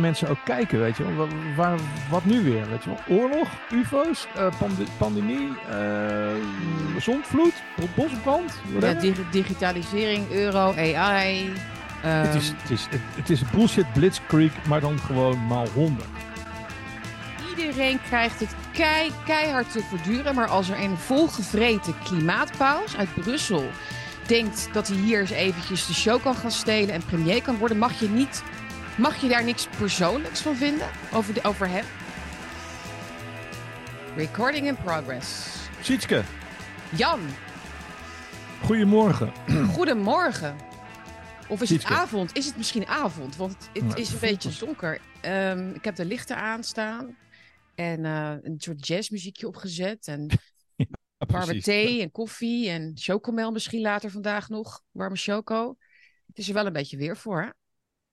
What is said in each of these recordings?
mensen ook kijken, weet je wel. Wa- Waar, wat nu weer, weet je wel. Oorlog, ufo's, eh, pande- pandemie, eh zondvloed, bosbrand, Ja, dig- digitalisering, euro, AI. ehm, het, is, het, is, het, het is bullshit blitzkrieg, maar dan gewoon maal honderd. Iedereen krijgt het kei, keihard te verduren. Maar als er een volgevreten klimaatpaus uit Brussel denkt dat hij hier eens eventjes de show kan gaan stelen en premier kan worden, mag je, niet, mag je daar niks persoonlijks van vinden over, de, over hem? Recording in progress. Sietske, Jan, goedemorgen. goedemorgen. Of is Sietske. het avond? Is het misschien avond? Want het, het is een beetje donker. Ehm, ik heb de lichten aanstaan. En eh, een soort jazzmuziekje opgezet. En warme thee en koffie. En chocomel misschien later vandaag nog. Warme choco. Het is er wel een beetje weer voor, hè?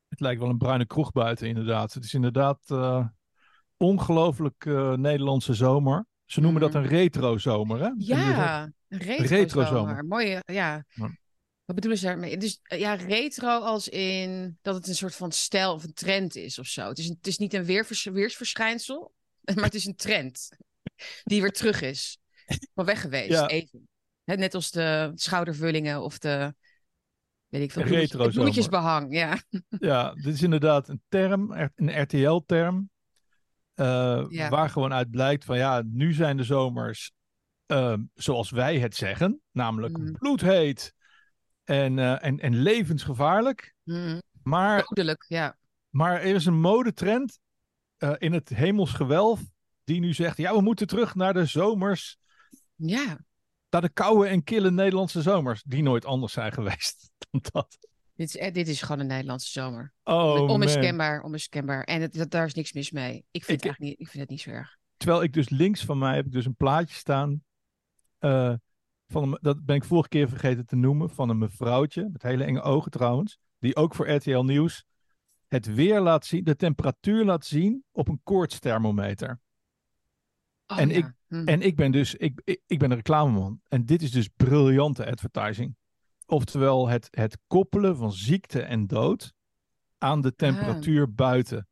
Het lijkt wel een bruine kroeg buiten, inderdaad. Het is inderdaad eh ongelooflijk eh, Nederlandse zomer. Ze noemen dat Mhm. een retro-zomer, hè? Ja, een retro, retrozomer. ja. Ja. Wat bedoelen ze daarmee? Dus eh, ja, retro als in dat het een soort van stijl of een trend is of zo. Het is, een, het is niet een weervers, weersverschijnsel, maar het is een trend die weer terug is. Van weg geweest, Ja. even. Net als de schoudervullingen of de, weet ik veel, bloemetjesbehang. Ja. Ja, dit is inderdaad een term, er- een RTL-term. eh, Ja. Waar gewoon uit blijkt van ja, nu zijn de zomers ehm, zoals wij het zeggen, namelijk Mhm. bloedheet en, eh, en, en levensgevaarlijk. Mhm. Maar, Dodelijk, ja. maar er is een modetrend eh, in het hemelsgewelf die nu zegt: ja, we moeten terug naar de zomers, Ja, naar de koude en kille Nederlandse zomers, die nooit anders zijn geweest dan dat. dit is, dit is gewoon een Nederlandse zomer. Oh, onmiskenbaar, onmiskenbaar. En het, dat, daar is niks mis mee. Ik vind, Ik- het eigenlijk niet, ik vind het niet zo erg. Terwijl ik dus links van mij heb ik dus een plaatje staan. eh, van een, dat ben ik vorige keer vergeten te noemen. Van een mevrouwtje. Met hele enge ogen trouwens. Die ook voor RTL Nieuws het weer laat zien. De temperatuur laat zien op een koortsthermometer. Oh, En ja. ik- Hm. En ik ben dus, ik, ik, ik ben een reclameman. En dit is dus briljante advertising. Oftewel het, het koppelen van ziekte en dood aan de temperatuur buiten.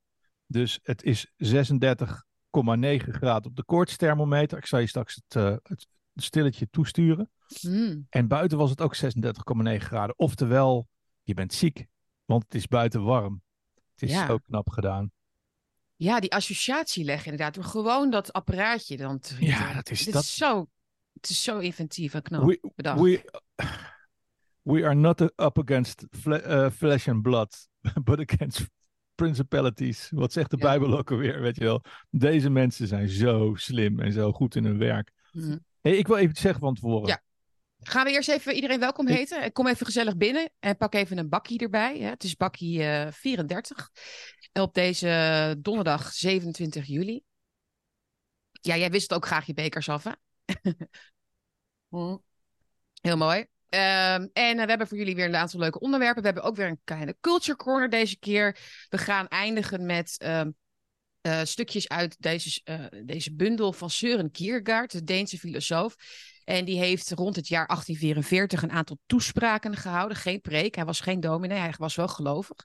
Dus het is 36,9 graden op de koortsthermometer. Ik zal je straks het, eh, het stilletje toesturen. Hm. En buiten was het ook 36,9 graden. Oftewel, je bent ziek, want het is buiten warm. Het is Ja. zo knap gedaan. Ja, die associatie leggen inderdaad. Door gewoon dat apparaatje dan te Ja, dat is Dit dat. is zo, het is zo inventief en knap. We, bedacht. we, we are not up against eh, flesh and blood, but against principalities. Wat zegt de Ja. Bijbel ook alweer, weet je wel. Deze mensen zijn zo slim en zo goed in hun werk. Hm. Hey, ik wil even iets zeggen van tevoren. Ja. Gaan we eerst even iedereen welkom Ik- heten? Kom even gezellig binnen en pak even een bakkie erbij. Het is bakkie eh 34 op deze donderdag 27 juli. Ja, jij wist ook graag je bekers af, hè? Hm. Heel mooi. Ehm, en eh, we hebben voor jullie weer een aantal leuke onderwerpen. We hebben ook weer een kleine culture corner deze keer. We gaan eindigen met ehm, eh, stukjes uit deze, eh, deze bundel van Søren Kierkegaard, de Deense filosoof. En die heeft rond het jaar 1844 een aantal toespraken gehouden. Geen preek, hij was geen dominee, hij was wel gelovig.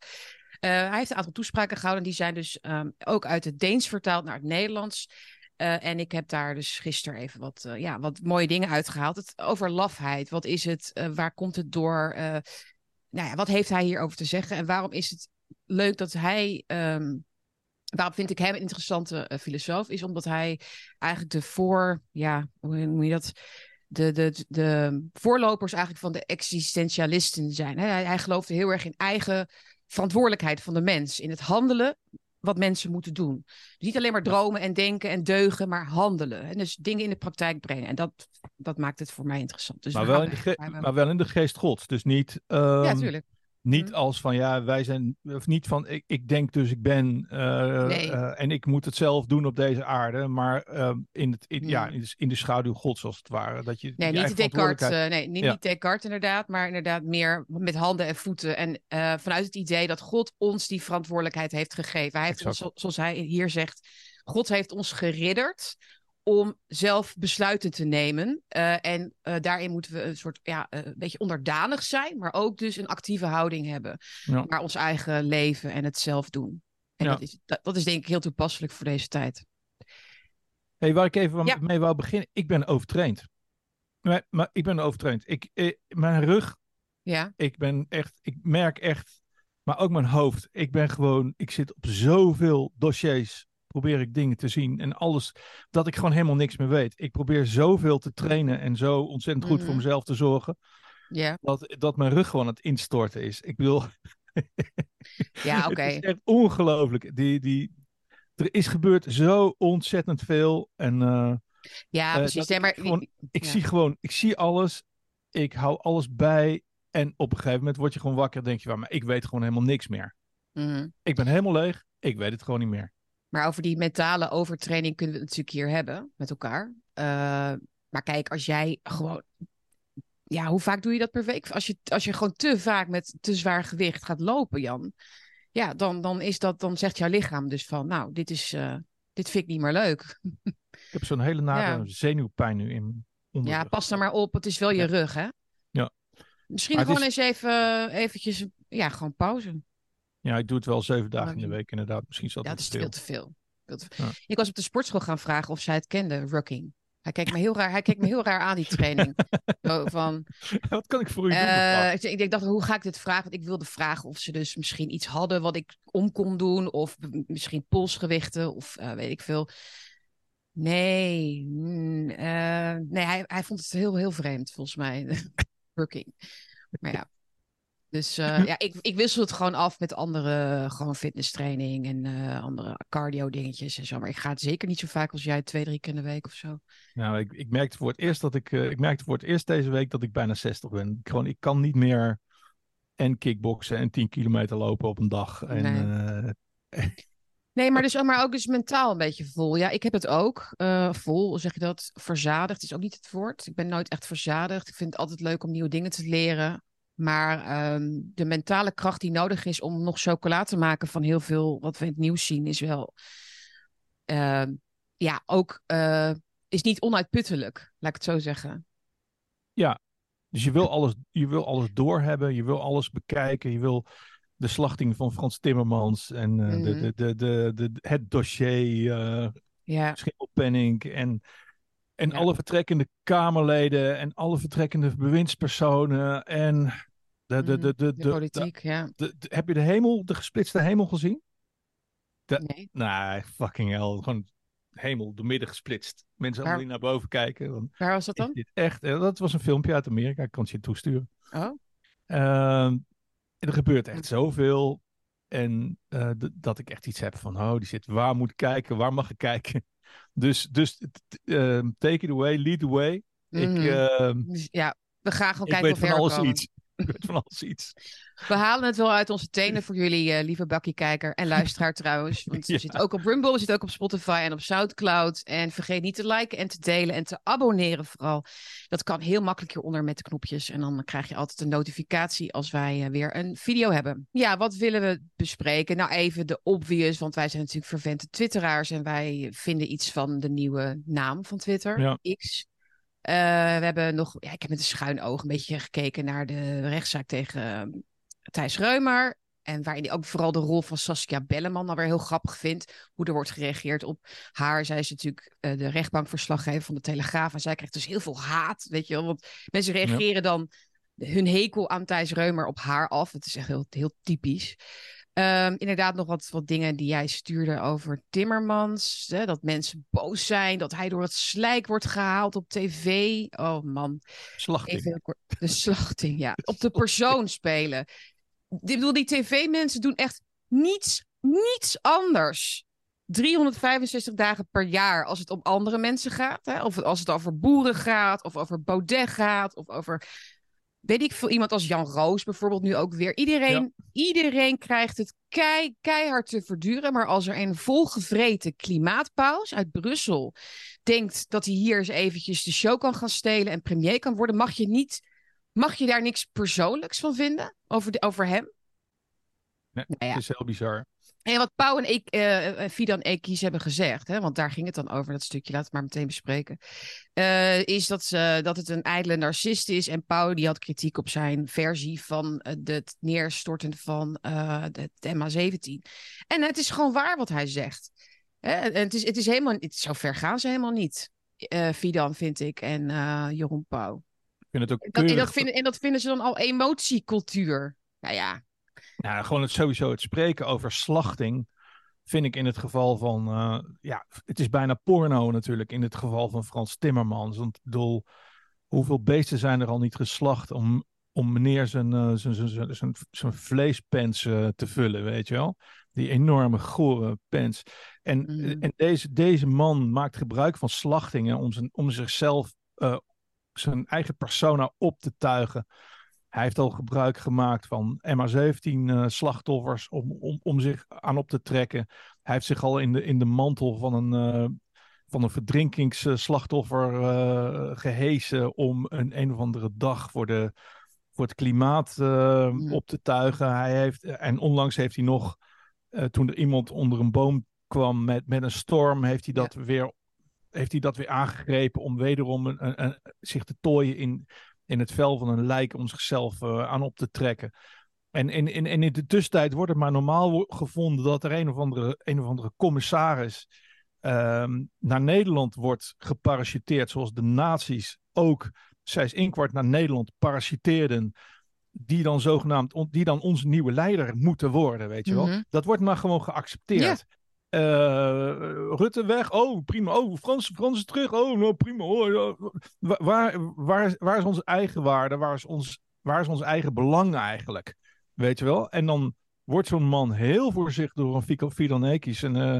Eh, hij heeft een aantal toespraken gehouden. Die zijn dus ehm, ook uit het Deens vertaald naar het Nederlands. En ik heb daar dus gisteren even wat, ja, wat mooie dingen uitgehaald. Het, over lafheid. Wat is het? Waar komt het door? Nou ja, wat heeft hij hierover te zeggen? En waarom is het leuk dat hij. ehm, waarom vind ik hem een interessante eh, filosoof? Is omdat hij eigenlijk de voor. Ja, hoe noem je dat? De, de, de voorlopers eigenlijk van de existentialisten zijn. Hè? Hij, hij geloofde heel erg in eigen verantwoordelijkheid van de mens. In het handelen wat mensen moeten doen. Dus niet alleen maar dromen en denken en deugen, maar handelen. En dus dingen in de praktijk brengen. En dat, dat maakt het voor mij interessant. Dus maar, we wel in de ge- gaan we- maar wel in de geest gods. Dus niet, ehm, ja, tuurlijk. Niet Mhm. als van ja, wij zijn. Of niet van ik, ik denk dus ik ben. eh, Nee. eh, en ik moet het zelf doen op deze aarde. Maar ehm, in, het, in, ja, Mhm. in, de, in de schaduw gods als het ware. Dat je, Nee, je niet Descartes. eh, nee, niet, Ja. niet Descartes inderdaad, maar inderdaad meer met handen en voeten. En vanuit het idee dat God ons die verantwoordelijkheid heeft gegeven. Hij heeft ons, zoals hij hier zegt, God heeft ons geridderd om zelf besluiten te nemen. Eh, en eh, daarin moeten we een soort, ja, eh, een beetje onderdanig zijn, maar ook dus een actieve houding hebben Ja. naar ons eigen leven en het zelf doen. En Ja. dat, is, dat, dat is denk ik heel toepasselijk voor deze tijd. Hey, waar ik even Ja. mee wou beginnen. Ik ben overtraind. Maar, maar ik ben overtraind. Ik, eh, mijn rug, Ja, ik ben echt, ik merk echt, maar ook mijn hoofd. Ik ben gewoon, ik zit op zoveel dossiers. Probeer ik dingen te zien en alles, dat ik gewoon helemaal niks meer weet. Ik probeer zoveel te trainen en zo ontzettend goed voor Mhm. mezelf te zorgen. ja, Dat, dat mijn rug gewoon aan het instorten is. Ik bedoel, ja oké. het is echt ongelooflijk. Die, die, er is gebeurd zo ontzettend veel. En eh, Ja, Eh, precies. Nee, ik maar gewoon- ik Ja. zie gewoon, ik zie alles. Ik hou alles bij. En op een gegeven moment word je gewoon wakker. en denk je, "Waar, maar ik weet gewoon helemaal niks meer. Mhm. Ik ben helemaal leeg. Ik weet het gewoon niet meer. Maar over die mentale overtraining kunnen we het natuurlijk hier hebben met elkaar. Eh, maar kijk, als jij gewoon. Ja, hoe vaak doe je dat per week? Als je, als je gewoon te vaak met te zwaar gewicht gaat lopen, Jan. Ja, dan, dan, is dat, dan zegt jouw lichaam dus van, nou, dit, is, eh, dit vind ik niet meer leuk. Ik heb zo'n hele nare Ja. zenuwpijn nu in onderrug. Ja, pas er maar op. Het is wel je rug, hè? Ja. Misschien Maar gewoon eens even eventjes, ja, gewoon pauze. Ja, ik doe het wel zeven dagen in de week inderdaad. Misschien is dat Ja, dat is te veel te veel. Ja. Ik was op de sportschool gaan vragen of zij het kende, rucking. Hij keek me heel raar, hij keek me heel raar aan, die training. Zo van, wat kan ik voor u doen? eh, ik, ik dacht, hoe ga ik dit vragen? Want ik wilde vragen of ze dus misschien iets hadden wat ik om kon doen. Of misschien polsgewichten of eh, weet ik veel. Nee, mm, eh, nee hij, hij vond het heel, heel vreemd volgens mij. Rucking. Maar ja. Dus eh, ja, ik, ik wissel het gewoon af met andere gewoon fitnesstraining en eh, andere cardio dingetjes en zo. Maar ik ga het zeker niet zo vaak als jij, twee, drie keer in de week of zo. Nou, ik, ik merkte voor het eerst dat ik, eh, ik merkte voor het eerst deze week dat ik bijna 60 ben. Ik, gewoon, ik kan niet meer en kickboksen en 10 kilometer lopen op een dag. En, Nee. Nee, maar, dus, maar ook dus mentaal een beetje vol. Ja, ik heb het ook. vol, zeg je dat? Verzadigd is ook niet het woord. Ik ben nooit echt verzadigd. Ik vind het altijd leuk om nieuwe dingen te leren. Maar ehm, de mentale kracht die nodig is om nog chocola te maken van heel veel wat we in het nieuws zien, is wel. ehm, ja, ook. eh, is niet onuitputtelijk, laat ik het zo zeggen. Dus je wil alles, je wil alles doorhebben, je wil alles bekijken, je wil de slachting van Frans Timmermans en eh, de, Mhm. de, de, de, de, het dossier uh, Ja, Schimmelpenninck en, en Ja. alle vertrekkende Kamerleden en alle vertrekkende bewindspersonen en de, de, de, mhm, de, de de, de, politiek, ja. de- de- heb je de hemel, de gesplitste hemel gezien? de- Nee. Nee, fucking hell, gewoon hemel door midden gesplitst. Mensen Waar- allemaal die naar boven kijken. Waar was dat dan? dit echt, eh, dat was een filmpje uit Amerika, ik kan het je toesturen. Oh, Ehm, er gebeurt Hm. echt zoveel. En eh, dat ik echt iets heb van, oh, die zit, waar moet ik kijken? Waar mag ik kijken? Dus, dus ehm, take it away, lead the way. Ik, mhm. ehm, ja, we gaan gewoon kijken of van we alles komen. iets. Ik weet van alles iets. We halen het wel uit onze tenen voor jullie, eh, lieve bakkiekijker en luisteraar trouwens. Want we Ja. zitten ook op Rumble, we zitten ook op Spotify en op Soundcloud. En vergeet niet te liken en te delen en te abonneren vooral. Dat kan heel makkelijk hieronder met de knopjes. En dan krijg je altijd een notificatie als wij eh, weer een video hebben. Ja, wat willen we bespreken? Nou, even de obvious, want wij zijn natuurlijk vervente twitteraars. En wij vinden iets van de nieuwe naam van Twitter, Ja. X. Eh, we hebben nog, ja, ik heb met een schuin oog een beetje gekeken naar de rechtszaak tegen eh, Thijs Reumer. En waarin hij ook vooral de rol van Saskia Belleman dan weer heel grappig vindt. Hoe er wordt gereageerd op haar. Zij is natuurlijk eh, de rechtbankverslaggever van de Telegraaf. En zij krijgt dus heel veel haat, weet je wel. Want mensen reageren dan hun hekel aan Thijs Reumer op haar af. Het is echt heel, heel typisch. Ehm, inderdaad, nog wat, wat dingen die jij stuurde over Timmermans. Hè, dat mensen boos zijn, dat hij door het slijk wordt gehaald op tv. Oh man, Slachting. even. De slachting, ja. Op de persoon spelen. Ik bedoel, die tv-mensen doen echt niets, niets anders. 365 dagen per jaar als het om andere mensen gaat. Hè? Of als het over boeren gaat, of over Baudet gaat, of over weet ik veel, iemand als Jan Roos bijvoorbeeld nu ook weer. Iedereen, iedereen krijgt het kei, keihard te verduren. Maar als er een volgevreten klimaatpaus uit Brussel denkt dat hij hier eens eventjes de show kan gaan stelen en premier kan worden, mag je niet, mag je daar niks persoonlijks van vinden over, de, over hem? Nee, Nou ja. Het is heel bizar. En wat Pauw en ik, uh, Fidan Ekis hebben gezegd, hè, want daar ging het dan over, dat stukje, laten we maar meteen bespreken, uh, is dat, ze, dat het een ijdele narcist is. En Pauw die had kritiek op zijn versie van het neerstorten van de, de MH17. En het is gewoon waar wat hij zegt. Hè? En het is, het is helemaal, het, zo ver gaan ze helemaal niet, Fidan vind ik, en Jeroen Pauw. Ik vind het ook dat, en, dat vinden, en dat vinden ze dan al emotiecultuur. Nou ja, nou, gewoon het sowieso het spreken over slachting vind ik in het geval van, uh, ja, het is bijna porno natuurlijk in het geval van Frans Timmermans. Want ik bedoel, hoeveel beesten zijn er al niet geslacht om, om meneer zijn, uh, zijn, zijn, zijn, zijn vleespens uh, te vullen, weet je wel? Die enorme gore pens. En, mm. en deze, deze man maakt gebruik van slachtingen om, zijn, om zichzelf, zijn eigen persona op te tuigen. Hij heeft al gebruik gemaakt van MH17-slachtoffers eh, om, om, om zich aan op te trekken. Hij heeft zich al in de, in de mantel van een, uh, van een verdrinkingsslachtoffer uh, gehesen om een een of andere dag voor, de, voor het klimaat op te tuigen. Hij heeft, en onlangs heeft hij nog, toen er iemand onder een boom kwam met, met een storm, heeft hij dat weer heeft hij dat weer aangegrepen om wederom een, een, een, zich te tooien in in het vel van een lijk om zichzelf uh, aan op te trekken. En in, in, in de tussentijd wordt het maar normaal gevonden dat er een of andere, een of andere commissaris um, naar Nederland wordt geparachuteerd, zoals de nazi's ook zes inkwart naar Nederland parachuteerden die dan zogenaamd, die dan onze nieuwe leider moeten worden, weet je wel. Mm -hmm. Dat wordt maar gewoon geaccepteerd. Rutte weg. Oh, prima. Oh, Frans, Frans terug. Oh, nou, prima. Oh, waar, waar, waar is onze eigen waarde? Waar is, ons, waar is ons eigen belang eigenlijk? Weet je wel? En dan wordt zo'n man heel voorzichtig door een Fico Fidanekis en, uh,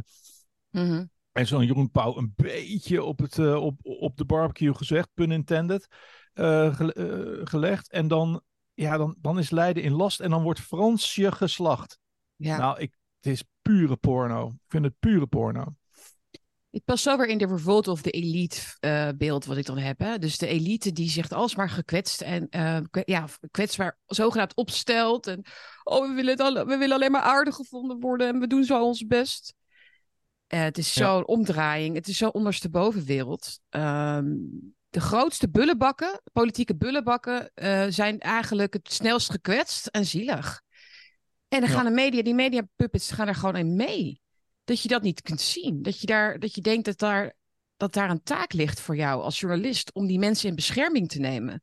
mm -hmm. en zo'n Jeroen Pauw een beetje op, het, uh, op, op de barbecue gezegd, pun intended, ge gelegd. En dan, ja, dan, dan is Leiden in last en dan wordt Fransje geslacht. Ja. Nou, ik, het is pure porno. Ik vind het pure porno. Het past zo weer in de revolt of de elite uh, beeld wat ik dan heb. Hè? Dus de elite die zich alsmaar gekwetst en uh, ja, kwetsbaar zogenaamd opstelt. En oh, we willen, we willen alleen maar aardig gevonden worden en we doen zo ons best. Uh, het is zo'n ja. omdraaiing. Het is zo onderstebovenwereld. Um, de grootste bullenbakken, politieke bullenbakken, zijn eigenlijk het snelst gekwetst en zielig. En dan gaan de media, die media puppets gaan er gewoon in mee. Dat je dat niet kunt zien. Dat je, daar, dat je denkt dat daar, dat daar een taak ligt voor jou als journalist om die mensen in bescherming te nemen.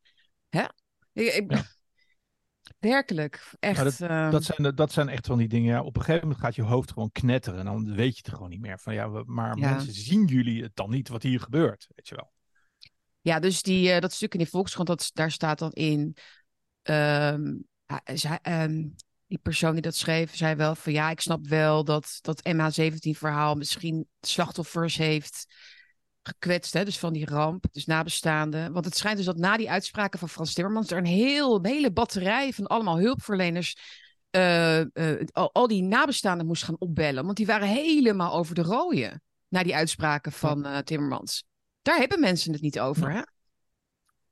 Hè? Ik, ja. Werkelijk, echt. Dat, uh... dat, zijn, dat zijn echt van die dingen. Ja, op een gegeven moment gaat je hoofd gewoon knetteren. En dan weet je het gewoon niet meer. Van ja, maar ja. mensen zien jullie het dan niet wat hier gebeurt, weet je wel. Ja, dus die, uh, dat stuk in die Volkskrant, dat, daar staat dan in. Um, um, die persoon die dat schreef, zei wel van ja, ik snap wel dat dat MH17-verhaal misschien slachtoffers heeft gekwetst, hè, dus van die ramp, dus nabestaanden. Want het schijnt dus dat na die uitspraken van Frans Timmermans er een, heel, hele batterij van allemaal hulpverleners uh, uh, al, al, die nabestaanden moest gaan opbellen. Want die waren helemaal over de rode na die uitspraken van uh, Timmermans. Daar hebben mensen het niet over, hè?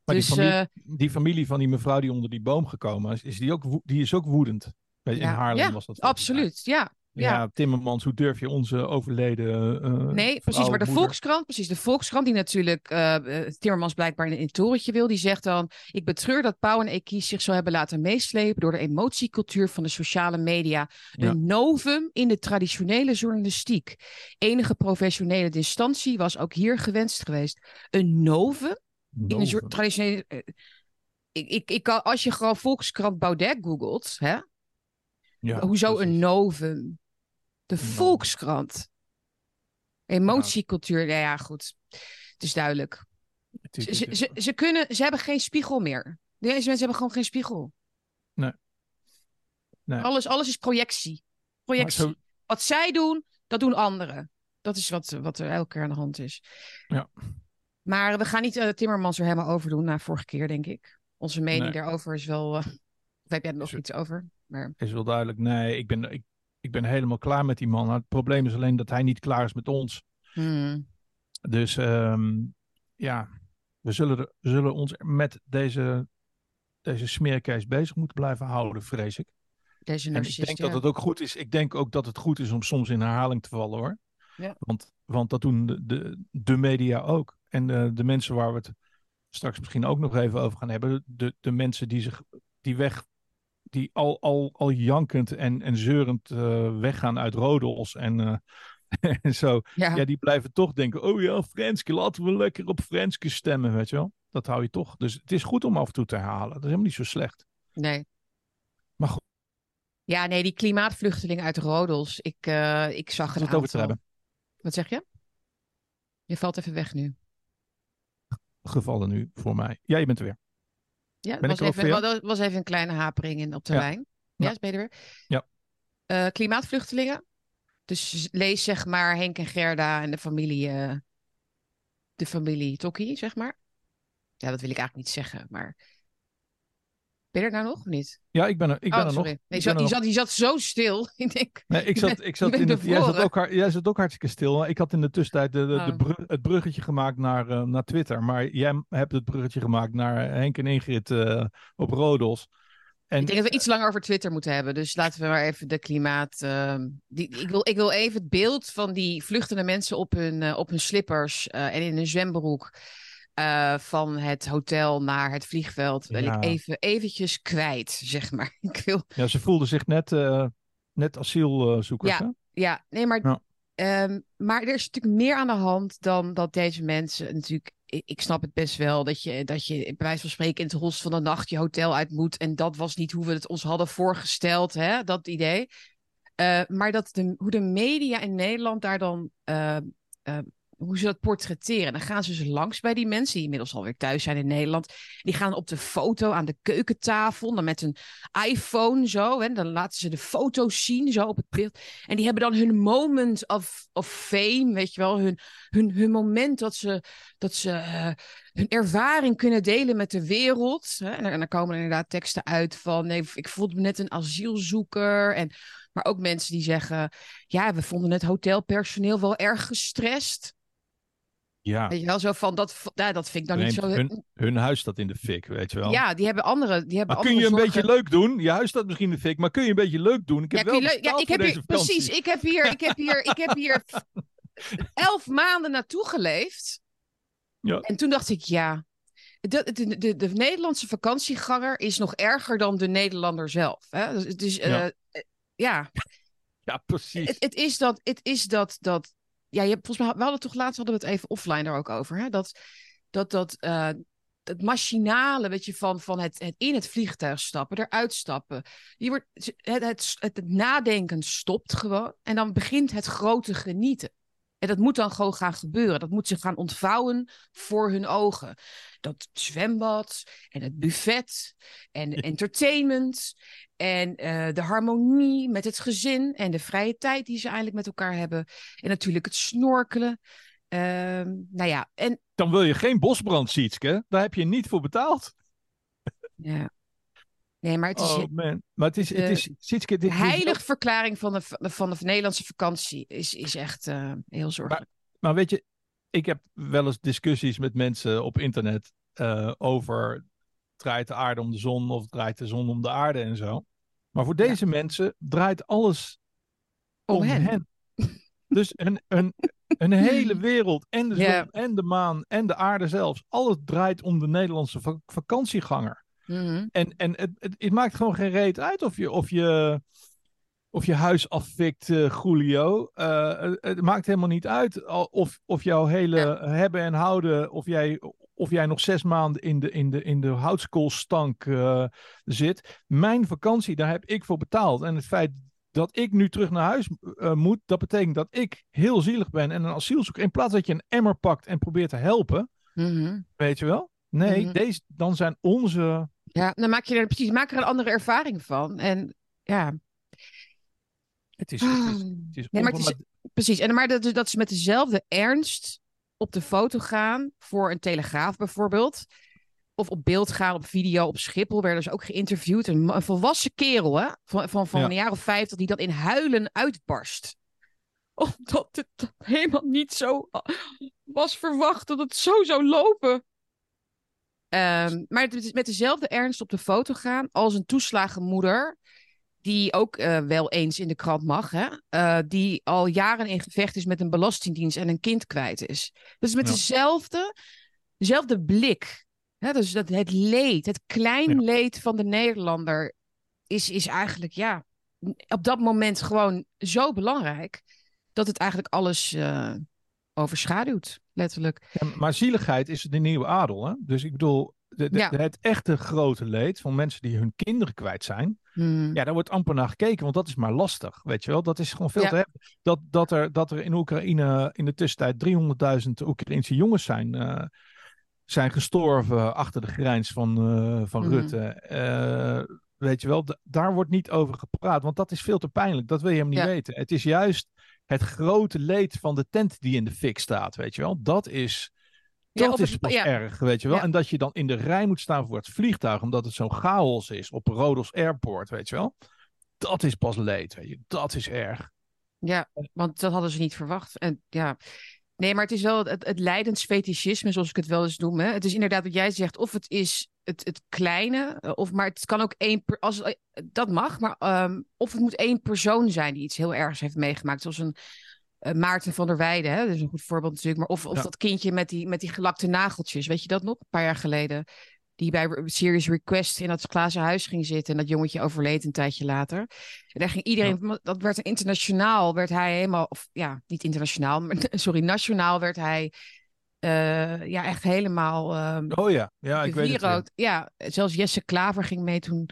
Maar dus, die, familie, die, familie, van die mevrouw die onder die boom gekomen is, is die, ook, die is ook woedend. In ja, Haarlem ja, was dat. Absoluut, ja. Ja. Timmermans, hoe durf je onze overleden. Uh, nee, precies. Maar de Volkskrant, precies. De Volkskrant, die natuurlijk uh, Timmermans blijkbaar in een torentje wil, die zegt dan: Ik betreur dat Pauw en Ekies zich zo hebben laten meeslepen door de emotiecultuur van de sociale media. Een ja. novum in de traditionele journalistiek. Enige professionele distantie was ook hier gewenst geweest. Een novum, novum. in de traditionele. Uh, ik, ik, ik kan, als je gewoon Volkskrant Baudet googelt, hè? Ja, Hoezo precies. een novum? De Volkskrant. Emotiecultuur. Ja. ja, goed. Het is duidelijk. Ze, ze, ze, ze, kunnen, ze hebben geen spiegel meer. Deze mensen hebben gewoon geen spiegel. Nee. nee. Alles, alles is projectie. Projectie. Zo... Wat zij doen, dat doen anderen. Dat is wat, wat er elke keer aan de hand is. Ja. Maar we gaan niet uh, Timmermans er helemaal over doen na vorige keer, denk ik. Onze mening nee. daarover is wel. Uh, heb jij er nog is iets over? Maar... Is wel duidelijk. Nee, ik ben, ik, ik ben helemaal klaar met die man. Het probleem is alleen dat hij niet klaar is met ons. Hmm. Dus um, ja, we zullen, we zullen ons met deze, deze smeerkees bezig moeten blijven houden, vrees ik. Deze En ik denk ja. dat het ook goed is. Ik denk ook dat het goed is om soms in herhaling te vallen hoor. Ja. Want, want dat doen de, de, de media ook. En de, de mensen waar we het straks misschien ook nog even over gaan hebben. De, de mensen die zich die weg, die al, al, al jankend en, en zeurend eh, weggaan uit Rodels en, eh, en zo. Ja. Ja, die blijven toch denken: oh ja, Frenske, laten we lekker op Frenske stemmen, weet je wel. Dat hou je toch. Dus het is goed om af en toe te herhalen. Dat is helemaal niet zo slecht. Nee. Maar goed, Ja, nee, die klimaatvluchtelingen uit Rodels. Ik, eh, ik zag het over te hebben. Wat zeg je? Je valt even weg nu. Gevallen nu voor mij. Ja, je bent er weer. Ja, Ben ik was, even, was even een kleine hapering in, op de Ja. lijn. Ja, Ja. is ben je er weer? Ja. Eh, klimaatvluchtelingen. Dus lees zeg maar Henk en Gerda en de familie, eh, de familie Tokkie, zeg maar. Ja, dat wil ik eigenlijk niet zeggen, maar... Ben je er nou nog of niet? Ja, ik ben er, ik ben oh, er sorry. nog. Nee, Ik zat, je, zat, je zat zo stil. ik denk, Nee, ik zat, ik zat in het, jij, zat ook, jij zat ook hartstikke stil. Ik had in de tussentijd de, de, de Oh. brug- het bruggetje gemaakt naar, eh, naar Twitter. Maar jij hebt het bruggetje gemaakt naar Henk en Ingrid eh, op Rodos. En Ik denk dat we iets langer over Twitter moeten hebben. Dus laten we maar even de klimaat. ehm, die, ik, wil, ik wil even het beeld van die vluchtende mensen op hun, eh, op hun slippers eh, en in een zwembroek. Eh, van het hotel naar het vliegveld. Wil Ja. ik even eventjes kwijt, zeg maar. Ik wil, ja, ze voelden zich net, eh, net asielzoekers. Ja. hè? ja, nee, maar, Ja. ehm, maar er is natuurlijk meer aan de hand dan dat deze mensen natuurlijk. Ik, ik snap het best wel dat je, dat je bij wijze van spreken in het holst van de nacht je hotel uit moet. En dat was niet hoe we het ons hadden voorgesteld, hè, dat idee. Eh, maar dat de, hoe de media in Nederland daar dan. eh, eh, hoe ze dat portretteren. Dan gaan ze dus langs bij die mensen die inmiddels alweer thuis zijn in Nederland. Die gaan op de foto aan de keukentafel. Dan met een iPhone zo. En dan laten ze de foto's zien zo op het beeld. En die hebben dan hun moment of, of fame. Weet je wel. Hun, hun, hun moment dat ze, dat ze eh, hun ervaring kunnen delen met de wereld. Hè? En, dan komen er inderdaad teksten uit van. Nee, ik voelde me net een asielzoeker. En, maar ook mensen die zeggen. Ja, we vonden het hotelpersoneel wel erg gestrest. Ja, Weet je wel, zo van dat, ja, dat vind ik dan niet zo. hun, hun huis staat in de fik, weet je wel. Ja, die hebben andere. Die hebben maar kun je een beetje leuk doen? Je huis staat misschien in de fik, maar kun je een beetje leuk doen? Ik heb Ja, wel leuk- ja, ik heb hier, precies. Ik heb hier, ik heb hier, ik heb hier elf maanden naartoe geleefd. Ja. En toen dacht ik, ja, de, de, de, de Nederlandse vakantieganger is nog erger dan de Nederlander zelf. Hè? Dus, het is, eh, Ja. eh, ja, Ja, precies. het, het is dat, het is dat, dat, ja, je hebt, volgens mij, we hadden toch laatst hadden we het even offline daar ook over, hè? Dat, dat, dat, eh, het machinale, weet je, van, van het, in het vliegtuig stappen, eruit stappen. Je wordt, het, het, het, het nadenken stopt gewoon en dan begint het grote genieten. En dat moet dan gewoon gaan gebeuren. Dat moet zich gaan ontvouwen voor hun ogen. Dat zwembad en het buffet en entertainment en eh, de harmonie met het gezin en de vrije tijd die ze eindelijk met elkaar hebben. En natuurlijk het snorkelen. Ehm, nou ja, en Dan wil je geen bosbrand, Sietske. Daar heb je niet voor betaald. ja. Nee, maar het is Oh man. Maar het is, het is Sietske, dit is verklaring van de, van de Nederlandse vakantie is, is echt eh, heel zorgelijk. Maar weet je, ik heb wel eens discussies met mensen op internet eh, over draait de aarde om de zon of draait de zon om de aarde en zo. Maar voor deze mensen draait alles Om om, hen. hen. Dus een, een, een hele wereld en de zon en de maan en de aarde zelfs. Alles draait om de Nederlandse va- Mhm. En, en het, het, het maakt gewoon geen reet uit of je, of je, of je huis afvikt, eh Julio. Eh, het, het maakt helemaal niet uit of, of jouw hele hebben en houden, of jij, of jij nog zes maanden in de, in de, in de houtskoolstank eh, zit. Mijn vakantie, daar heb ik voor betaald. En het feit dat ik nu terug naar huis moet, dat betekent dat ik heel zielig ben en een asielzoeker. In plaats dat je een emmer pakt en probeert te helpen, Mhm. weet je wel? Nee, Mhm. deze, dan zijn onze Ja, dan maak je er precies maak er een andere ervaring van. En ja, Het is, het is, het is, Nee, maar het is- precies. En maar dat, dat ze met dezelfde ernst op de foto gaan voor een telegraaf bijvoorbeeld. Of op beeld gaan, op video, op Schiphol werden ze ook geïnterviewd. Een, volwassen kerel hè, van, van, van Ja. een jaar of vijftig die dan in huilen uitbarst. Omdat het helemaal niet zo was verwacht dat het zo zou lopen. Ehm, maar het is met dezelfde ernst op de foto gaan als een toeslagenmoeder die ook uh, wel eens in de krant mag, hè? Uh, die al jaren in gevecht is met een belastingdienst en een kind kwijt is. Dus met ja. dezelfde, dezelfde blik. Hè? Dus dat het leed, het klein ja. leed van de Nederlander is, is eigenlijk, ja, op dat moment gewoon zo belangrijk dat het eigenlijk alles uh, overschaduwt, letterlijk. Ja, maar zieligheid is de nieuwe adel. Hè? Dus ik bedoel, de, de, ja. het echte grote leed van mensen die hun kinderen kwijt zijn. Hmm. Ja, daar wordt amper naar gekeken, want dat is maar lastig. Weet je wel, dat is gewoon veel ja. te hebben. Dat, dat, er, dat er in Oekraïne in de tussentijd 300.000 Oekraïnse jongens zijn, uh, zijn gestorven achter de grijns van, uh, van Hmm. Rutte. Uh, weet je wel, daar wordt niet over gepraat, want dat is veel te pijnlijk. Dat wil je hem niet Ja. weten. Het is juist het grote leed van de tent die in de fik staat, weet je wel. Dat is, Ja, dat is pas ja. erg, weet je wel. Ja. En dat je dan in de rij moet staan voor het vliegtuig, omdat het zo'n chaos is op Rodos Airport, weet je wel. Dat is pas leed, weet je. Dat is erg. Ja, want dat hadden ze niet verwacht. En ja, nee, maar het is wel het, het lijdensfetischisme, zoals ik het wel eens noem. Hè. Het is inderdaad wat jij zegt, of het is het, het kleine, eh, of, maar het kan ook één, per- als, eh, dat mag, maar ehm, of het moet één persoon zijn die iets heel ergs heeft meegemaakt, zoals een eh, Maarten van der Weijden, hè? dat is een goed voorbeeld natuurlijk, maar of, of Ja. dat kindje met die, met die gelakte nageltjes, weet je dat nog, een paar jaar geleden, die bij Serious Request in dat glazen huis ging zitten en dat jongetje overleed een tijdje later. En daar ging iedereen, dat werd internationaal, werd hij helemaal, of ja, niet internationaal, maar sorry, nationaal werd hij eh, ja, echt helemaal ehm Oh ja, ja, ik weet het. Ja, zelfs Jesse Klaver ging mee toen.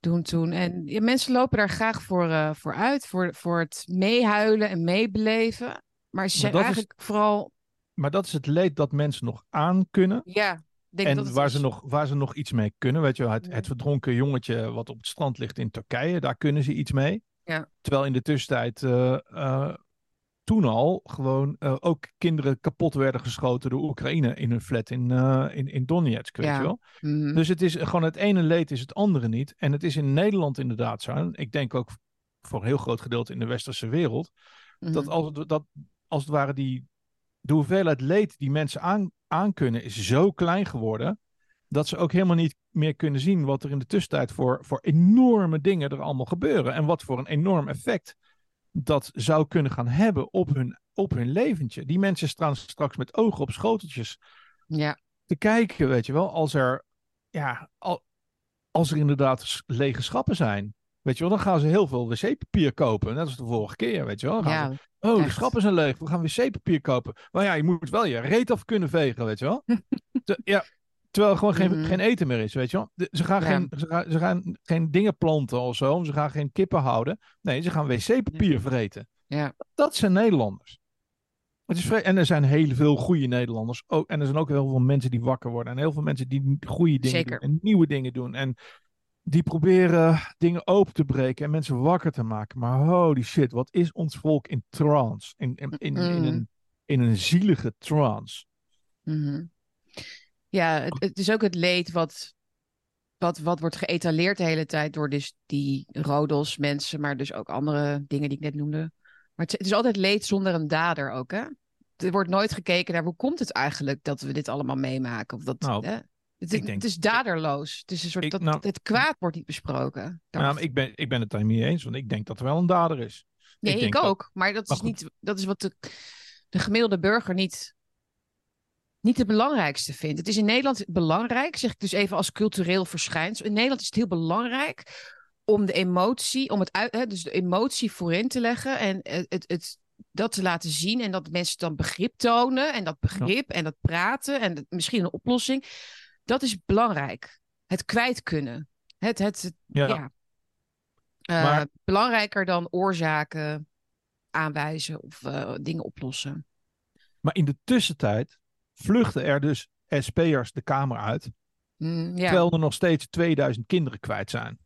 Doen toen. En ja, mensen lopen daar graag voor, eh, voor uit, voor, voor het meehuilen en meebeleven. Maar ze zijn is- eigenlijk vooral. Maar dat is het leed dat mensen nog aan kunnen. Ja, denk En dat waar is. ze, nog, waar ze nog iets mee kunnen. Weet je het, het verdronken jongetje wat op het strand ligt in Turkije, daar kunnen ze iets mee. Ja. Terwijl in de tussentijd eh, toen al gewoon eh, ook kinderen kapot werden geschoten door Oekraïne in hun flat in, eh, in, in Donetsk, weet Ja. je wel. Mhm. Dus het is gewoon het ene leed is het andere niet. En het is in Nederland inderdaad zo. En ik denk ook voor een heel groot gedeelte in de westerse wereld. Dat Mhm. als het, dat, als het ware die, de hoeveelheid leed die mensen aan, aankunnen is zo klein geworden. Dat ze ook helemaal niet meer kunnen zien wat er in de tussentijd voor, voor enorme dingen er allemaal gebeuren. En wat voor een enorm effect dat zou kunnen gaan hebben op hun, op hun leventje. Die mensen staan straks met ogen op schoteltjes Ja, te kijken, weet je wel, als er, ja, al, als er inderdaad lege schappen zijn. Weet je wel, dan gaan ze heel veel wc-papier kopen. Net als de vorige keer, weet je wel. Dan gaan ja, ze, oh, de echt. schappen zijn leeg, we gaan wc-papier kopen. Maar ja, je moet wel je reet af kunnen vegen, weet je wel. Ja, terwijl er gewoon geen, Mhm. geen eten meer is, weet je wel. De- ze, gaan Ja. geen, ze, gaan, ze gaan geen dingen planten of zo. Ze gaan geen kippen houden. Nee, ze gaan wc-papier vreten. Ja. Dat zijn Nederlanders. Het is en er zijn heel veel goede Nederlanders. Ook, en er zijn ook heel veel mensen die wakker worden. En heel veel mensen die goede dingen Zeker. doen. En nieuwe dingen doen. En die proberen dingen open te breken en mensen wakker te maken. Maar holy shit, wat is ons volk in trance? In, in, in, in, Mm. een, in een zielige trance. Mhm. Ja, het, het is ook het leed wat, wat, wat wordt geëtaleerd de hele tijd door dus die rodos mensen, maar dus ook andere dingen die ik net noemde. Maar het, het is altijd leed zonder een dader ook, hè? Er wordt nooit gekeken naar hoe komt het eigenlijk dat we dit allemaal meemaken. Of dat, Nou, hè? Het, is- ik denk- het is daderloos. Het is een soort Ik- dat, nou- het kwaad wordt niet besproken. Maar ik, ben, ik ben het daar niet eens, want ik denk dat er wel een dader is. nee, ik, dat- ook. Maar dat Maar is, goed. niet, dat is wat de, de gemiddelde burger niet, niet het belangrijkste vindt. Het is in Nederland belangrijk, zeg ik dus even als cultureel verschijnsel. In Nederland is het heel belangrijk om de emotie, om het uit, hè, dus de emotie voorin te leggen en het, het, het, dat te laten zien en dat mensen dan begrip tonen en dat begrip en dat praten en misschien een oplossing. Dat is belangrijk. Het kwijt kunnen. Het, het, het- Ja. ja. Eh, Maar- belangrijker dan oorzaken aanwijzen of eh, dingen oplossen. Maar in de tussentijd vluchten er dus SP'ers de kamer uit. Mm, ja. Terwijl er nog steeds 2000 kinderen kwijt zijn.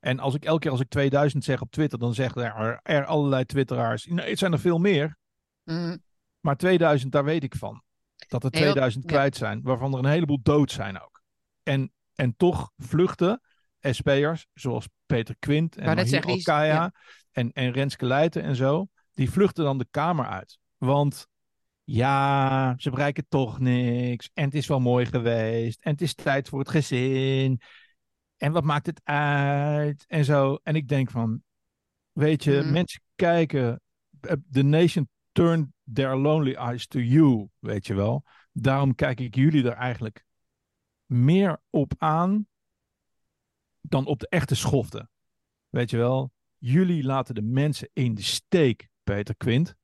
En als ik elke keer als ik 2000 zeg op Twitter, dan zeggen er, er allerlei twitteraars. Nee, het zijn er veel meer. Mm, Maar 2000, daar weet ik van. Dat er Nee, dat- 2000 ja. kwijt zijn. Waarvan er een heleboel dood zijn ook. En, en toch vluchten SP'ers, zoals Peter Quint en Mahir ja. en, en Renske Leijten en zo. Die vluchten dan de kamer uit. Want ja, ze bereiken toch niks. En het is wel mooi geweest. En het is tijd voor het gezin. En wat maakt het uit? En zo. En ik denk van, weet je, Mhm. mensen kijken. eh, The nation turned their lonely eyes to you, weet je wel. Daarom kijk ik jullie er eigenlijk meer op aan dan op de echte schoften. Weet je wel, jullie laten de mensen in de steek, Peter Quint.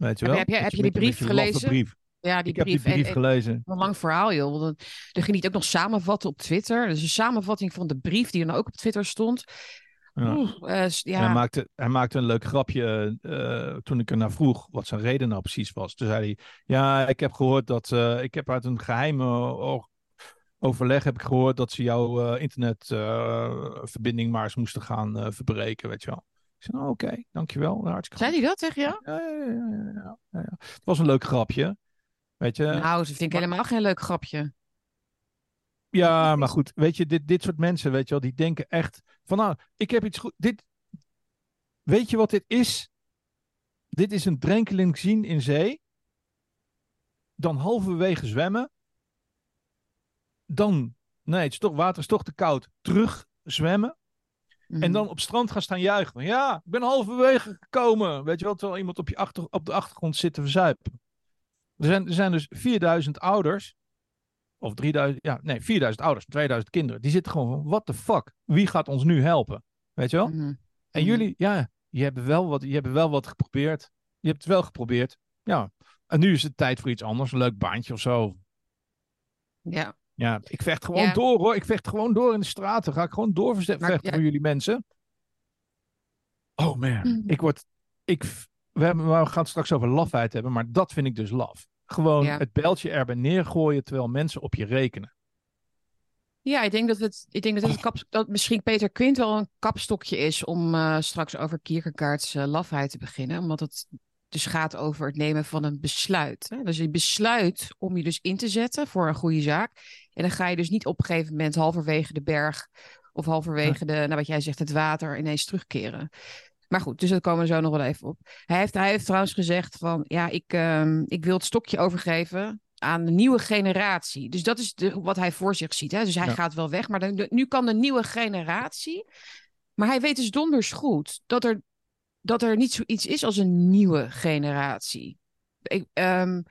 Weet je Heb wel? je- heb je- heb je die brief gelezen? brief. Ja, die Ik heb die brief. brief en, en, gelezen. een lang verhaal, joh. Want er ging niet ook nog samenvatten op Twitter. Dus een samenvatting van de brief die er nou ook op Twitter stond. Ja. Oeh, eh, ja. Hij, maakte, hij maakte een leuk grapje eh, toen ik er naar vroeg wat zijn reden nou precies was. Toen zei hij, ja, ik heb gehoord dat, eh, ik heb uit een geheime overleg heb ik gehoord dat ze jouw eh, internetverbinding maar eens moesten gaan eh, verbreken, weet je wel. Ik zei, nou, oké, dankjewel, hartstikke Zei hij dat tegen jou? Ja, ja, ja, ja, ja. Het was een leuk grapje, weet je. Nou, dat vind ik maar- helemaal geen leuk grapje. Ja, maar goed, weet je, dit, dit soort mensen, weet je wel, die denken echt van nou, ik heb iets goed. Dit, weet je wat dit is? Dit is een drenkeling zien in zee. Dan halverwege zwemmen. Dan, nee, het is toch, water is toch te koud. Terug zwemmen. Mhm. En dan op strand gaan staan juichen. Ja, ik ben halverwege gekomen. Weet je wel, terwijl iemand op, je achter, op de achtergrond zit te verzuipen. Er zijn, er zijn dus 4000 ouders. Of 3000, ja, nee, 4000 ouders, 2000 kinderen. Die zitten gewoon van, what the fuck? Wie gaat ons nu helpen? Weet je wel? Mhm. En Mhm. jullie, ja, je hebt wel wat, je hebt wel wat geprobeerd. Je hebt het wel geprobeerd. Ja. En nu is het tijd voor iets anders. Een leuk baantje of zo. Ja. Ja, ik vecht gewoon Ja. door hoor. Ik vecht gewoon door in de straten. Ga ik gewoon doorvechten Maar, ja. voor jullie mensen. Oh man, Mhm. ik word. Ik, we, hebben, we gaan het straks over lafheid hebben, maar dat vind ik dus laf. Gewoon Ja. het bijltje erbij neergooien terwijl mensen op je rekenen. Ja, ik denk dat het, ik denk dat, het Oh. kap, dat misschien Peter Quint wel een kapstokje is om eh, straks over Kierkegaards eh, lafheid te beginnen. Omdat het dus gaat over het nemen van een besluit. Hè? Dus je besluit om je dus in te zetten voor een goede zaak. En dan ga je dus niet op een gegeven moment halverwege de berg of halverwege de, nou wat jij zegt, het water ineens terugkeren. Maar goed, dus dat komen we zo nog wel even op. Hij heeft, hij heeft trouwens gezegd van, ja, ik, ehm, ik wil het stokje overgeven aan de nieuwe generatie. Dus dat is de, wat hij voor zich ziet. Hè? Dus hij Ja. gaat wel weg, maar nu kan de nieuwe generatie. Maar hij weet dus donders goed dat er, dat er niet zoiets is als een nieuwe generatie. Ik, ehm,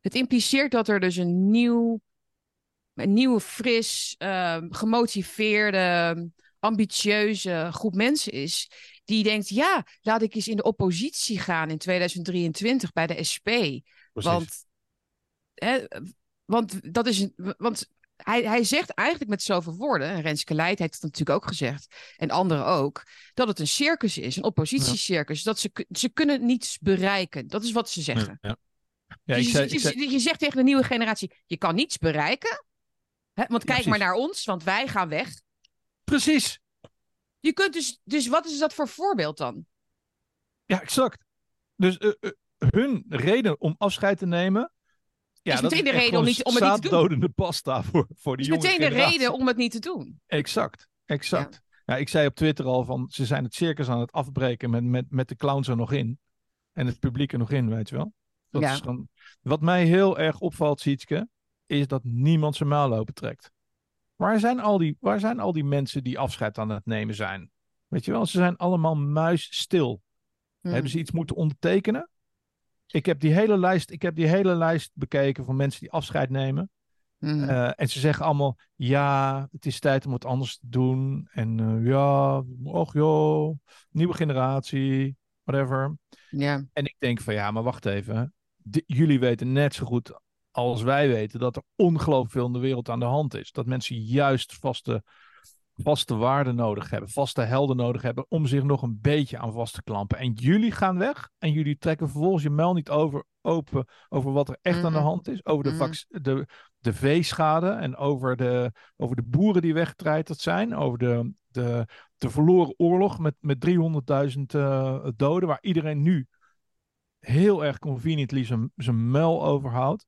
het impliceert dat er dus een nieuw, een nieuwe, fris, ehm, gemotiveerde, ambitieuze groep mensen is. Die denkt, ja, laat ik eens in de oppositie gaan in 2023 bij de SP. Want, hè, want dat is. Want hij, hij zegt eigenlijk met zoveel woorden, en Renske Leijt heeft het natuurlijk ook gezegd, en anderen ook, dat het een circus is, een oppositiecircus. Dat ze, ze kunnen niets bereiken. Dat is wat ze zeggen. Ja. Ja, Dus ik je, zei, je- ik zei- je zegt tegen de nieuwe generatie, je kan niets bereiken. Hè? Want kijk maar naar ons, want wij gaan weg. precies. Je kunt dus, dus wat is dat voor voorbeeld dan? Ja, exact. Dus eh, eh, hun reden om afscheid te nemen. Ja, Is dat meteen de reden om niet- om het niet te doen. pasta voor, voor die meteen de generatie. reden om het niet te doen. Exact, exact. Ja. ik zei op Twitter al van ze zijn het circus aan het afbreken met, met, met de clowns er nog in. En het publiek er nog in, weet je wel. Dat Ja. is gewoon... Wat mij heel erg opvalt, Sietske, is dat niemand zijn muil open trekt. Waar zijn, al die, waar zijn al die mensen die afscheid aan het nemen zijn? Weet je wel, ze zijn allemaal muisstil. Hmm. Hebben ze iets moeten ondertekenen? Ik heb die hele lijst, ik heb die hele lijst bekeken van mensen die afscheid nemen. Hmm. Eh, en ze zeggen allemaal, ja, het is tijd om het anders te doen. En eh, ja, och joh, nieuwe generatie, whatever. ja. En ik denk van, ja, maar wacht even. Jullie weten net zo goed als wij weten dat er ongelooflijk veel in de wereld aan de hand is. Dat mensen juist vaste, vaste waarden nodig hebben, vaste helden nodig hebben om zich nog een beetje aan vast te klampen. En jullie gaan weg en jullie trekken vervolgens je muil niet over, open over wat er echt aan de Mhm. hand is. Over de, vac- de, de veeschade en over de, over de boeren die weggetreiterd zijn. Over de, de, de verloren oorlog met, met 300.000 eh, doden, waar iedereen nu heel erg conveniently zijn, zijn muil overhoudt.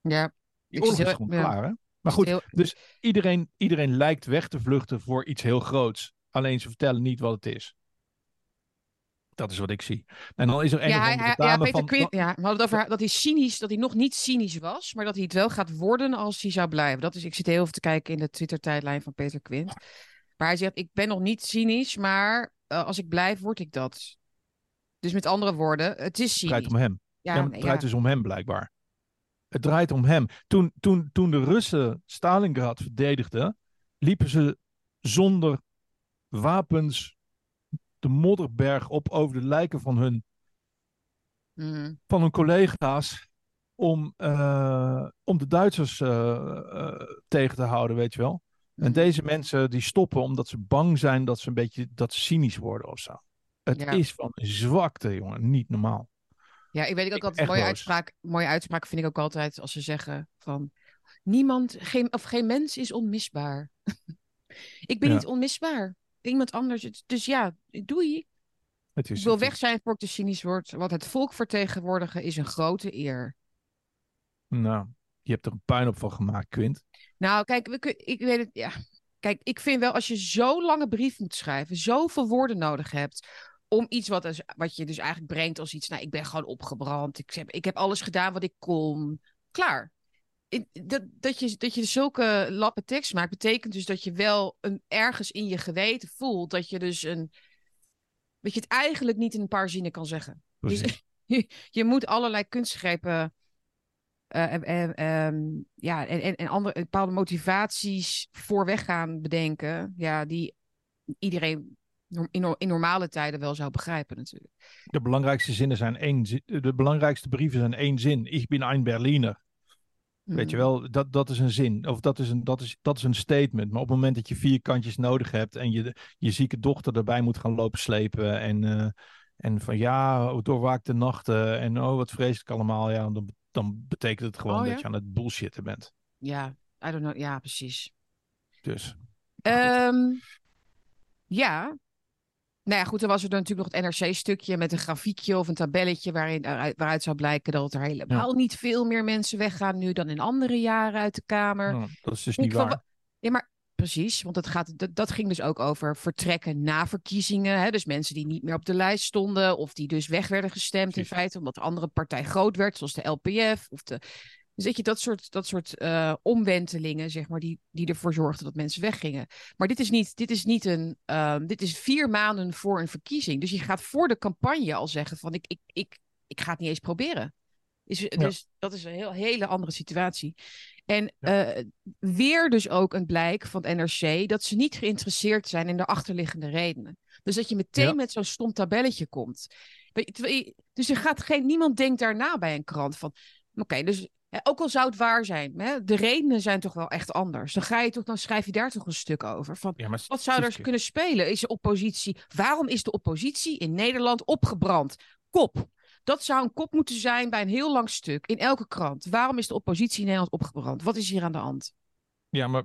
ja. Die Ik is heel- gewoon ja. klaar, hè? Maar goed, heel- dus iedereen, iedereen lijkt weg te vluchten voor iets heel groots. Alleen ze vertellen niet wat het is. Dat is wat ik zie. En dan is er een ja, hij, hij- ja, Peter van... Ja, we hadden het over dat hij cynisch, dat hij nog niet cynisch was, maar dat hij het wel gaat worden als hij zou blijven. Dat is, ik zit heel even te kijken in de Twitter-tijdlijn van Peter Quint. Maar hij zegt, ik ben nog niet cynisch, maar eh, als ik blijf, word ik dat. Dus met andere woorden, het is Het draait cynisch. om hem. Ja, het nee, ja. dus om hem blijkbaar. Het draait om hem. Toen, toen, toen de Russen Stalingrad verdedigden, liepen ze zonder wapens de modderberg op over de lijken van hun, Mhm. van hun collega's om, eh, om de Duitsers eh, eh, tegen te houden, weet je wel. En Mhm. deze mensen die stoppen omdat ze bang zijn dat ze een beetje dat ze cynisch worden of zo. Het Ja. is van zwakte, jongen. Niet normaal. Ja, ik weet ook altijd mooie boos. uitspraak. Mooie uitspraak vind ik ook altijd als ze zeggen van niemand, geen, of geen mens is onmisbaar. ik ben Ja. niet onmisbaar. Iemand anders. Dus ja, doei. Het is, Ik wil weg zijn voor ik te cynisch word. Want het volk vertegenwoordigen is een grote eer. Nou, je hebt er een puin op van gemaakt, Quint. Nou, kijk, we ik weet het. Ja. Kijk, ik vind wel als je zo'n lange brief moet schrijven, zoveel woorden nodig hebt. Om iets wat, dus, wat je dus eigenlijk brengt als iets. Nou, ik ben gewoon opgebrand. Ik heb, ik heb alles gedaan wat ik kon. Klaar. Dat, dat, je, dat je zulke lappen tekst maakt, betekent dus dat je wel een, ergens in je geweten voelt dat je dus een. Dat je het eigenlijk niet in een paar zinnen kan zeggen. Dus je, je moet allerlei kunstgrepen. eh, en, en, ehm, ja, en, en, en andere bepaalde motivaties voorweg gaan bedenken. Ja, die iedereen in, in normale tijden wel zou begrijpen, natuurlijk. De belangrijkste zinnen zijn één De belangrijkste brieven zijn één zin. Ik ben een Berliner. Weet je wel, dat, dat is een zin. Of dat is een, dat, is, dat is een statement. Maar op het moment dat je vier kantjes nodig hebt en je je zieke dochter erbij moet gaan lopen slepen. En, eh, en van ja, doorwaakte nachten. En oh, wat vreselijk allemaal. Ja, dan, dan betekent het gewoon Oh, dat je aan het bullshitten bent. Ja, I don't know. Ja, precies. Dus. Ehm, ja. Nou ja, goed, dan was er dan natuurlijk nog het NRC-stukje met een grafiekje of een tabelletje waarin, waaruit, waaruit zou blijken dat er helemaal niet veel meer mensen weggaan nu dan in andere jaren uit de Kamer. nou, dat is dus niet waar. wa- Ja, maar precies, want het gaat, dat, dat ging dus ook over vertrekken na verkiezingen. Hè? Dus mensen die niet meer op de lijst stonden of die dus weg werden gestemd Precies. in feite omdat de andere partij groot werd, zoals de LPF. Of de... Dus weet je, dat soort, dat soort eh, omwentelingen, zeg maar, die, die ervoor zorgden dat mensen weggingen. Maar dit is niet, dit is niet een, ehm, dit is vier maanden voor een verkiezing. Dus je gaat voor de campagne al zeggen van ik, ik, ik, ik ga het niet eens proberen. Is, Dus dat is een heel, hele andere situatie. En eh, weer dus ook een blijk van het NRC dat ze niet geïnteresseerd zijn in de achterliggende redenen. Dus dat je meteen Ja. met zo'n stom tabelletje komt. Dus er gaat geen, niemand denkt daarna bij een krant van, oké, dus hè, ook al zou het waar zijn, hè, de redenen zijn toch wel echt anders. Dan ga je toch, dan schrijf je daar toch een stuk over. Van, Ja, wat zou er kunnen spelen? Is de oppositie? Waarom is de oppositie in Nederland opgebrand? Kop. Dat zou een kop moeten zijn bij een heel lang stuk in elke krant. Waarom is de oppositie in Nederland opgebrand? Wat is hier aan de hand? Ja, maar,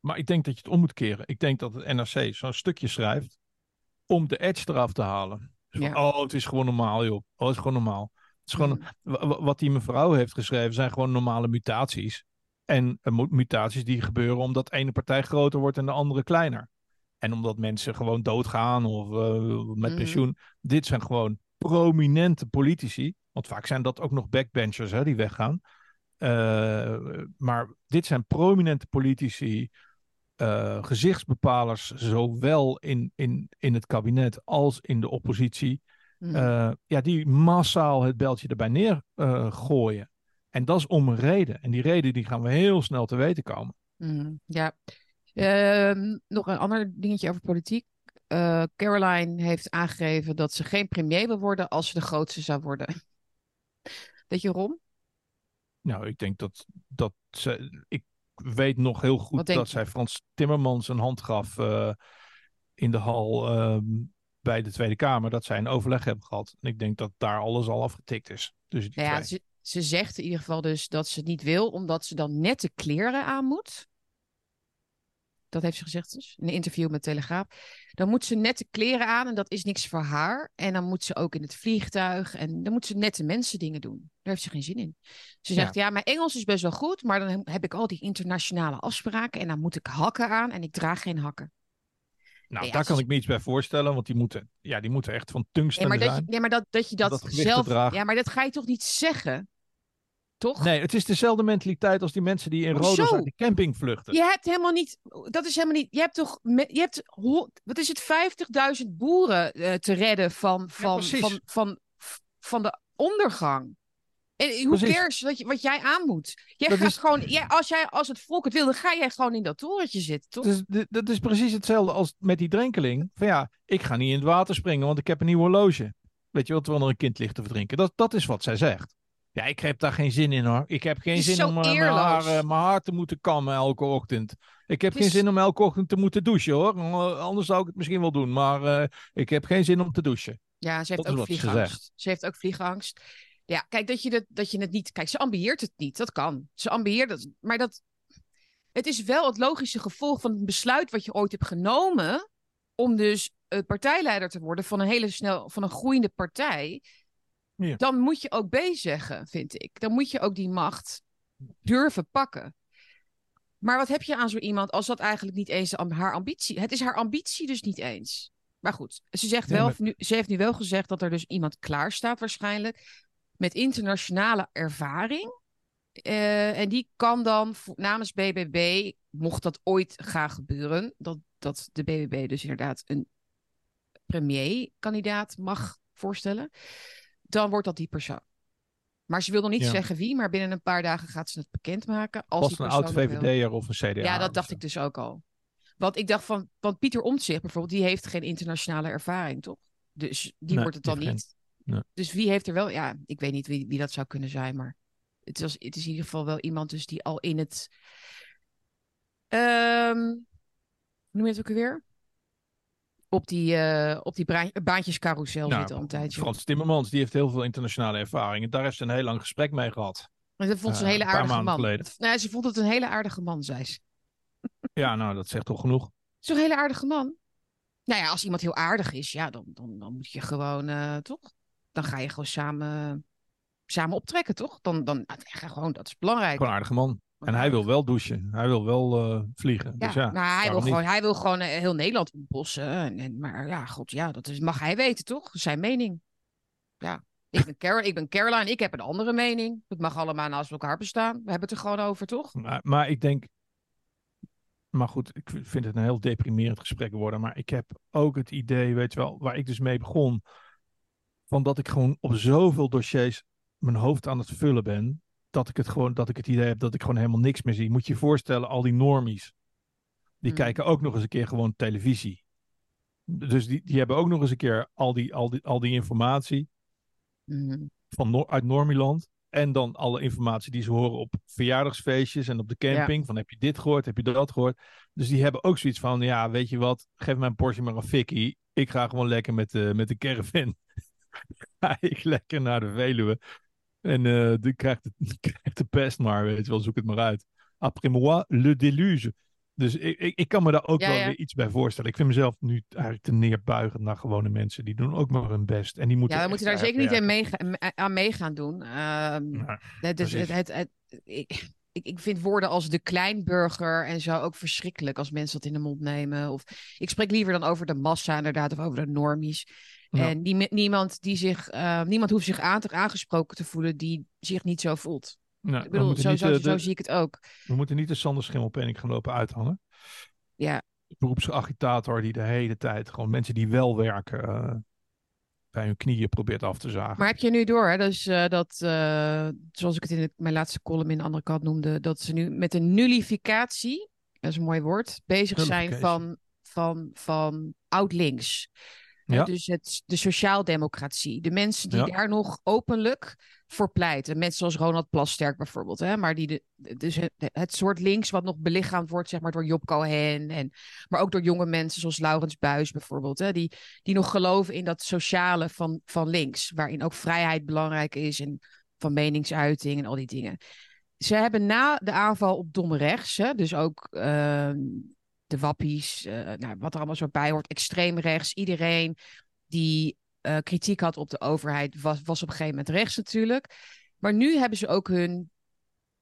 maar ik denk dat je het om moet keren. Ik denk dat het NRC zo'n stukje schrijft om de edge eraf te halen. Dus van. Oh, het is gewoon normaal, joh. Oh, het is gewoon normaal. Het is gewoon, Mhm. wa- wa- wat die mevrouw heeft geschreven zijn gewoon normale mutaties. En eh, mu- mutaties die gebeuren omdat de ene partij groter wordt en de andere kleiner. En omdat mensen gewoon doodgaan of eh, met Mhm. pensioen. Dit zijn gewoon prominente politici. Want vaak zijn dat ook nog backbenchers hè, die weggaan. Eh, maar dit zijn prominente politici, gezichtsbepalers, zowel in, in, in het kabinet als in de oppositie. Mhm. eh, ja, die massaal het beltje erbij neer eh. En dat is om een reden. En die reden die gaan we heel snel te weten komen. Mhm, Ja. Ehm, nog een ander dingetje over politiek. Eh, Caroline heeft aangegeven dat ze geen premier wil worden als ze de grootste zou worden. Weet je waarom? Nou, ik denk dat, dat ze. Ik weet nog heel goed dat je? zij Frans Timmermans een hand gaf in de hal ehm, bij de Tweede Kamer. Dat zij een overleg hebben gehad. En ik denk dat daar alles al afgetikt is. Dus Nou ja, ze, ze zegt in ieder geval dus dat ze het niet wil, omdat ze dan nette kleren aan moet. Dat heeft ze gezegd dus, in een interview met Telegraaf. Dan moet ze nette kleren aan en dat is niks voor haar. En dan moet ze ook in het vliegtuig en dan moet ze nette mensen dingen doen. Daar heeft ze geen zin in. Ze zegt, ja, mijn Engels is best wel goed, maar dan heb ik al die internationale afspraken en dan moet ik hakken aan en ik draag geen hakken. Nou, Ja, daar kan ik me iets bij voorstellen, want die moeten, ja, die moeten echt van tungsten Nee, maar dat, zijn. je, nee, maar dat, dat je dat, zelf. Ja, maar dat ga je toch niet zeggen? Toch? Nee, het is dezelfde mentaliteit als die mensen die in? Rodos uit de camping vluchten. Je hebt helemaal niet. Dat is helemaal niet. Je hebt toch. Je hebt. Wat is het? 50.000 boeren eh, te redden van, van, van, van, van de ondergang. En hoe cares wat, je, wat jij aan moet? Jij Dat gaat is- gewoon. Jij, als, jij, als het volk het wil, dan ga jij gewoon in dat torentje zitten, toch? Dus dat is precies hetzelfde als met die drenkeling. Van ja, ik ga niet in het water springen, want ik heb een nieuw horloge. Weet je wel, terwijl er een kind ligt te verdrinken. Dat, dat is wat zij zegt. Ja, ik heb daar geen zin in hoor. Ik heb geen zin om eh, mijn haar, mijn haar te moeten kammen elke ochtend. Ik heb geen zin om elke ochtend te moeten douchen hoor. Eh, Anders zou ik het misschien wel doen. Maar eh, ik heb geen zin om te douchen. Ja, ze heeft Dat ook wat ze vliegangst. Ze, heeft ook vliegangst. Ja, kijk, dat je, dat, dat je het niet... Kijk, ze ambieert het niet. Dat kan. Ze ambieert het. Maar dat... Het is wel het logische gevolg van een besluit wat je ooit hebt genomen... om dus eh, partijleider te worden van een hele snel... van een groeiende partij. Ja. Dan moet je ook B zeggen, vind ik. Dan moet je ook die macht durven pakken. Maar wat heb je aan zo iemand als dat eigenlijk niet eens haar ambitie... Het is haar ambitie dus niet eens. Maar goed, ze, zegt wel, maar- nu, ze heeft nu wel gezegd dat er dus iemand klaar staat waarschijnlijk... met internationale ervaring. Eh, en die kan dan namens BBB, mocht dat ooit gaan gebeuren... dat, dat de BBB dus inderdaad een premierkandidaat mag voorstellen... dan wordt dat die persoon. Maar ze wil nog niet Ja. zeggen wie, maar binnen een paar dagen gaat ze het bekendmaken. Als een oud. VVD'er of een CDA? Ja, dat dacht zo? ik dus ook al. Want ik dacht van, want Pieter Omtzigt bijvoorbeeld, die heeft geen internationale ervaring, toch? Dus die Nee, wordt het dan niet. Nee. Dus wie heeft er wel, ja, ik weet niet wie, wie dat zou kunnen zijn, maar het, was, het is in ieder geval wel iemand dus die al in het, hoe noem je het ook alweer? Op die, eh, op die baantjescarousel Nou, zit al een tijdje. Frans Timmermans, die heeft heel veel internationale ervaring. En daar heeft ze een heel lang gesprek mee gehad. Maar ze vond ze een eh, hele een paar aardige man. Nee, ze vond het een hele aardige man, zei ze. Ja, nou, dat zegt toch genoeg. Zo'n hele aardige man. Nou ja, als iemand heel aardig is, ja, dan, dan, dan moet je gewoon, eh, toch? Dan ga je gewoon samen, samen optrekken, toch? Dan, dan nou, gewoon, dat is belangrijk. Gewoon een aardige man. En hij wil wel douchen. Hij wil wel eh, vliegen. Ja, dus ja, maar hij wil, gewoon, hij wil gewoon eh, heel Nederland ontbossen. En, en, maar ja, god, ja, dat is, mag hij weten, toch? Zijn mening. Ja, ik ben, Car ik ben Caroline, ik heb een andere mening. Het mag allemaal naast elkaar bestaan. We hebben het er gewoon over, toch? Maar, maar ik denk. Maar goed, ik vind het een heel deprimerend gesprek worden. Maar ik heb ook het idee, weet je wel, waar ik dus mee begon. Van dat ik gewoon op zoveel dossiers mijn hoofd aan het vullen ben. Dat ik het gewoon, dat ik het idee heb dat ik gewoon helemaal niks meer zie. Moet je je voorstellen, al die normies. Die Hmm. kijken ook nog eens een keer gewoon televisie. Dus die, die hebben ook nog eens een keer al die, al die, al die informatie Mhm. van Noor- uit Normiland. En dan alle informatie die ze horen op verjaardagsfeestjes en op de camping. Van heb je dit gehoord, heb je dat gehoord. Dus die hebben ook zoiets van, ja, weet je wat, geef mijn Porsche maar een fikkie. Ik ga gewoon lekker met de, met de caravan. ga ik lekker naar de Veluwe. En eh die krijgt, het, krijgt de pest maar, weet je wel, zoek het maar uit. Après moi, le déluge. Dus ik, ik, ik kan me daar ook Ja, wel ja. weer iets bij voorstellen. Ik vind mezelf nu eigenlijk te neerbuigend naar gewone mensen. Die doen ook maar hun best. En die moeten Ja, we moeten daar zeker niet aan, meega- aan mee gaan doen. Nou, Het, ik, ik vind woorden als de kleinburger en zo ook verschrikkelijk als mensen dat in de mond nemen. Of ik spreek liever dan over de massa inderdaad of over de normies. Ja. En die, niemand, die zich, eh, niemand hoeft zich aan, aangesproken te voelen die zich niet zo voelt. Nou, Ik bedoel, zo, niet, zo, eh, zo zie ik het ook. we moeten niet de Sander Schimmelpenning gaan lopen uithangen. Ja. Beroepsagitator die de hele tijd gewoon mensen die wel werken eh, bij hun knieën probeert af te zagen. Maar heb je nu door, hè? Dus eh, dat, zoals ik het in de- mijn laatste column in de andere kant noemde, dat ze nu met een nullificatie, dat is een mooi woord, bezig zijn van, van, van oud-links. Ja. Dus het, de sociaaldemocratie. De mensen die Ja. daar nog openlijk voor pleiten. Mensen zoals Ronald Plasterk bijvoorbeeld. Hè, maar die de, dus het, het soort links wat nog belichaamd wordt zeg maar, door Job Cohen. En, maar ook door jonge mensen zoals Laurens Buis bijvoorbeeld. Hè, die, die nog geloven in dat sociale van, van links. Waarin ook vrijheid belangrijk is. En van meningsuiting en al die dingen. Ze hebben na de aanval op Dom Rechts, hè, dus ook ehm, de wappies, eh, nou, wat er allemaal zo bij hoort, extreem rechts, iedereen die eh, kritiek had op de overheid, was, was op een gegeven moment rechts natuurlijk. Maar nu hebben ze ook hun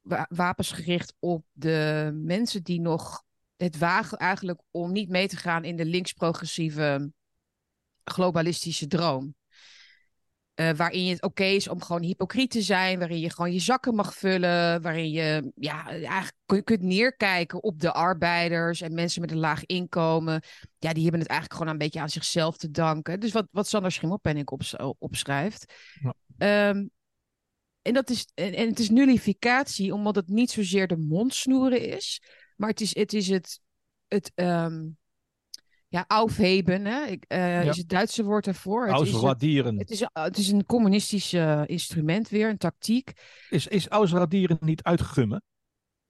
wa- wapens gericht op de mensen die nog het wagen eigenlijk om niet mee te gaan in de links-progressieve globalistische droom. Uh, waarin het oké is om gewoon hypocriet te zijn, waarin je gewoon je zakken mag vullen, waarin je ja, eigenlijk kunt neerkijken op de arbeiders en mensen met een laag inkomen. Ja, die hebben het eigenlijk gewoon een beetje aan zichzelf te danken. Dus wat, wat Sander Schimmelpenning op, opschrijft. Ja. Um, en, dat is, en, en, het is nullificatie, omdat het niet zozeer de mondsnoeren is, maar het is het, is het, het um, ja, aufheben, hè? Ik, uh, is het Duitse woord daarvoor. Ausradieren. Het, het, is, het is een communistisch uh, instrument weer, een tactiek. Is, is ausradieren niet uitgummen?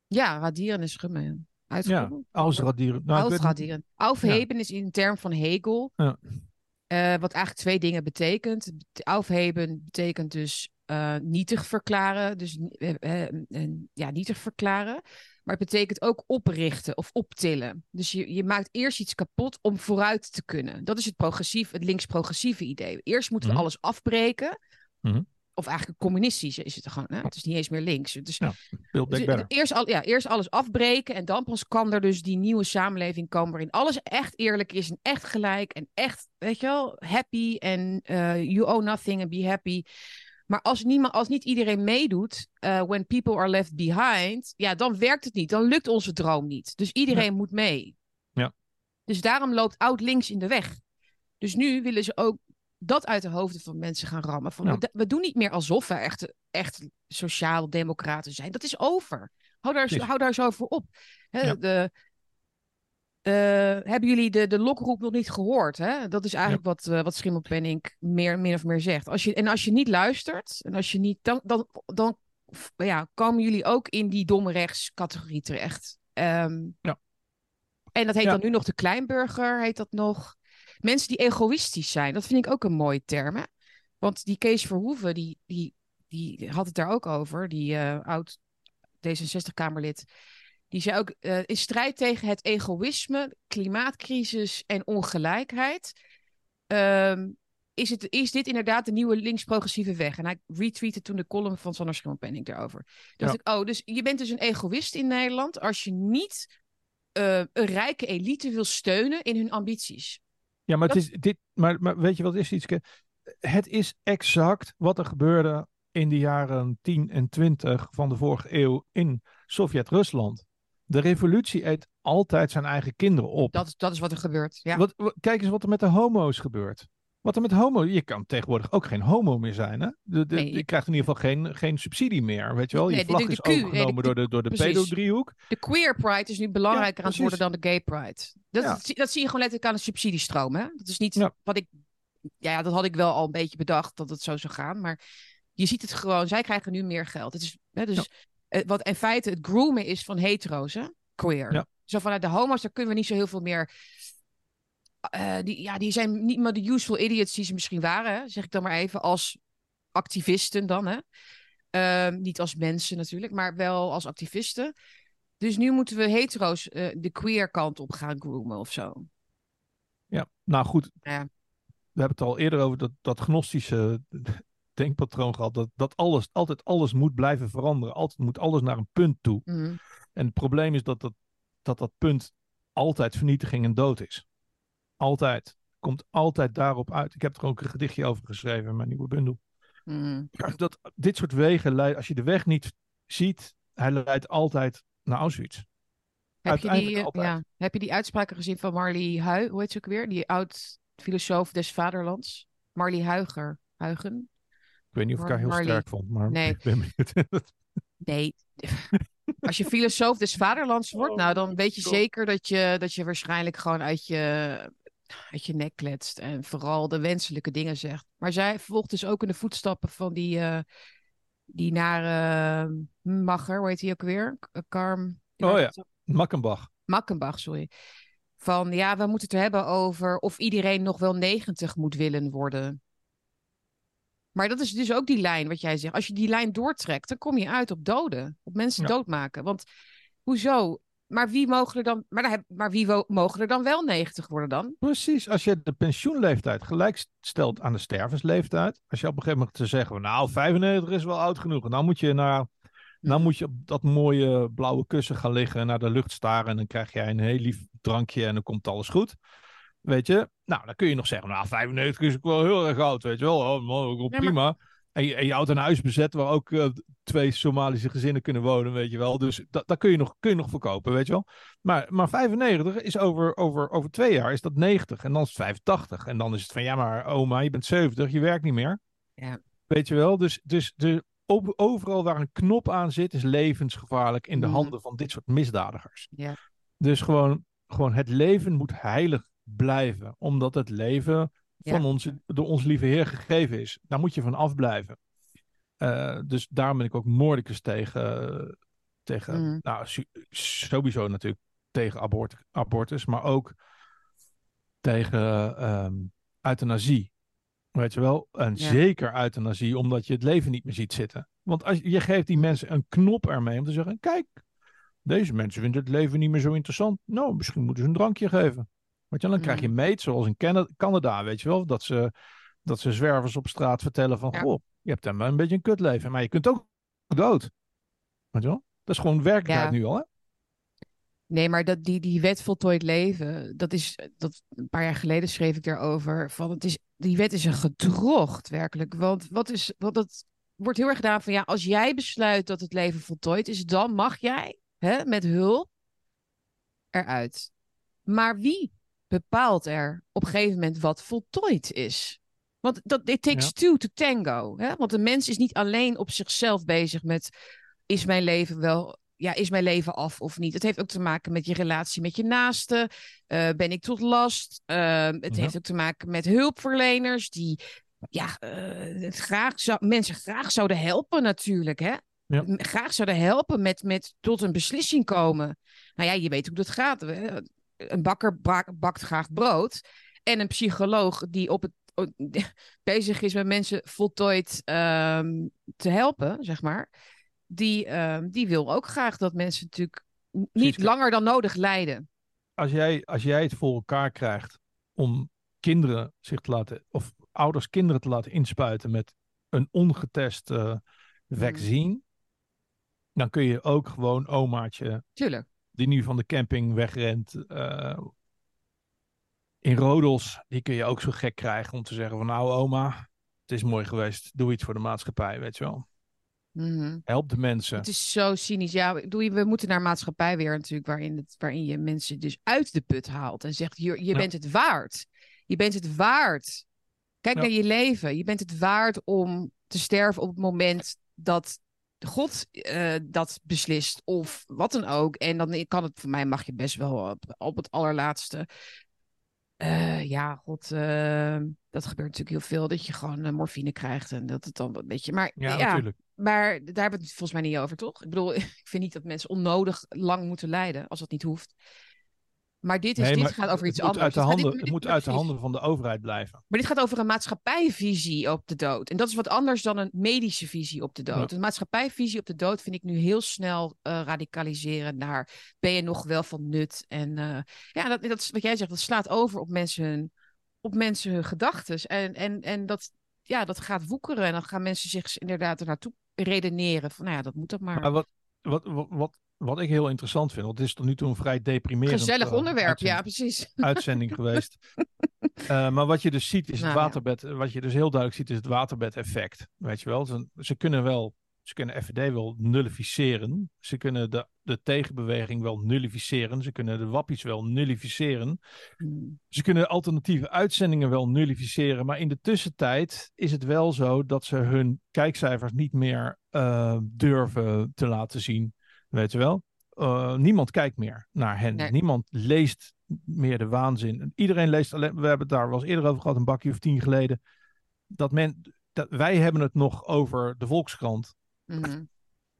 Ja, radieren is gummen. Uitgummen? Ja, ausradieren. Nou, ausradieren. Aufheben ja. is in term van Hegel. Ja. Uh, wat eigenlijk twee dingen betekent. Aufheben betekent dus uh, nietig verklaren. Dus uh, ja, nietig verklaren. Maar het betekent ook oprichten of optillen. Dus je, je maakt eerst iets kapot om vooruit te kunnen. Dat is het progressief, het links-progressieve idee. Eerst moeten we mm -hmm. alles afbreken. Mm -hmm. Of eigenlijk communistisch is het gewoon. Hè? Het is niet eens meer links. Dus, ja, dus eerst, al, ja, eerst alles afbreken. En dan pas kan er dus die nieuwe samenleving komen. Waarin alles echt eerlijk is. En echt gelijk. En echt, weet je wel, happy. En you owe nothing and be happy. Maar als, niemand, als niet iedereen meedoet, uh, when people are left behind, ja, dan werkt het niet. Dan lukt onze droom niet. Dus iedereen ja. moet mee. Ja. Dus daarom loopt oud links in de weg. Dus nu willen ze ook dat uit de hoofden van mensen gaan rammen. Van, ja. we, we, doen niet meer alsof we echt, echt sociaal-democraten zijn. Dat is over. Hou daar, hou daar zo voor op. Ja. de, uh, hebben jullie de, de lokroep nog niet gehoord? Hè? Dat is eigenlijk ja. wat, uh, wat Schimmelpenning meer, min of meer zegt. Als je, en als je niet luistert, en als je niet, dan, dan, dan ja, komen jullie ook in die domme rechtscategorie terecht. Um, ja. En dat heet ja. dan nu nog de kleinburger, heet dat nog. Mensen die egoïstisch zijn, dat vind ik ook een mooie term. Hè? Want die Kees Verhoeven, die, die, die had het daar ook over, die uh, oud D66-Kamerlid. Die zei ook, uh, in strijd tegen het egoïsme, klimaatcrisis en ongelijkheid, um, is, het, is dit inderdaad de nieuwe links-progressieve weg. En hij retweette toen de column van Sander Schimmelpenning daarover. Ja. ik, oh, dus je bent dus een egoïst in Nederland als je niet uh, een rijke elite wil steunen in hun ambities. Ja, maar, dat... het is dit, maar, maar weet je wat is iets? Het is exact wat er gebeurde in de jaren 10 en 20 van de vorige eeuw in Sovjet-Rusland. De revolutie eet altijd zijn eigen kinderen op. Dat, dat is wat er gebeurt. Ja. Wat, wat, kijk eens wat er met de homo's gebeurt. Wat er met homo, je kan tegenwoordig ook geen homo meer zijn. Hè? De, de, nee, je krijgt in ieder geval geen, geen subsidie meer. Weet je wel, je nee, vlag de, is Q, overgenomen nee, door de, door de pedodriehoek. De queer pride is nu belangrijker ja, aan het worden dan de gay pride. Dat, ja. dat, zie je gewoon letterlijk aan de subsidiestroom. Hè? Dat is niet ja. wat ik. Ja, dat had ik wel al een beetje bedacht dat het zo zou gaan. Maar je ziet het gewoon, zij krijgen nu meer geld. Het is, hè, dus wat in feite het groomen is van hetero's, hè? queer. Ja. Zo vanuit de homo's, daar kunnen we niet zo heel veel meer. Uh, die, ja, die zijn niet meer de useful idiots die ze misschien waren, hè? zeg ik dan maar even, als activisten dan. Hè? Uh, niet als mensen natuurlijk, maar wel als activisten. Dus nu moeten we hetero's uh, de queer kant op gaan groomen of zo. Ja, nou goed. Ja. We hebben het al eerder over dat, dat gnostische denkpatroon gehad. Dat, dat alles, altijd alles moet blijven veranderen. Altijd moet alles naar een punt toe. Mm. En het probleem is dat dat, dat dat punt altijd vernietiging en dood is. Altijd. Komt altijd daarop uit. Ik heb er ook een gedichtje over geschreven in mijn nieuwe bundel. Mm. Dat dit soort wegen leidt, als je de weg niet ziet, hij leidt altijd naar Auschwitz. Heb je, die, ja, heb je die uitspraken gezien van Marley Hui, hoe heet ze ook weer? Die oud filosoof des vaderlands. Marley Huiger. Huigen. Ik weet niet of ik haar heel Marley. sterk vond, maar nee. ik ben benieuwd. nee. Als je filosoof des vaderlands wordt, oh, nou dan weet je God. zeker dat je, dat je waarschijnlijk gewoon uit je, uit je nek kletst. En vooral de wenselijke dingen zegt. Maar zij volgt dus ook in de voetstappen van die, uh, die nare uh, Macher, hoe heet hij ook weer? Karm. Oh ja, Makkenbach. Makkenbach, sorry. Van ja, we moeten het er hebben over of iedereen nog wel 90 moet willen worden. Maar dat is dus ook die lijn wat jij zegt. Als je die lijn doortrekt, dan kom je uit op doden. Op mensen ja. doodmaken. Want hoezo? Maar wie mogen er dan, maar, maar wie mogen er dan wel 90 worden dan? Precies, als je de pensioenleeftijd gelijk stelt aan de stervensleeftijd. Als je op een gegeven moment te zeggen, nou 95 is wel oud genoeg. En dan moet je naar Dan Mhm. moet je op dat mooie blauwe kussen gaan liggen en naar de lucht staren. En dan krijg jij een heel lief drankje en dan komt alles goed. Weet je? Nou, dan kun je nog zeggen, nou, 95 is ook wel heel erg oud, weet je wel. Oh, man, Ja, maar- prima. En, je, en je houdt een huis bezet waar ook eh, twee Somalische gezinnen kunnen wonen, weet je wel. Dus dat, dat kun, je nog, kun je nog verkopen, weet je wel. Maar, maar 95 is over, over, over twee jaar is dat 90 en dan is het 85. En dan is het van, ja, maar oma, je bent 70, je werkt niet meer. Ja. Weet je wel? Dus, dus de, op- overal waar een knop aan zit, is levensgevaarlijk in de Mhm. handen van dit soort misdadigers. Ja. Dus gewoon, gewoon het leven moet heilig blijven, omdat het leven van Ja. ons, door ons lieve Heer gegeven is. Daar moet je van afblijven. Eh, dus daarom ben ik ook moordicus tegen, tegen Mhm. nou, sowieso natuurlijk tegen abort, abortus, maar ook tegen ehm, euthanasie. Weet je wel? En Ja. zeker euthanasie, omdat je het leven niet meer ziet zitten. Want als, je geeft die mensen een knop ermee om te zeggen: kijk, deze mensen vinden het leven niet meer zo interessant. Nou, misschien moeten ze een drankje geven. Wel? dan krijg je meet, zoals in Cana- Canada, weet je wel, dat ze, dat ze zwervers op straat vertellen van, Ja. goh, je hebt dan maar een beetje een kutleven, maar je kunt ook dood. Weet je wel? Dat is gewoon werkelijkheid Ja. nu al, hè? Nee, maar dat, die, die wet voltooid leven, dat is, dat, een paar jaar geleden schreef ik daarover, van het is, die wet is een gedrocht, werkelijk. Want wat is, wat dat wordt heel erg gedaan van, ja, als jij besluit dat het leven voltooid is, dan mag jij, hè, met hulp, eruit. Maar wie bepaalt er op een gegeven moment wat voltooid is? Want dat, it takes Ja. two to tango. Hè? Want de mens is niet alleen op zichzelf bezig met, is mijn leven wel ja, is mijn leven af of niet? Het heeft ook te maken met je relatie met je naaste. Eh, ben ik tot last? Eh, het Ja. heeft ook te maken met hulpverleners die ja, eh, het graag zou, mensen graag zouden helpen natuurlijk. Hè? Ja. Graag zouden helpen met, met tot een beslissing komen. Nou ja, je weet hoe dat gaat. Een bakker bak- bakt graag brood. En een psycholoog die op het, bezig is met mensen voltooid ehm, te helpen, zeg maar die, ehm, die wil ook graag dat mensen natuurlijk niet langer dan nodig lijden. Als jij, als jij het voor elkaar krijgt om kinderen zich te laten, of ouders kinderen te laten inspuiten met een ongetest eh, vaccin, dan kun je ook gewoon omaatje Tuurlijk. Die nu van de camping wegrent. eh, in Rodels, die kun je ook zo gek krijgen om te zeggen van nou oma, het is mooi geweest, doe iets voor de maatschappij, weet je wel. Mhm. Help de mensen. Het is zo cynisch. Ja, we moeten naar maatschappij weer natuurlijk waarin, het, waarin je mensen dus uit de put haalt en zegt, je, je Ja. bent het waard. Je bent het waard. Kijk Ja. naar je leven. Je bent het waard om te sterven op het moment dat God eh, dat beslist of wat dan ook. En dan kan het, voor mij mag je best wel op, op het allerlaatste. Eh, ja, god, eh, dat gebeurt natuurlijk heel veel. Dat je gewoon morfine krijgt en dat het dan een beetje... Maar ja, ja, natuurlijk. maar daar hebben we het volgens mij niet over, toch? Ik bedoel, ik vind niet dat mensen onnodig lang moeten lijden, als dat niet hoeft. Maar dit, is, Nee, dit gaat over iets moet anders. Uit de Dit gaat- handen, dit- het moet uit de handen van de overheid blijven. Maar dit gaat over een maatschappijvisie op de dood. En dat is wat anders dan een medische visie op de dood. Ja. Een maatschappijvisie op de dood vind ik nu heel snel eh, radicaliseren naar ben je nog wel van nut? En eh, ja, dat, dat is wat jij zegt, dat slaat over op mensen hun, op mensen hun gedachten. En, en, en dat, ja, dat gaat woekeren. En dan gaan mensen zich inderdaad er naartoe redeneren. Van nou ja, dat moet dat maar. Maar wat, wat, wat, wat, wat ik heel interessant vind, want het is tot nu toe een vrij deprimerend Gezellig eh, onderwerp, uitzending- ja, precies. uitzending geweest. Eh, maar wat je dus ziet is het Nou ja. waterbed. Wat je dus heel duidelijk ziet is het waterbed-effect. Weet je wel? Ze, ze kunnen wel, ze kunnen FVD wel nullificeren. Ze kunnen de, de tegenbeweging wel nullificeren. Ze kunnen de wappies wel nullificeren. Hmm. Ze kunnen alternatieve uitzendingen wel nullificeren. Maar in de tussentijd is het wel zo dat ze hun kijkcijfers niet meer eh, durven te laten zien. Weet je wel? Eh, niemand kijkt meer naar hen. Nee. Niemand leest meer de waanzin. Iedereen leest alleen. We hebben het daar wel eens eerder over gehad, een bakje of tien geleden. Dat men. Dat, wij hebben het nog over de Volkskrant.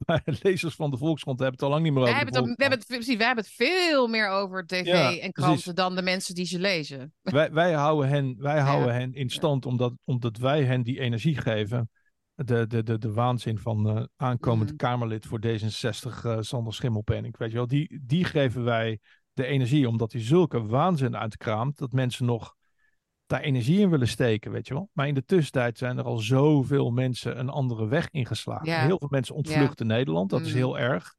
Maar lezers van de Volkskrant hebben het al lang niet meer Wij over. hebben, de het, we, hebben het, precies, wij hebben het veel meer over tv Ja, en precies. kranten dan de mensen die ze lezen. wij, wij houden hen, wij Ja. houden hen in stand omdat, omdat wij hen die energie geven. De, de, de, de waanzin van eh, aankomend Mhm. Kamerlid voor D66, eh Sander Schimmelpenning. Weet je wel, die, die geven wij de energie omdat hij zulke waanzin uitkraamt dat mensen nog daar energie in willen steken, weet je wel. Maar in de tussentijd zijn er al zoveel mensen een andere weg ingeslagen. Ja. Heel veel mensen ontvluchten Nederland, dat is Mm. heel erg.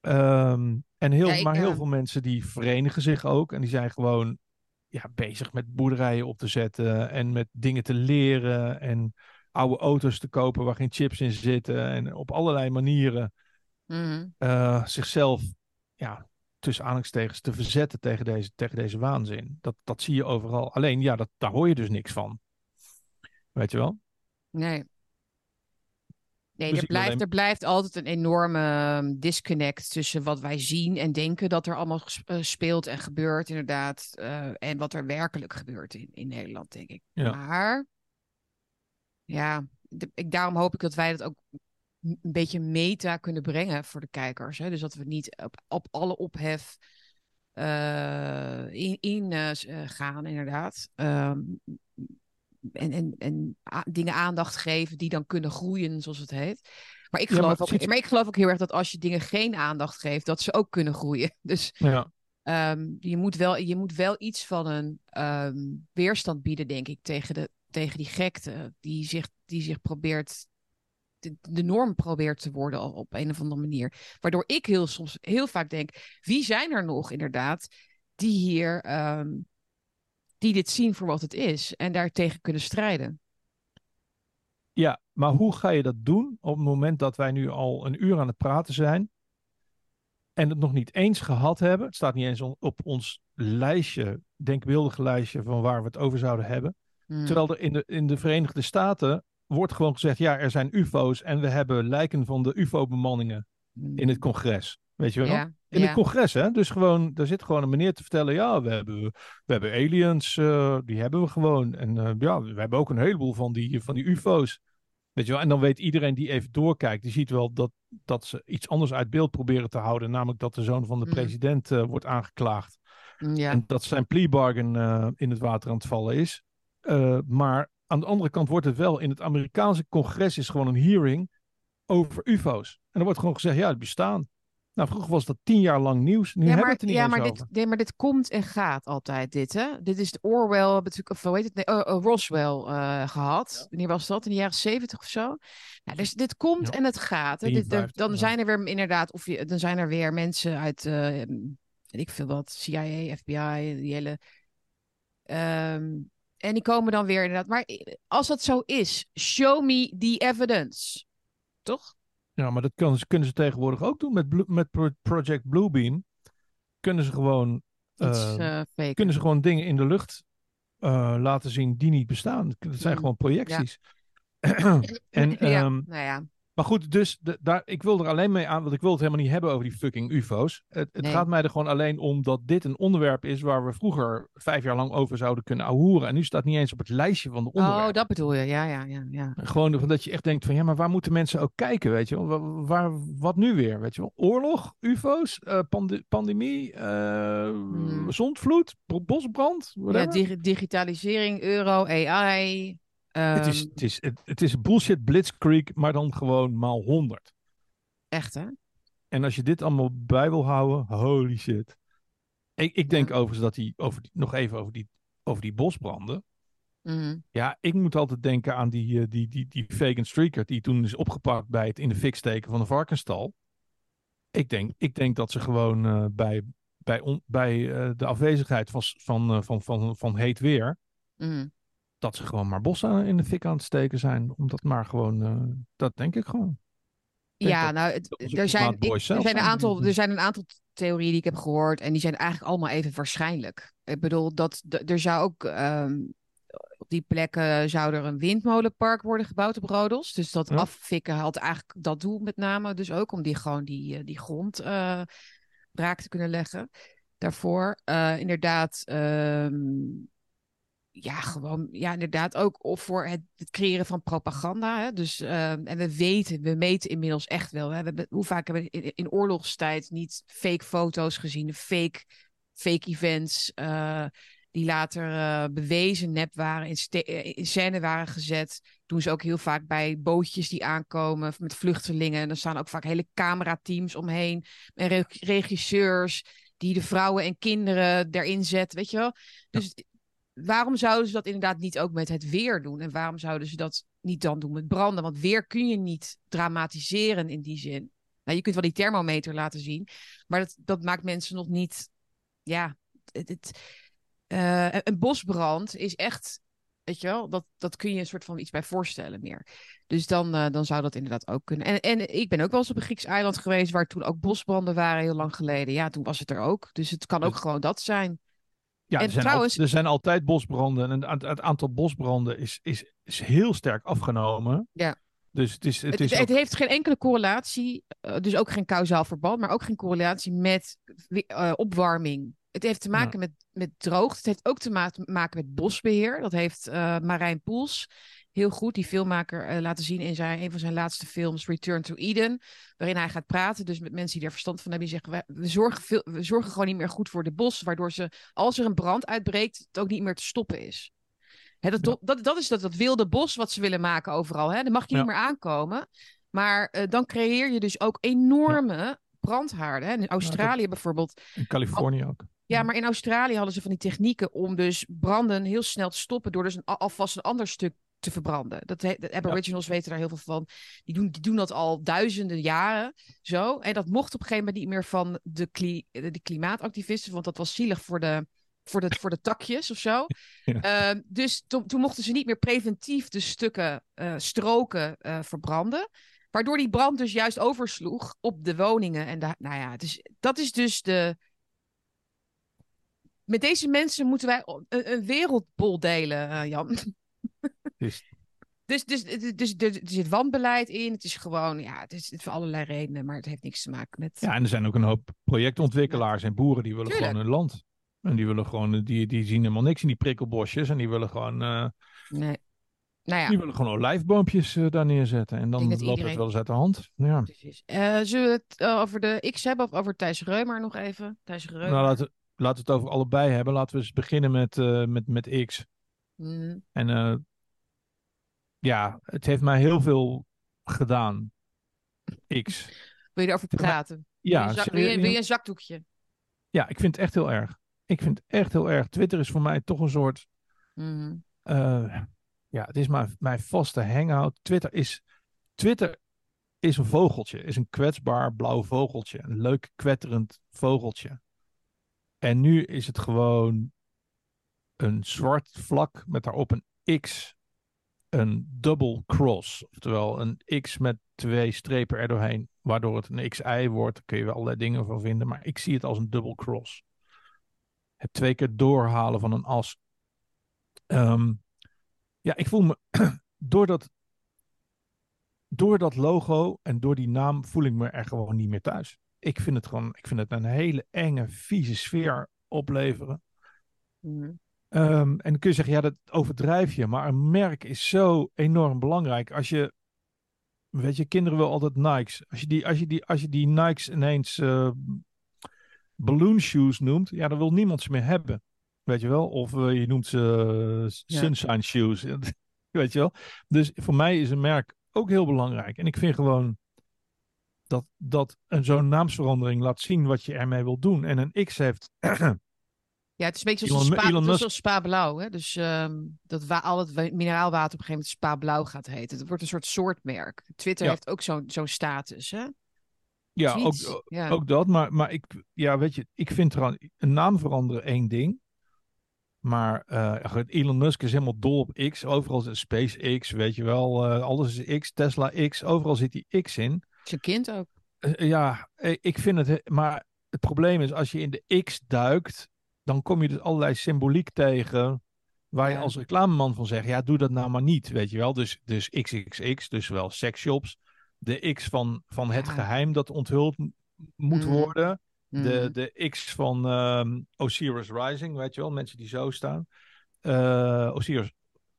Ehm, en heel, Ja, ik, maar heel veel mensen die verenigen zich ook. En die zijn gewoon ja, bezig met boerderijen op te zetten. En met dingen te leren. En oude auto's te kopen waar geen chips in zitten. En op allerlei manieren Mhm. eh, zichzelf, ja, tussen aanhalingstekens, te verzetten tegen deze, tegen deze waanzin. Dat, dat zie je overal. Alleen, ja, dat, daar hoor je dus niks van. Weet je wel? Nee. Nee, er blijft, er blijft altijd een enorme ehm, disconnect tussen wat wij zien en denken dat er allemaal eh, speelt en gebeurt, inderdaad. eh, en wat er werkelijk gebeurt in, in Nederland, denk ik. Ja. Maar, ja, de- ik, daarom hoop ik dat wij dat ook een beetje meta kunnen brengen voor de kijkers. Hè? Dus dat we niet op, op alle ophef eh, in, in eh, eh, gaan, inderdaad. Ehm, en, en, en dingen aandacht geven die dan kunnen groeien, zoals het heet. Maar ik, Ja, maar geloof ook, maar ik geloof ook heel erg dat als je dingen geen aandacht geeft, dat ze ook kunnen groeien. Dus Ja. ehm, je, moet wel, je moet wel iets van een ehm, weerstand bieden, denk ik, tegen, de, tegen die gekte die zich, die zich probeert, de, norm probeert te worden op een of andere manier. Waardoor ik heel soms heel vaak denk, wie zijn er nog inderdaad die hier, ehm, die dit zien voor wat het is en daartegen kunnen strijden? Ja, maar hoe ga je dat doen op het moment dat wij nu al een uur aan het praten zijn en het nog niet eens gehad hebben? Het staat niet eens op ons lijstje, denkbeeldige lijstje van waar we het over zouden hebben. Hmm. Terwijl er in de, in de Verenigde Staten wordt gewoon gezegd, ja, er zijn UFO's en we hebben lijken van de UFO-bemanningen in het congres. Weet je wel? Hmm. Ja, In ja. het congres, hè? Dus gewoon, daar zit gewoon een meneer te vertellen: ja, we hebben, we hebben aliens, eh, die hebben we gewoon. En eh, ja, we hebben ook een heleboel van die, van die UFO's. Weet je wel? En dan weet iedereen die even doorkijkt, die ziet wel dat, dat ze iets anders uit beeld proberen te houden. Namelijk dat de zoon van de Mm. president eh, wordt aangeklaagd. ja. En dat zijn plea bargain in het water aan het vallen is. Eh, maar aan de andere kant wordt het wel in het Amerikaanse congres is gewoon een hearing over UFO's. En er wordt gewoon gezegd, ja, het bestaan. Nou, vroeger was dat tien jaar lang nieuws. Nu ja, hebben we maar, het er niet ja, maar over. dit, nee, maar dit komt en gaat altijd, dit, hè? Dit is de Orwell, natuurlijk, of hoe heet het? Nee, oh, oh, Roswell eh, gehad. Wanneer was dat? In de jaren zeventig of zo? Nou, dus dit komt Ja. en het gaat. Hè? Dit, er- 53, dan ja. zijn er weer inderdaad, of je, dan zijn er weer mensen uit, eh, weet ik veel wat, CIA, FBI, die hele... ehm, en die komen dan weer inderdaad. Maar als dat zo is, show me the evidence. Toch? Ja, maar dat kan, kunnen ze tegenwoordig ook doen met, met Pro- Project Bluebeam. Kunnen ze gewoon, Iets eh, eh kunnen ze gewoon dingen in de lucht eh, laten zien die niet bestaan. Dat zijn Mm, gewoon projecties. en, ja, ehm, nou ja. Maar goed, dus de, daar, ik wil er alleen mee aan, want ik wil het helemaal niet hebben over die fucking UFO's. Het, het Nee. gaat mij er gewoon alleen om dat dit een onderwerp is waar we vroeger vijf jaar lang over zouden kunnen ahoeren. En nu staat het niet eens op het lijstje van de onderwerpen. Oh, dat bedoel je. Ja, ja, ja. ja. Gewoon dat je echt denkt van ja, maar waar moeten mensen ook kijken, weet je wel? Waar, waar- wat nu weer, weet je wel? Oorlog, UFO's, eh, pande- pandemie, eh, Hmm. zondvloed, bo- bosbrand, Ja, dig- digitalisering, euro, AI. Het, is, ehm, het, is, het, het is bullshit blitzkrieg, maar dan gewoon maal honderd. Echt, hè? En als je dit allemaal bij wil houden, holy shit. Ik, ik denk Ja. overigens dat die, over die, nog even over die, over die bosbranden. Mhm. Ja, ik moet altijd denken aan die, eh, die, die, die vegan streaker die toen is opgepakt bij het in de fik steken van een varkenstal. Ik denk, ik denk dat ze gewoon eh, bij, bij, on- bij eh, de afwezigheid van, van, van, van, van heet weer, Mhm. Dat ze gewoon maar bos aan, in de fik aan het steken zijn. Omdat maar gewoon, eh, dat denk ik gewoon. denk Ja, dat- nou, het- dat onze er, zijn, ik- er, zijn een aantal, er zijn een aantal theorieën die ik heb gehoord. En die zijn eigenlijk allemaal even waarschijnlijk. Ik bedoel, dat, er zou ook. ehm, op die plekken zou er een windmolenpark worden gebouwd op Rodos. Dus dat Ja. afvikken had eigenlijk dat doel met name. Dus ook om die gewoon die, eh, die grond eh, braak te kunnen leggen. Daarvoor. Inderdaad. ehm, ja, gewoon, ja, inderdaad ook of voor het, het creëren van propaganda. Hè? Dus, ehm, en we weten, we meten inmiddels echt wel. Hè? We hoe vaak hebben we in, oorlogstijd niet fake foto's gezien, fake, fake events, eh, die later eh, bewezen nep waren, in, eh, in scène waren gezet. Doen ze ook heel vaak bij bootjes die aankomen met vluchtelingen. En er staan ook vaak hele camerateams omheen. En re- regisseurs die de vrouwen en kinderen erin zetten, weet je wel. Dus waarom zouden ze dat inderdaad niet ook met het weer doen? En waarom zouden ze dat niet dan doen met branden? Want weer kun je niet dramatiseren in die zin. Nou, je kunt wel die thermometer laten zien, maar dat, dat maakt mensen nog niet. Ja, het, het, uh, een bosbrand is echt. Weet je wel, dat, dat kun je een soort van iets bij voorstellen meer. Dus dan, uh, dan zou dat inderdaad ook kunnen. En, en ik ben ook wel eens op een Grieks eiland geweest waar toen ook bosbranden waren heel lang geleden. Ja, toen was het er ook. Dus het kan ook gewoon dat zijn. Ja, er zijn, trouwens... al, er zijn altijd bosbranden. En het, het aantal bosbranden is, is, is heel sterk afgenomen. Ja. Dus het, is, het, het, is het heeft geen enkele correlatie, uh, dus ook geen kausaal verband, maar ook geen correlatie met uh, opwarming. Het heeft te maken ja. met, met droogte. Het heeft ook te ma maken met bosbeheer. Dat heeft uh, Marijn Poels heel goed, die filmmaker, uh, laten zien in zijn, een van zijn laatste films, Return to Eden. Waarin hij gaat praten, dus met mensen die er verstand van hebben. Die zeggen, we, we, zorgen veel, we zorgen gewoon niet meer goed voor de bos. Waardoor ze, als er een brand uitbreekt, het ook niet meer te stoppen is. Hè, dat, ja. dat, dat is dat, dat wilde bos wat ze willen maken overal. Hè? Daar mag je ja. niet meer aankomen. Maar uh, dan creëer je dus ook enorme ja. brandhaarden. Hè? In Australië bijvoorbeeld. In Californië ook. Ja, maar in Australië hadden ze van die technieken om dus branden heel snel te stoppen door dus een, alvast een ander stuk te verbranden. Dat de Aboriginals ja. weten daar heel veel van. Die doen, die doen dat al duizenden jaren zo. En dat mocht op een gegeven moment niet meer van de, kli de klimaatactivisten, want dat was zielig voor de, voor de, voor de takjes of zo. Ja. Uh, dus to, toen mochten ze niet meer preventief de stukken uh, stroken uh, verbranden. Waardoor die brand dus juist oversloeg op de woningen. En de, nou ja, dus, dat is dus de. Met deze mensen moeten wij een, een wereldbol delen, uh, Jan. Dus... Dus, dus, dus, dus, dus, er zit wanbeleid in. Het is gewoon, ja, het is, voor allerlei redenen, maar het heeft niks te maken met. Ja, en er zijn ook een hoop projectontwikkelaars en boeren die willen Tuurlijk. gewoon hun land. En die willen gewoon, die, die zien helemaal niks in die prikkelbosjes. En die willen gewoon. Uh, nee. Nou ja. Die willen gewoon olijfboompjes uh, daar neerzetten. En dan loopt iedereen... het wel eens uit de hand. Ja. Precies. Uh, zullen we het over de X hebben of over Thijs Reumer nog even? Thijs Reumer. Nou, laten, laten we het over allebei hebben. Laten we eens beginnen met, met, met X. Mm. En ja, het heeft mij heel veel gedaan. X. Wil je erover praten? Ja. Wil je, zak, wil je, wil je een zakdoekje? Ja, ik vind het echt heel erg. Ik vind het echt heel erg. Twitter is voor mij toch een soort. Mm. Uh, ja, het is mijn, mijn vaste hangout. Twitter is. Twitter is een vogeltje. Is een kwetsbaar blauw vogeltje. Een leuk kwetterend vogeltje. En nu is het gewoon een zwart vlak met daarop een X. Een double cross. Oftewel een X met twee strepen erdoorheen. Waardoor het een XI wordt. Daar kun je wel allerlei dingen van vinden. Maar ik zie het als een double cross het twee keer doorhalen van een as. Um, ja, ik voel me door dat, door dat logo en door die naam voel ik me er gewoon niet meer thuis. Ik vind het gewoon, ik vind het een hele enge, vieze sfeer opleveren. Mm. Um, en dan kun je zeggen, ja, dat overdrijf je. Maar een merk is zo enorm belangrijk. Als je, weet je, kinderen willen altijd Nikes. Als je die, als je die, als je die Nikes ineens uh, balloon shoes noemt, ja, dan wil niemand ze meer hebben. Weet je wel? Of uh, je noemt ze uh, sunshine ja. shoes. Weet je wel? Dus voor mij is een merk ook heel belangrijk. En ik vind gewoon dat, dat een zo'n naamsverandering laat zien wat je ermee wil doen. En een X heeft. Ja, het is een beetje zoals Elon, spa, Elon Musk... zoals spa blauw. Hè? Dus um, dat al het mineraalwater op een gegeven moment spa blauw gaat heten. Het wordt een soort soortmerk. Twitter ja. heeft ook zo'n zo'n status. Hè? Ja, ook, ja. ook dat. Maar, maar ik, ja, weet je, ik vind er een naam veranderen één ding. Maar uh, Elon Musk is helemaal dol op X. Overal zit SpaceX, weet je wel. Uh, alles is X, Tesla X. Overal zit die X in. Zijn kind ook. Uh, ja, ik vind het. Maar het probleem is, als je in de X duikt, dan kom je dus allerlei symboliek tegen. Waar je als reclameman van zegt, ja, doe dat nou maar niet, weet je wel. Dus, dus XXX, dus wel sexshops de X van, van het geheim dat onthuld moet mm. worden. De, de X van um, Osiris Rising, weet je wel, mensen die zo staan. Uh, Osiris,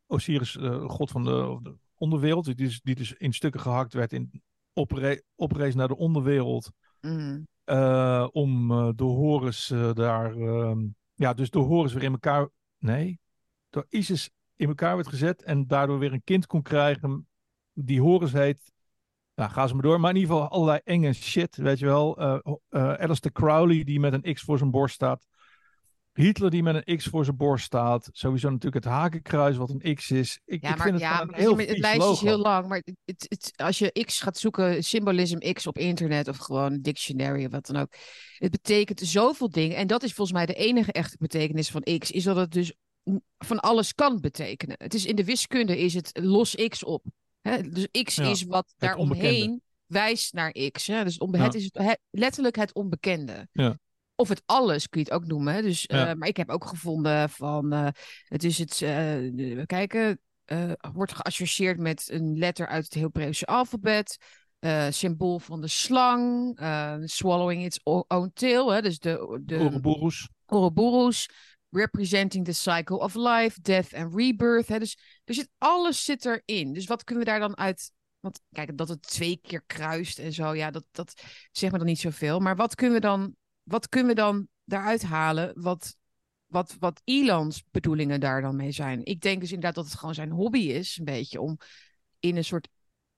Osiris uh, god van de, de, onderwereld, die dus, die dus in stukken gehakt werd in opre oprees naar de onderwereld. Mm. Uh, om door Horus daar, ja, dus door Horus weer in elkaar, nee, door Isis in elkaar werd gezet en daardoor weer een kind kon krijgen die Horus heet nou, ga ze maar door. Maar in ieder geval allerlei enge shit, weet je wel. Uh, uh, Alistair Crowley, die met een X voor zijn borst staat. Hitler die met een X voor zijn borst staat. Sowieso natuurlijk het hakenkruis wat een X is. Ik, Ja, ik maar, vind het ja, maar heel het lijstje is heel lang. Maar het, het, het- als je X gaat zoeken, symbolism X op internet of gewoon dictionary of wat dan ook. Het betekent zoveel dingen. En dat is volgens mij de enige echte betekenis van X. Is dat het dus van alles kan betekenen. Het is in de wiskunde is het los X op. Hè? Dus X Ja, is wat daaromheen wijst naar X. Hè? Dus het, onbe- het is letterlijk het onbekende. Ja. Of het alles kun je het ook noemen. Dus, Ja. eh, maar ik heb ook gevonden van. eh, het is het. we kijken. eh, wordt geassocieerd met een letter uit het Hebreeuwse alfabet. symbool van de slang. swallowing its own tail. Hè, dus de, de Ouroboros. Ouroboros. Representing the cycle of life, death and rebirth. Hè, dus er zit, alles zit erin. Dus wat kunnen we daar dan uit... Want kijk, dat het twee keer kruist en zo. Ja, dat, dat zegt me dan niet zoveel. Maar wat kunnen we dan, wat kunnen we dan daaruit halen? Wat, wat, wat Elons bedoelingen daar dan mee zijn? Ik denk dus inderdaad dat het gewoon zijn hobby is. Een beetje om in een soort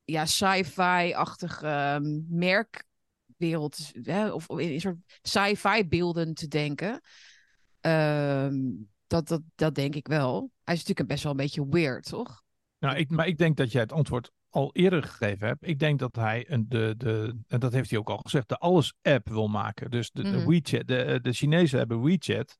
ja, sci-fi-achtige ehm, merkwereld... Hè, of in een soort sci-fi beelden te denken. Ehm, dat, dat, dat denk ik wel. Hij is natuurlijk best wel een beetje weird, toch? Nou, ik, maar ik denk dat jij het antwoord al eerder gegeven hebt. Ik denk dat hij, een, de, de, en dat heeft hij ook al gezegd, de alles-app wil maken. Dus de, de Mhm. WeChat, de, de Chinezen hebben WeChat.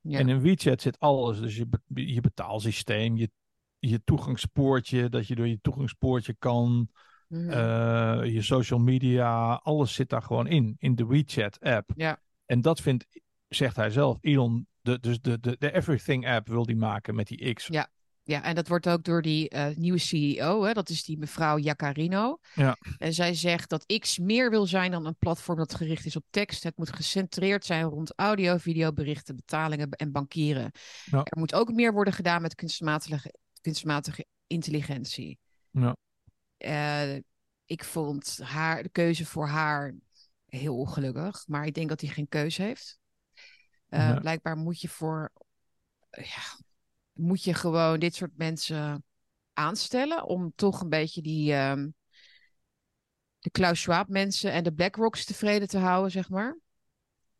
Ja. En in WeChat zit alles. Dus je, je betaalsysteem, je, je toegangspoortje, dat je door je toegangspoortje kan. Mhm. eh, je social media, alles zit daar gewoon in, in de WeChat-app. Ja. En dat vindt, zegt hij zelf, Elon, de, dus de, de, de Everything-app wil die maken met die X. Ja. Ja, en dat wordt ook door die eh, nieuwe CEO, hè, dat is die mevrouw Jacarino. Ja. En zij zegt dat X meer wil zijn dan een platform dat gericht is op tekst. Het moet gecentreerd zijn rond audio, video, berichten, betalingen en bankieren. Ja. Er moet ook meer worden gedaan met kunstmatige, kunstmatige intelligentie. Ja. Eh, ik vond haar, de keuze voor haar heel ongelukkig, maar ik denk dat hij geen keuze heeft. Eh, Ja. Blijkbaar moet je voor, ja, moet je gewoon dit soort mensen aanstellen om toch een beetje die ehm, de Klaus Schwab mensen en de BlackRocks tevreden te houden, zeg maar.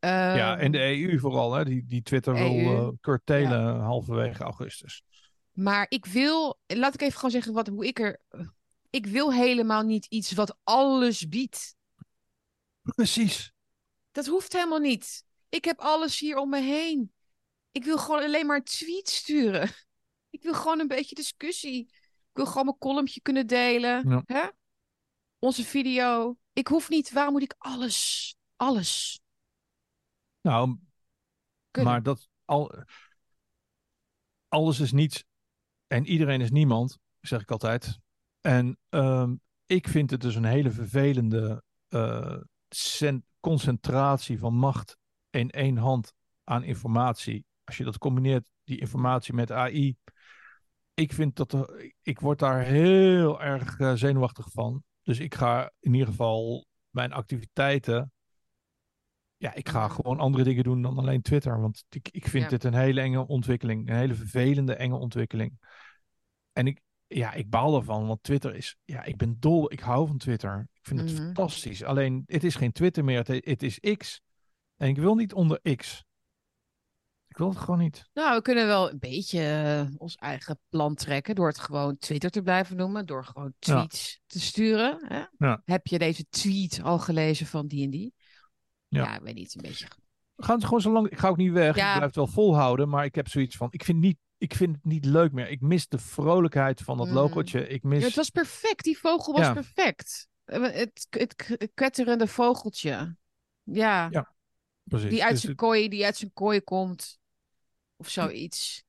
Ja, Ehm, en de EU vooral, hè? Die, die Twitter wil EU. eh curtailen halverwege augustus. Maar ik wil, laat ik even gewoon zeggen wat, hoe ik er. Ik wil helemaal niet iets wat alles biedt. Precies. Dat hoeft helemaal niet. Ik heb alles hier om me heen. Ik wil gewoon alleen maar een tweet sturen. Ik wil gewoon een beetje discussie. Ik wil gewoon mijn columnje kunnen delen. Ja. Hè? Onze video. Ik hoef niet, waarom moet ik alles, alles Nou, kunnen? maar dat al, alles is niets en iedereen is niemand, zeg ik altijd. En ehm, ik vind het dus een hele vervelende eh, cen- concentratie van macht in één hand aan informatie. Als je dat combineert, die informatie met AI. Ik vind dat ik word daar heel erg eh, zenuwachtig van. Dus ik ga in ieder geval mijn activiteiten. Ja, ik ga gewoon andere dingen doen dan alleen Twitter. Want ik, ik vind Ja. dit een hele enge ontwikkeling. Een hele vervelende, enge ontwikkeling. En ik, ja, ik baal ervan, want Twitter is. Ja, ik ben dol. Ik hou van Twitter. Ik vind het Mhm. fantastisch. Alleen, het is geen Twitter meer. Het, het is X. En ik wil niet onder X. Ik wil het gewoon niet. Nou, we kunnen wel een beetje eh, ons eigen plan trekken door het gewoon Twitter te blijven noemen, door gewoon Ja. tweets te sturen. Hè? Ja. Heb je deze tweet al gelezen van die en die? Ja. Ja, ik weet niet, een beetje. Gaan het gewoon zo lang. Ik ga ook niet weg. Ik blijf het wel volhouden. Maar ik heb zoiets van. Ik vind, niet, ik vind het niet leuk meer. Ik mis de vrolijkheid van dat Mm. logootje. Ik mis. Ja, het was perfect, die vogel was Ja. perfect. Eh, Het, het, het kwetterende vogeltje. Ja, Ja, precies. die uit Dus zijn het- kooi, die uit zijn kooi komt. Of zoiets.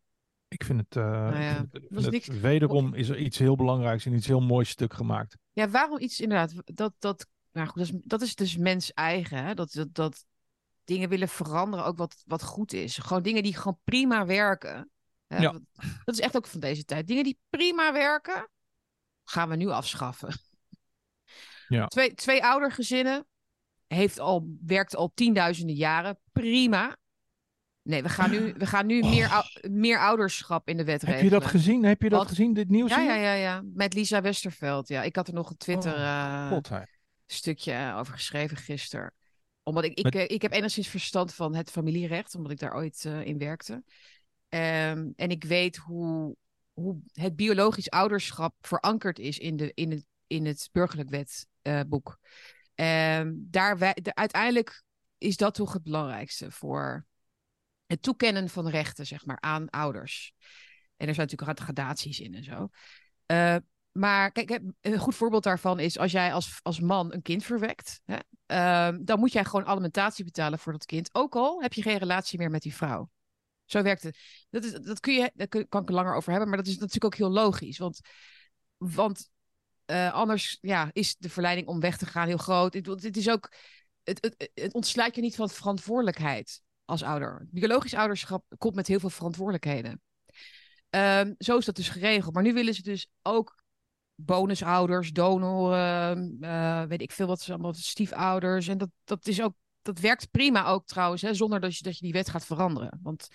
ik vind het. Nou ja, vind wederom is er iets heel belangrijks en iets heel moois stuk gemaakt. Ja, waarom iets inderdaad? Dat, dat, nou goed, dat, is, dat is dus mens eigen. Hè? Dat, dat, dat dingen willen veranderen, ook wat, wat goed is. Gewoon dingen die gewoon prima werken. Hè? Ja. Dat is echt ook van deze tijd. Dingen die prima werken, gaan we nu afschaffen. Ja. Twee, twee oudergezinnen heeft al, werkt al tienduizenden jaren. Prima. Nee, we gaan nu, we gaan nu meer, ou- meer ouderschap in de wet Oh. Heb je regelen. dat gezien? Heb je dat Wat? gezien? Dit nieuws? Ja, ja, ja, ja. Met Lisa Westerveld. Ja, ik had er nog een Twitter Oh, eh, stukje over geschreven gisteren. Omdat ik, ik, Met- eh, ik heb enigszins verstand van het familierecht, omdat ik daar ooit eh, in werkte. Ehm, en ik weet hoe, hoe het biologisch ouderschap verankerd is in, de, in, het, in het burgerlijk wetboek. Ehm daar wij, de- uiteindelijk is dat toch het belangrijkste voor het toekennen van rechten, zeg maar, aan ouders. En er zijn natuurlijk gradaties in en zo. Eh, maar kijk, een goed voorbeeld daarvan is als jij als, als man een kind verwekt, hè, ehm, dan moet jij gewoon alimentatie betalen voor dat kind. Ook al heb je geen relatie meer met die vrouw. Zo werkt het. Dat, is, dat kun je, daar kan ik er langer over hebben, maar dat is natuurlijk ook heel logisch. Want, want eh, anders ja, is de verleiding om weg te gaan heel groot. Het, het is ook, het, het, het ontsluit je niet van verantwoordelijkheid als ouder. Biologisch ouderschap komt met heel veel verantwoordelijkheden. Ehm, zo is dat dus geregeld. Maar nu willen ze dus ook bonusouders, donoren, eh, weet ik veel wat ze allemaal, stiefouders. En dat, dat is ook, dat werkt prima ook trouwens, hè, zonder dat je, dat je die wet gaat veranderen. Want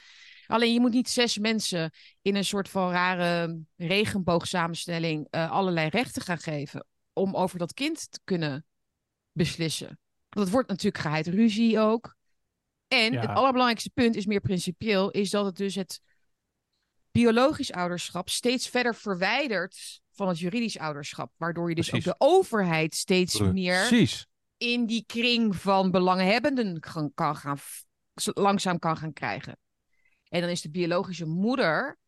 alleen je moet niet zes mensen in een soort van rare regenboogsamenstelling eh, allerlei rechten gaan geven om over dat kind te kunnen beslissen. Het wordt natuurlijk geheid ruzie ook. En Ja. het allerbelangrijkste punt is meer principieel, is dat het dus het biologisch ouderschap steeds verder verwijdert van het juridisch ouderschap. Waardoor je dus Precies. ook de overheid steeds meer Precies. in die kring van belanghebbenden kan, kan gaan, langzaam kan gaan krijgen. En dan is de biologische moeder,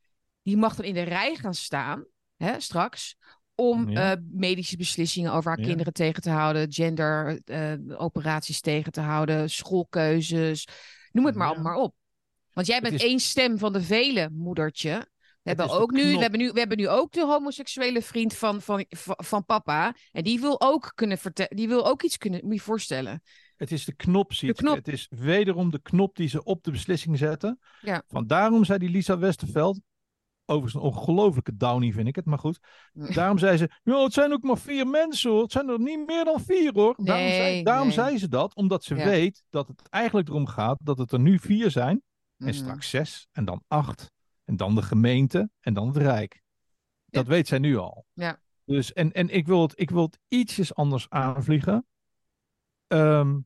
die mag dan in de rij gaan staan, hè, straks, om Ja. eh, medische beslissingen over haar Ja. kinderen tegen te houden, genderoperaties tegen te houden, schoolkeuzes, noem het maar Ja. allemaal maar op. Want jij is... is- één stem van de vele, moedertje. We hebben, ook nu, we, hebben nu, we hebben nu ook de homoseksuele vriend van, van, van, papa. En die wil ook kunnen vertellen. Die wil ook iets kunnen. Moet je voorstellen. Het is de knop, knop. Het is wederom de knop die ze op de beslissing zetten. Ja. Van daarom zei die Lisa Westerveld, overigens een ongelofelijke downie vind ik het, maar goed. Daarom zei ze, ja, het zijn ook maar vier mensen hoor. Het zijn er niet meer dan vier hoor. daarom zei, daarom nee. zei ze dat, omdat ze Ja. weet dat het eigenlijk erom gaat dat het er nu vier zijn. En Mhm. straks zes, en dan acht. En dan de gemeente, en dan het Rijk. Dat weet zij nu al. Ja. Dus, en, en ik, wil het, ik wil het ietsjes anders aanvliegen. Ehm,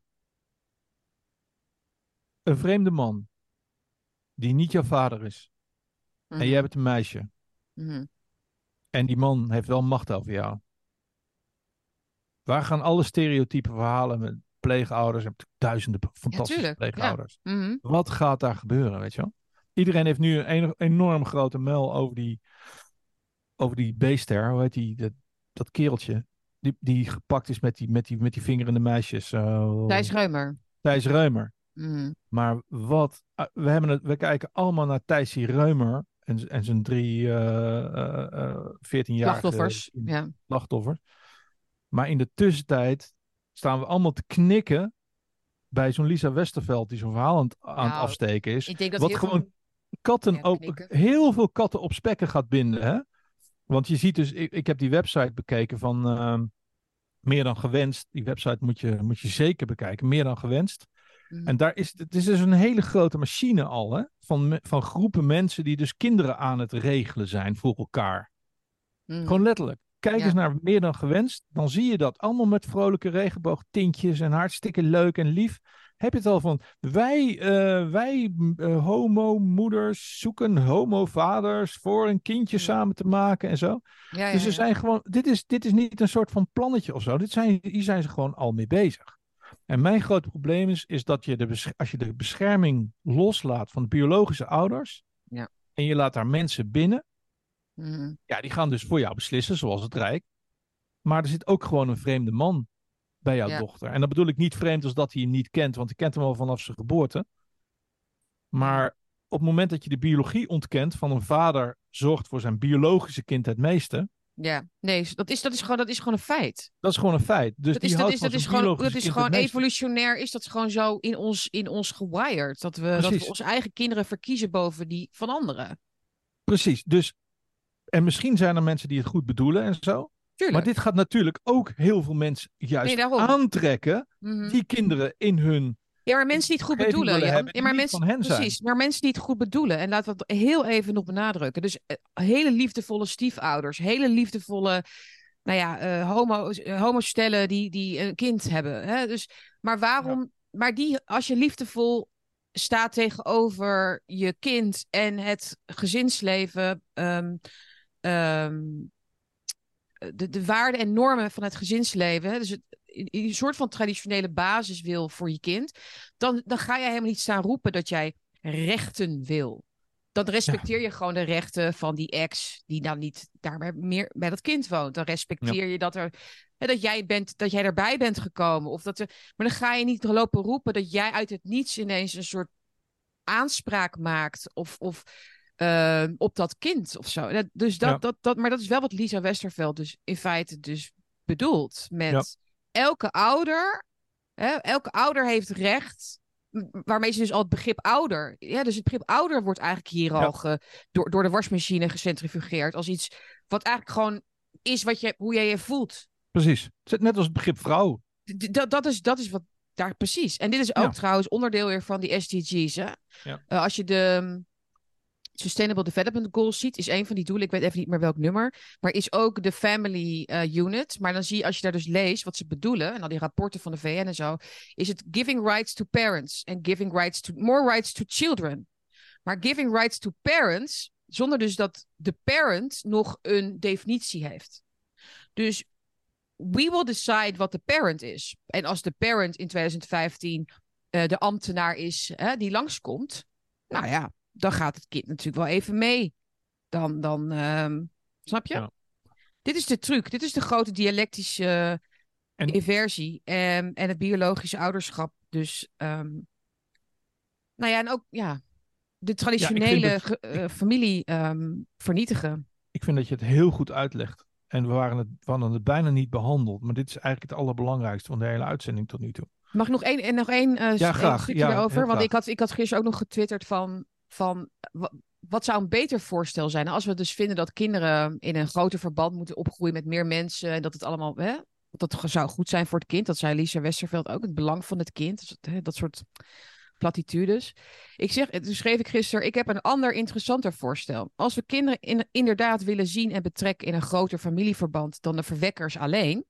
een vreemde man, die niet jouw vader is. Mhm. En jij bent een meisje. Mhm. En die man heeft wel macht over jou. Waar gaan alle stereotype verhalen met pleegouders en duizenden fantastische ja. pleegouders? Mhm. Wat gaat daar gebeuren, weet je wel? Iedereen heeft nu een eno- enorm grote mel over die, over die beester, hoe heet die, dat, dat kereltje, die, die gepakt is met die, met die, met die vingerende meisjes. eh, Thijs Reumer. Thijs Reumer. Mhm. Maar wat, ah, we, hebben het, we kijken allemaal naar Thijsie Reumer en, en zijn drie eh eh, eh, 14-jarige Slachtoffers. Ja. slachtoffers. Maar in de tussentijd staan we allemaal te knikken bij zo'n Lisa Westerveld die zo'n verhaal aan, het- Nou, afsteken is. Ik denk dat Wat gewoon veel- katten Ja, ook knikken. heel veel katten op spekken gaat binden. Hè? Want je ziet dus, ik, ik heb die website bekeken van ehm, Meer dan Gewenst. Die website moet je, moet je zeker bekijken, Meer dan Gewenst. Mhm. En daar is, het is dus een hele grote machine al, hè? Van, van groepen mensen die dus kinderen aan het regelen zijn voor elkaar. Mhm. Gewoon letterlijk. Kijk Ja. eens naar meer dan gewenst. Dan zie je dat allemaal met vrolijke regenboogtintjes en hartstikke leuk en lief. Heb je het al van wij, eh, wij eh, homo-moeders zoeken homo-vaders voor een kindje Ja. samen te maken en zo. Ja, Dus ja. zijn gewoon, dit is, dit is niet een soort van plannetje of zo. Dit zijn, hier zijn ze gewoon al mee bezig. En mijn grote probleem is, is dat je de, als je de bescherming loslaat van de biologische ouders. Ja. En je laat daar mensen binnen. Mhm. Ja, die gaan dus voor jou beslissen, zoals het Rijk. Maar er zit ook gewoon een vreemde man bij jouw Ja. dochter. En dat bedoel ik niet vreemd als dat hij je niet kent, want hij kent hem al vanaf zijn geboorte. Maar op het moment dat je de biologie ontkent van een vader zorgt voor zijn biologische kind het meeste, Ja, nee, dat is, dat, is gewoon, dat is gewoon een feit. dat is gewoon een feit. Dus Dat die is, dat is, dat is gewoon, dat is gewoon evolutionair, is dat gewoon zo in ons, in ons gewired. Dat we, dat we onze eigen kinderen verkiezen boven die van anderen. Precies. Dus, en misschien zijn er mensen die het goed bedoelen en zo. Tuurlijk. Maar dit gaat natuurlijk ook heel veel mensen juist Nee, aantrekken Mhm. die kinderen in hun Ja, maar mensen die het goed bedoelen. hebben Ja, maar mensen, van hen zijn. precies, maar mensen die het goed bedoelen. En laten we het heel even nog benadrukken. Dus eh, hele liefdevolle stiefouders, hele liefdevolle, nou ja, eh homo, eh, homostellen die, die een kind hebben. Hè? Dus, maar waarom, maar die, als je liefdevol staat tegenover je kind en het gezinsleven, ehm, ehm, de, de waarden en normen van het gezinsleven, dus het, een soort van traditionele basis wil voor je kind, dan, dan ga jij helemaal niet staan roepen dat jij rechten wil. Dan respecteer je gewoon de rechten van die ex die dan niet daar meer bij dat kind woont. Dan respecteer je dat er dat jij bent, dat jij erbij bent gekomen. Of dat er, maar dan ga je niet lopen roepen dat jij uit het niets ineens een soort aanspraak maakt. Of, of uh, op dat kind of zo. Dat, dus dat, dat, dat, maar dat is wel wat Lisa Westerveld dus in feite dus bedoelt. Met elke ouder, hè, elke ouder heeft recht waarmee ze dus al het begrip ouder. Ja, dus het begrip ouder wordt eigenlijk hier al ge, door, door de wasmachine gecentrifugeerd. Als iets wat eigenlijk gewoon is wat je, hoe jij je voelt. Precies. Net als het begrip vrouw. dat, dat, is, dat is wat daar precies. En dit is ook trouwens onderdeel weer van die SDG's. Hè? Ja. Uh, als je de Sustainable Development Goals ziet, is een van die doelen, ik weet even niet meer welk nummer, maar is ook de Family uh, Unit. Maar dan zie je, als je daar dus leest wat ze bedoelen, en al die rapporten van de VN en zo, is het giving rights to parents en giving rights to, more rights to children. Maar giving rights to parents, zonder dus dat de parent nog een definitie heeft. Dus we will decide wat de parent is. En als de parent in 2015 uh, eh, de ambtenaar is hè, die langskomt, nou ja, dan gaat het kind natuurlijk wel even mee. Dan, dan um, snap je? Ja. Dit is de truc. Dit is de grote dialectische en... inversie en, en het biologische ouderschap. Dus, um, nou ja, en ook ja, de traditionele ja, familie um, vernietigen. Ik vind dat je het heel goed uitlegt. En we waren het, we hadden het bijna niet behandeld. Maar dit is eigenlijk het allerbelangrijkste van de hele uitzending tot nu toe. Mag ik nog één, en nog één, uh, ja, graag. stukje ja, erover? Want ik had, ik had gisteren ook nog getwitterd van... van wat zou een beter voorstel zijn? Als we dus vinden dat kinderen in een groter verband moeten opgroeien met meer mensen. En dat het allemaal... Hè, dat zou goed zijn voor het kind. Dat zei Lisa Westerveld ook. Het belang van het kind. Dat, soort platitudes. Ik zeg, toen schreef ik gisteren, ik heb een ander interessanter voorstel. Als we kinderen in, inderdaad willen zien en betrekken in een groter familieverband dan de verwekkers alleen.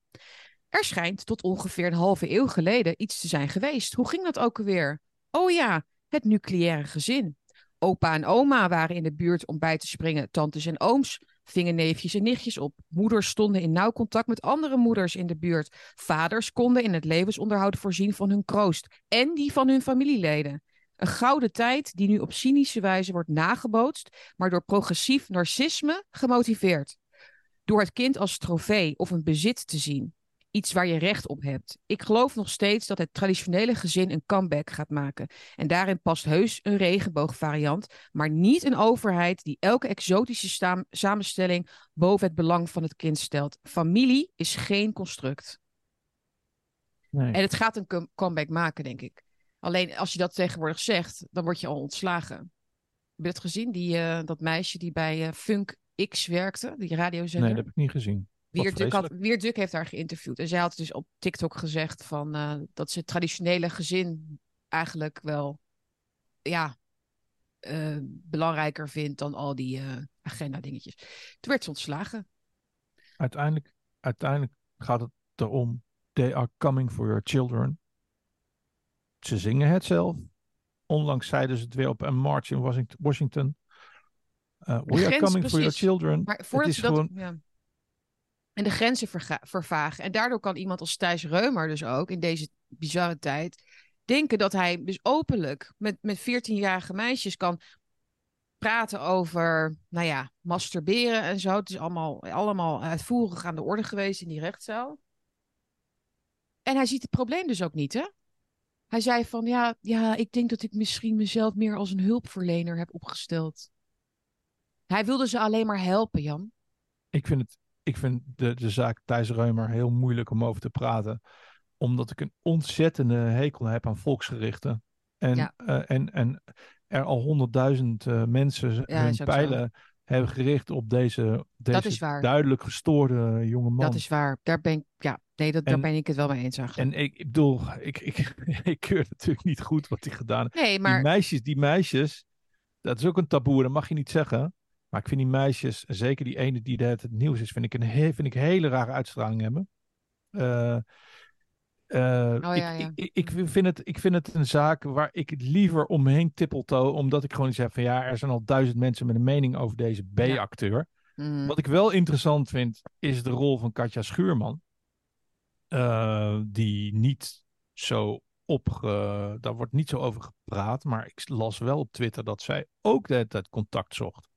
Er schijnt tot ongeveer een halve eeuw geleden iets te zijn geweest. Hoe ging dat ook alweer? Oh ja, het nucleaire gezin. Opa en oma waren in de buurt om bij te springen, tantes en ooms vingen neefjes en nichtjes op. Moeders stonden in nauw contact met andere moeders in de buurt. Vaders konden in het levensonderhoud voorzien van hun kroost en die van hun familieleden. Een gouden tijd die nu op cynische wijze wordt nagebootst, maar door progressief narcisme gemotiveerd. Door het kind als trofee of een bezit te zien iets waar je recht op hebt. Ik geloof nog steeds dat het traditionele gezin een comeback gaat maken. En daarin past heus een regenboogvariant, maar niet een overheid die elke exotische samenstelling boven het belang van het kind stelt. Familie is geen construct. Nee. En het gaat een comeback maken, denk ik. Alleen als je dat tegenwoordig zegt, dan word je al ontslagen. Heb je het gezien? Die, uh, dat meisje die bij uh, Funk X werkte, die radiozender? Nee, dat heb ik niet gezien. Wierduk, had, Wierduk heeft haar geïnterviewd. En zij had dus op TikTok gezegd van, uh, dat ze het traditionele gezin eigenlijk wel ja, uh, belangrijker vindt dan al die uh, agenda-dingetjes. Toen werd ze ontslagen. Uiteindelijk, uiteindelijk gaat het erom: they are coming for your children. Ze zingen het zelf. Onlangs zeiden ze het weer op een march in Washington. Uh, we are coming precies. for your children. Maar voordat ze dat, gewoon... ja en de grenzen vervagen. En daardoor kan iemand als Thijs Reumer dus ook in deze bizarre tijd denken dat hij dus openlijk met, met 14-jarige meisjes kan praten over, nou ja, masturberen en zo. Het is allemaal, allemaal uitvoerig aan de orde geweest in die rechtszaal. En hij ziet het probleem dus ook niet, hè? Hij zei van, ja, ja, ik denk dat ik misschien mezelf meer als een hulpverlener heb opgesteld. Hij wilde ze alleen maar helpen, Jan. Ik vind het ik vind de, de zaak Thijs Reumer heel moeilijk om over te praten. Omdat ik een ontzettende hekel heb aan volksgerichten. En, eh, en, en er al honderdduizend uh, mensen ja, hun pijlen hebben gericht op deze, deze duidelijk gestoorde jonge man. Dat is waar. Daar ben ik, ja, nee, dat, daar ben ik het wel mee eens eigenlijk. En ik, ik bedoel, ik, ik, ik keur natuurlijk niet goed wat hij gedaan heeft. Nee, maar... Die meisjes, die meisjes, dat is ook een taboe, dat mag je niet zeggen. Maar ik vind die meisjes, zeker die ene die het nieuws is, vind ik een vind ik hele rare uitstraling hebben. Uh, Uh, oh, ik, ja, ja. Ik, ik, vind het, ik vind het een zaak waar ik het liever omheen tippeltoe, omdat ik gewoon zeg van ja, er zijn al duizend mensen met een mening over deze B-acteur. Mhm. Wat ik wel interessant vind, is de rol van Katja Schuurman. Uh, die niet zo op, daar wordt niet zo over gepraat, maar ik las wel op Twitter dat zij ook de hele tijd contact zocht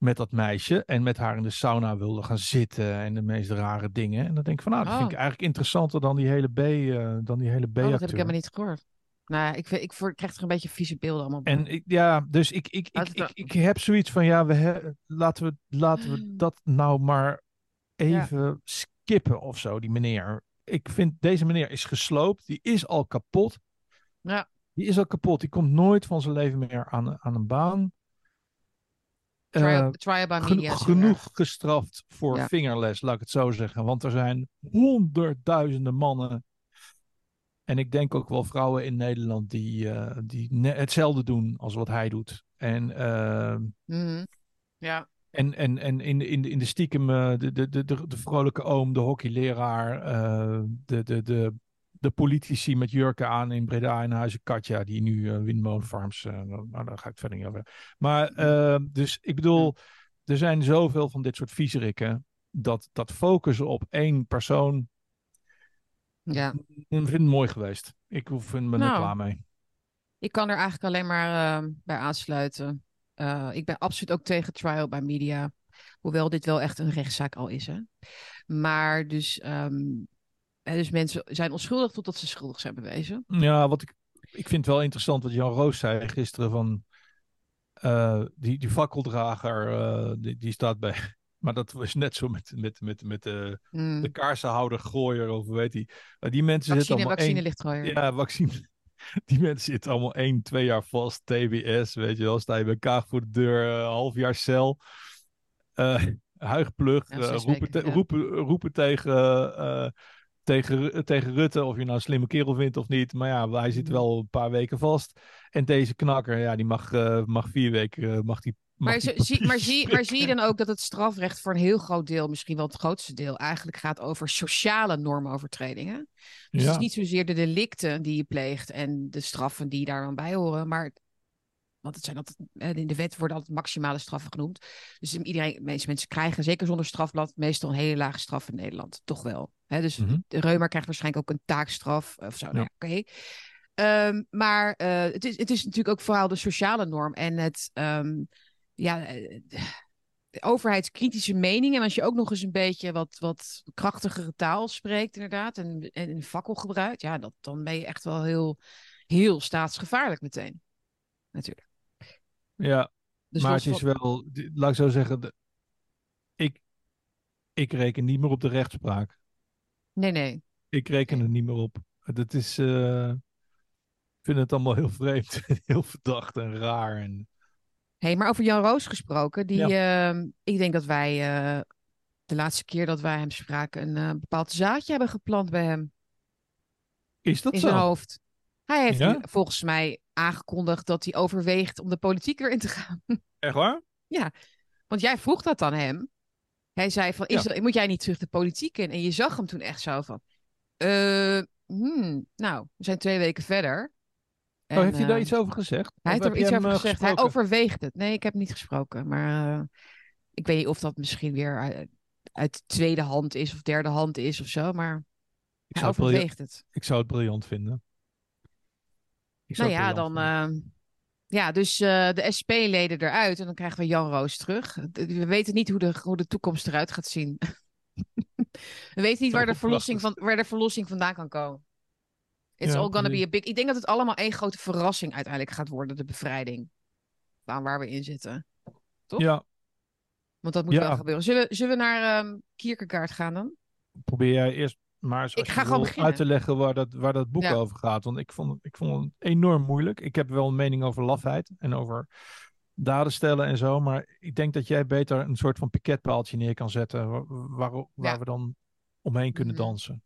met dat meisje en met haar in de sauna wilde gaan zitten en de meest rare dingen. En dan denk ik van, nou, dat vind ik Oh. eigenlijk interessanter dan die hele B, eh, dan die hele Oh, dat heb ik helemaal niet gehoord. Nou, ik, ik, ik krijg er een beetje vieze beelden allemaal bij. En ik, ja, dus ik, ik, ik, ik, heb zoiets van, ja, we he- laten, we, laten we dat nou maar even skippen of zo, die meneer. Ik vind, deze meneer is gesloopt, die is al kapot. Ja. Die is al kapot, die komt nooit van zijn leven meer aan, aan een baan. Trial, Eh, trial by media. genoeg gestraft voor Ja. vingerles, laat ik het zo zeggen. Want er zijn honderdduizenden mannen. En ik denk ook wel vrouwen in Nederland die, eh, die hetzelfde doen als wat hij doet. En, eh, Mhm. Ja. en, en, en in, de- in, de- in de stiekem eh, de, de, de, de, vrolijke oom, de hockeyleraar, de, de, de, de politici met jurken aan in Breda en Huizen Katja, die nu eh windmolenfarms, eh, nou daar ga ik verder niet over. Maar eh, dus ik bedoel, er zijn zoveel van dit soort viezerikken, dat, dat focussen op één persoon, ja. ik vind het mooi geweest. Ik vind me er Nou. klaar mee. Ik kan er eigenlijk alleen maar bij aansluiten. Ik ben absoluut ook tegen trial by media. Hoewel dit wel echt een rechtszaak al is. Hè? Maar dus, ehm, dus mensen zijn onschuldig totdat ze schuldig zijn bewezen. Ja, wat ik, ik vind wel interessant wat Jan Roos zei gisteren van eh, die, die fakkeldrager, eh, die, die staat bij. Maar dat was net zo met, met, met, met de, Mm. de kaarsenhouder, gooier of weet die. Maar die mensen Vaccine, zitten allemaal vaccine lichtgooier. Ja, vaccine. Die mensen zitten allemaal één, twee jaar vast. TBS, weet je wel. Sta je bij Kaag voor de deur, eh, half jaar cel. Huigplug. Ja, roepen, weken, te- ja. roepen, roepen tegen, tegen, tegen Rutte. Of je nou een slimme kerel vindt of niet. Maar ja, hij zit Mhm. wel een paar weken vast. En deze knakker, ja, die mag, eh, mag vier weken. eh, mag die, Maar, zo- zie, maar, zie, maar zie je dan ook dat het strafrecht voor een heel groot deel, misschien wel het grootste deel, eigenlijk gaat over sociale normovertredingen? Dus het Ja. is niet zozeer de delicten die je pleegt en de straffen die daar dan bij horen, maar. Want het zijn altijd, in de wet worden altijd maximale straffen genoemd. Dus iedereen, de meeste mensen krijgen, zeker zonder strafblad, meestal een hele lage straf in Nederland. Toch wel. Dus Mhm. de Reuma krijgt waarschijnlijk ook een taakstraf of zo. Nou Ja. Oké. Ehm, maar eh, het, is, het is natuurlijk ook vooral de sociale norm en het, ehm, ja, eh, de overheidskritische mening. En als je ook nog eens een beetje wat, wat krachtigere taal spreekt, inderdaad, en, en een fakkel gebruikt, ja, dat, dan ben je echt wel heel, heel staatsgevaarlijk meteen. Natuurlijk. Ja, Dus maar het is wel, laat ik zo zeggen, ik, ik reken niet meer op de rechtspraak. Nee, nee. Ik reken er niet meer op. Dat is, eh, ik vind het allemaal heel vreemd, heel verdacht en raar. En, hey, maar over Jan Roos gesproken, die, ehm, ik denk dat wij eh, de laatste keer dat wij hem spraken een eh, bepaald zaadje hebben geplant bij hem is dat in zo? zijn hoofd. Hij heeft Ja? volgens mij aangekondigd dat hij overweegt om de politiek weer in te gaan. Echt waar? Want jij vroeg dat aan hem. Hij zei van, is Ja. er- moet jij niet terug de politiek in? En je zag hem toen echt zo van, eh, hmm, nou, we zijn twee weken verder. oh, heeft hij daar eh, iets over gezegd? Hij heeft er iets over eh, gezegd. Hij overweegt het. Nee, ik heb niet gesproken. Maar eh, ik weet niet of dat misschien weer uit, tweede hand is of derde hand is of zo. Maar ik, hij overweegt het. ik zou het briljant vinden. Nou ja, dan... ja, dus eh, de SP-leden eruit en dan krijgen we Jan Roos terug. We weten niet hoe de, hoe de toekomst eruit gaat zien. we weten niet waar de, verlossing van, waar de verlossing vandaan kan komen. It's Ja, all gonna be a big... Ik denk dat het allemaal één grote verrassing uiteindelijk gaat worden, de bevrijding. Van waar we in zitten. toch? Ja, Want dat moet Ja. wel gebeuren. Zullen, zullen we naar ehm Kierkegaard gaan dan? probeer jij eerst maar Ik ga gewoon uit te leggen waar dat, waar dat boek Ja. over gaat. Want ik vond, het- ik vond het enorm moeilijk. Ik heb wel een mening over lafheid en over daden stellen en zo. Maar ik denk dat jij beter een soort van piketpaaltje neer kan zetten. Waar, waar, waar Ja. we dan omheen kunnen Mhm. dansen.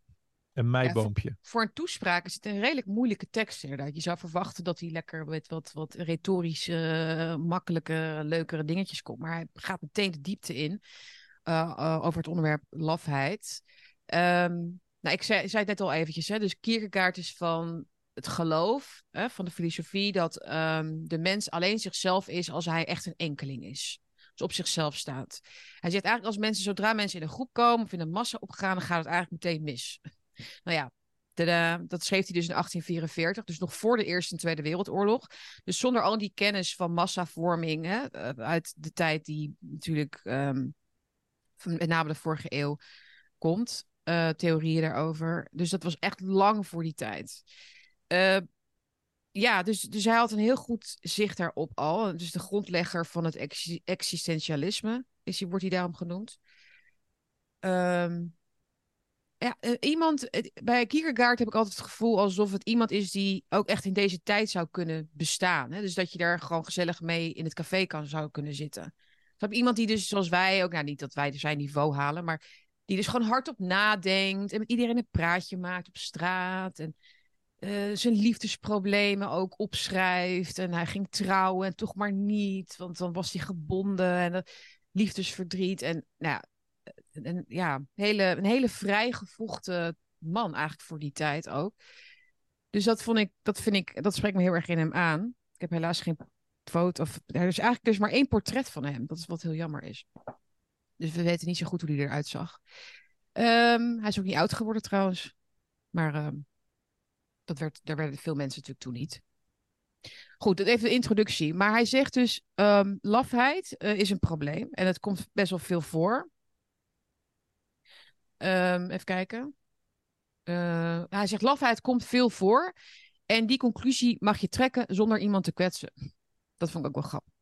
Een meiboompje. Voor een toespraak is het een redelijk moeilijke tekst inderdaad. Je zou verwachten dat hij lekker met wat, wat retorische, eh, makkelijke, leukere dingetjes komt. Maar hij gaat meteen de diepte in eh, eh, over het onderwerp lafheid. Ehm, Nou, ik zei, zei het net al eventjes, hè, dus Kierkegaard is van het geloof, hè, van de filosofie, dat ehm, de mens alleen zichzelf is als hij echt een enkeling is. Dus op zichzelf staat. Hij zegt eigenlijk als mensen, zodra mensen in een groep komen of in een massa opgaan, dan gaat het eigenlijk meteen mis. nou ja, dat schreef hij dus in 1844, dus nog voor de Eerste en Tweede Wereldoorlog. Dus zonder al die kennis van massavorming hè, eh, uit de tijd die natuurlijk um, met name de vorige eeuw komt, uh, theorieën daarover. Dus dat was echt lang voor die tijd. Uh, ja, dus, dus hij had een heel goed zicht daarop al. Dus de grondlegger van het ex existentialisme is, wordt hij daarom genoemd. Um, ja, uh, iemand, bij Kierkegaard heb ik altijd het gevoel alsof het iemand is die ook echt in deze tijd zou kunnen bestaan. Hè? Dus dat je daar gewoon gezellig mee in het café kan zou kunnen zitten. heb iemand die dus zoals wij ook, nou niet dat wij zijn niveau halen, maar die dus gewoon hardop nadenkt en met iedereen een praatje maakt op straat. En uh, zijn liefdesproblemen ook opschrijft. En hij ging trouwen en toch maar niet, want dan was hij gebonden en uh, liefdesverdriet. En nou ja, een, ja, hele, een hele vrijgevochten man eigenlijk voor die tijd ook. Dus dat vond ik, dat vind ik, dat spreekt me heel erg in hem aan. Ik heb helaas geen foto. Of, er is eigenlijk dus maar één portret van hem. Dat is wat heel jammer is. Dus we weten niet zo goed hoe hij eruit zag. Um, hij is ook niet oud geworden trouwens. Maar um, dat werd, daar werden veel mensen natuurlijk toen niet. Goed, even de introductie. Maar hij zegt dus, um, lafheid uh, is een probleem. En het komt best wel veel voor. Even kijken. Uh, hij zegt, lafheid komt veel voor. En die conclusie mag je trekken zonder iemand te kwetsen. Dat vond ik ook wel grappig.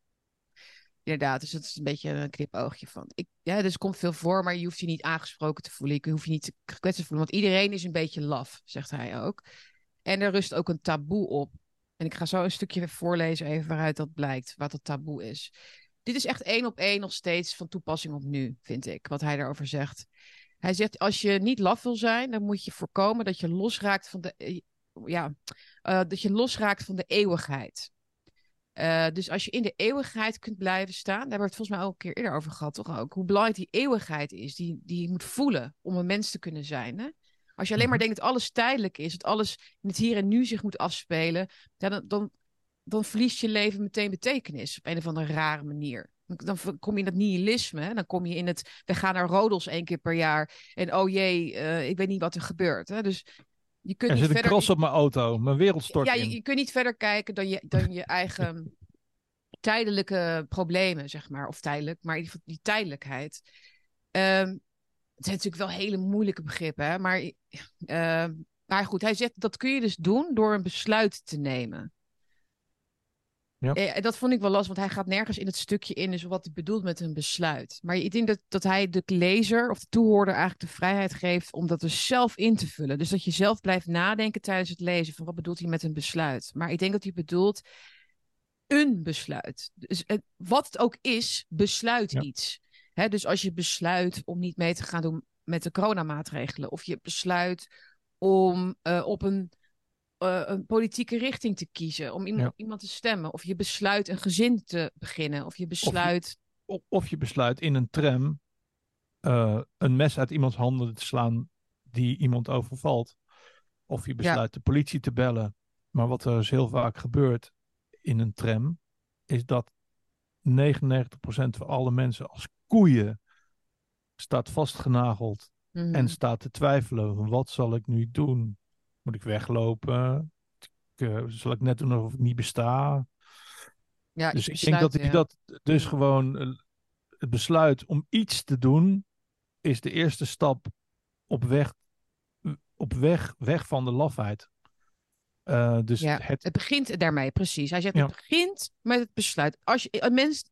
Inderdaad, dus dat is een beetje een knipoogje van. Ik, ja, dus komt veel voor, maar je hoeft je niet aangesproken te voelen. Je hoeft je niet gekwetst te voelen, want iedereen is een beetje laf, zegt hij ook. En er rust ook een taboe op. En ik ga zo een stukje voorlezen, even waaruit dat blijkt, wat het taboe is. Dit is echt één op één nog steeds van toepassing op nu, vind ik, wat hij daarover zegt. Hij zegt, als je niet laf wil zijn, dan moet je voorkomen dat je losraakt van de, eh, ja, uh, dat je losraakt van de eeuwigheid. Uh, dus als je in de eeuwigheid kunt blijven staan, daar hebben we het volgens mij al een keer eerder over gehad, toch ook? Hoe belangrijk die eeuwigheid is, die, die je moet voelen om een mens te kunnen zijn. Hè? Als je alleen maar mhm. denkt dat alles tijdelijk is, dat alles in het hier en nu zich moet afspelen, dan, dan, dan verliest je leven meteen betekenis op een of andere rare manier. Dan kom je in dat nihilisme. Dan kom je in het. We gaan naar Rodels één keer per jaar. En oh jee, uh, ik weet niet wat er gebeurt. Hè? Dus je kunt er niet zit verder... een cross op mijn auto. Mijn wereld stort ja, in. Je, je kunt niet verder kijken dan je, dan je eigen tijdelijke problemen, zeg maar. Of tijdelijk, maar in ieder geval die tijdelijkheid. Um, het zijn natuurlijk wel hele moeilijke begrippen, hè? Maar, uh, maar goed, hij zegt dat kun je dus doen door een besluit te nemen. Ja. Eh, dat vond ik wel lastig, want hij gaat nergens in het stukje in, dus wat hij bedoelt met een besluit. Maar ik denk dat, dat hij de lezer of de toehoorder eigenlijk de vrijheid geeft om dat dus zelf in te vullen. Dus dat je zelf blijft nadenken tijdens het lezen van wat bedoelt hij met een besluit. Maar ik denk dat hij bedoelt een besluit. Dus het, wat het ook is, besluit ja. iets. Hè, dus als je besluit om niet mee te gaan doen met de coronamaatregelen, of je besluit om uh, op een, uh, een, politieke richting te kiezen, om iemand, ja. iemand, te stemmen, of je besluit een gezin te beginnen, of je besluit. Of je, of je besluit in een tram uh, een mes uit iemands handen te slaan die iemand overvalt. Of je besluit ja. de politie te bellen. Maar wat er dus heel vaak gebeurt in een tram, is dat 99% van alle mensen als koeien staat vastgenageld mm -hmm. en staat te twijfelen. Wat zal ik nu doen? Moet ik weglopen? Uh, zal ik net doen of ik niet besta? Ja, dus ik denk dat hij ja. dat dus gewoon uh, het besluit om iets te doen is de eerste stap op weg, op weg, weg van de lafheid. Uh, dus ja, het... het... begint daarmee, precies. Hij zegt, ja. het begint met het besluit. Als je, een mens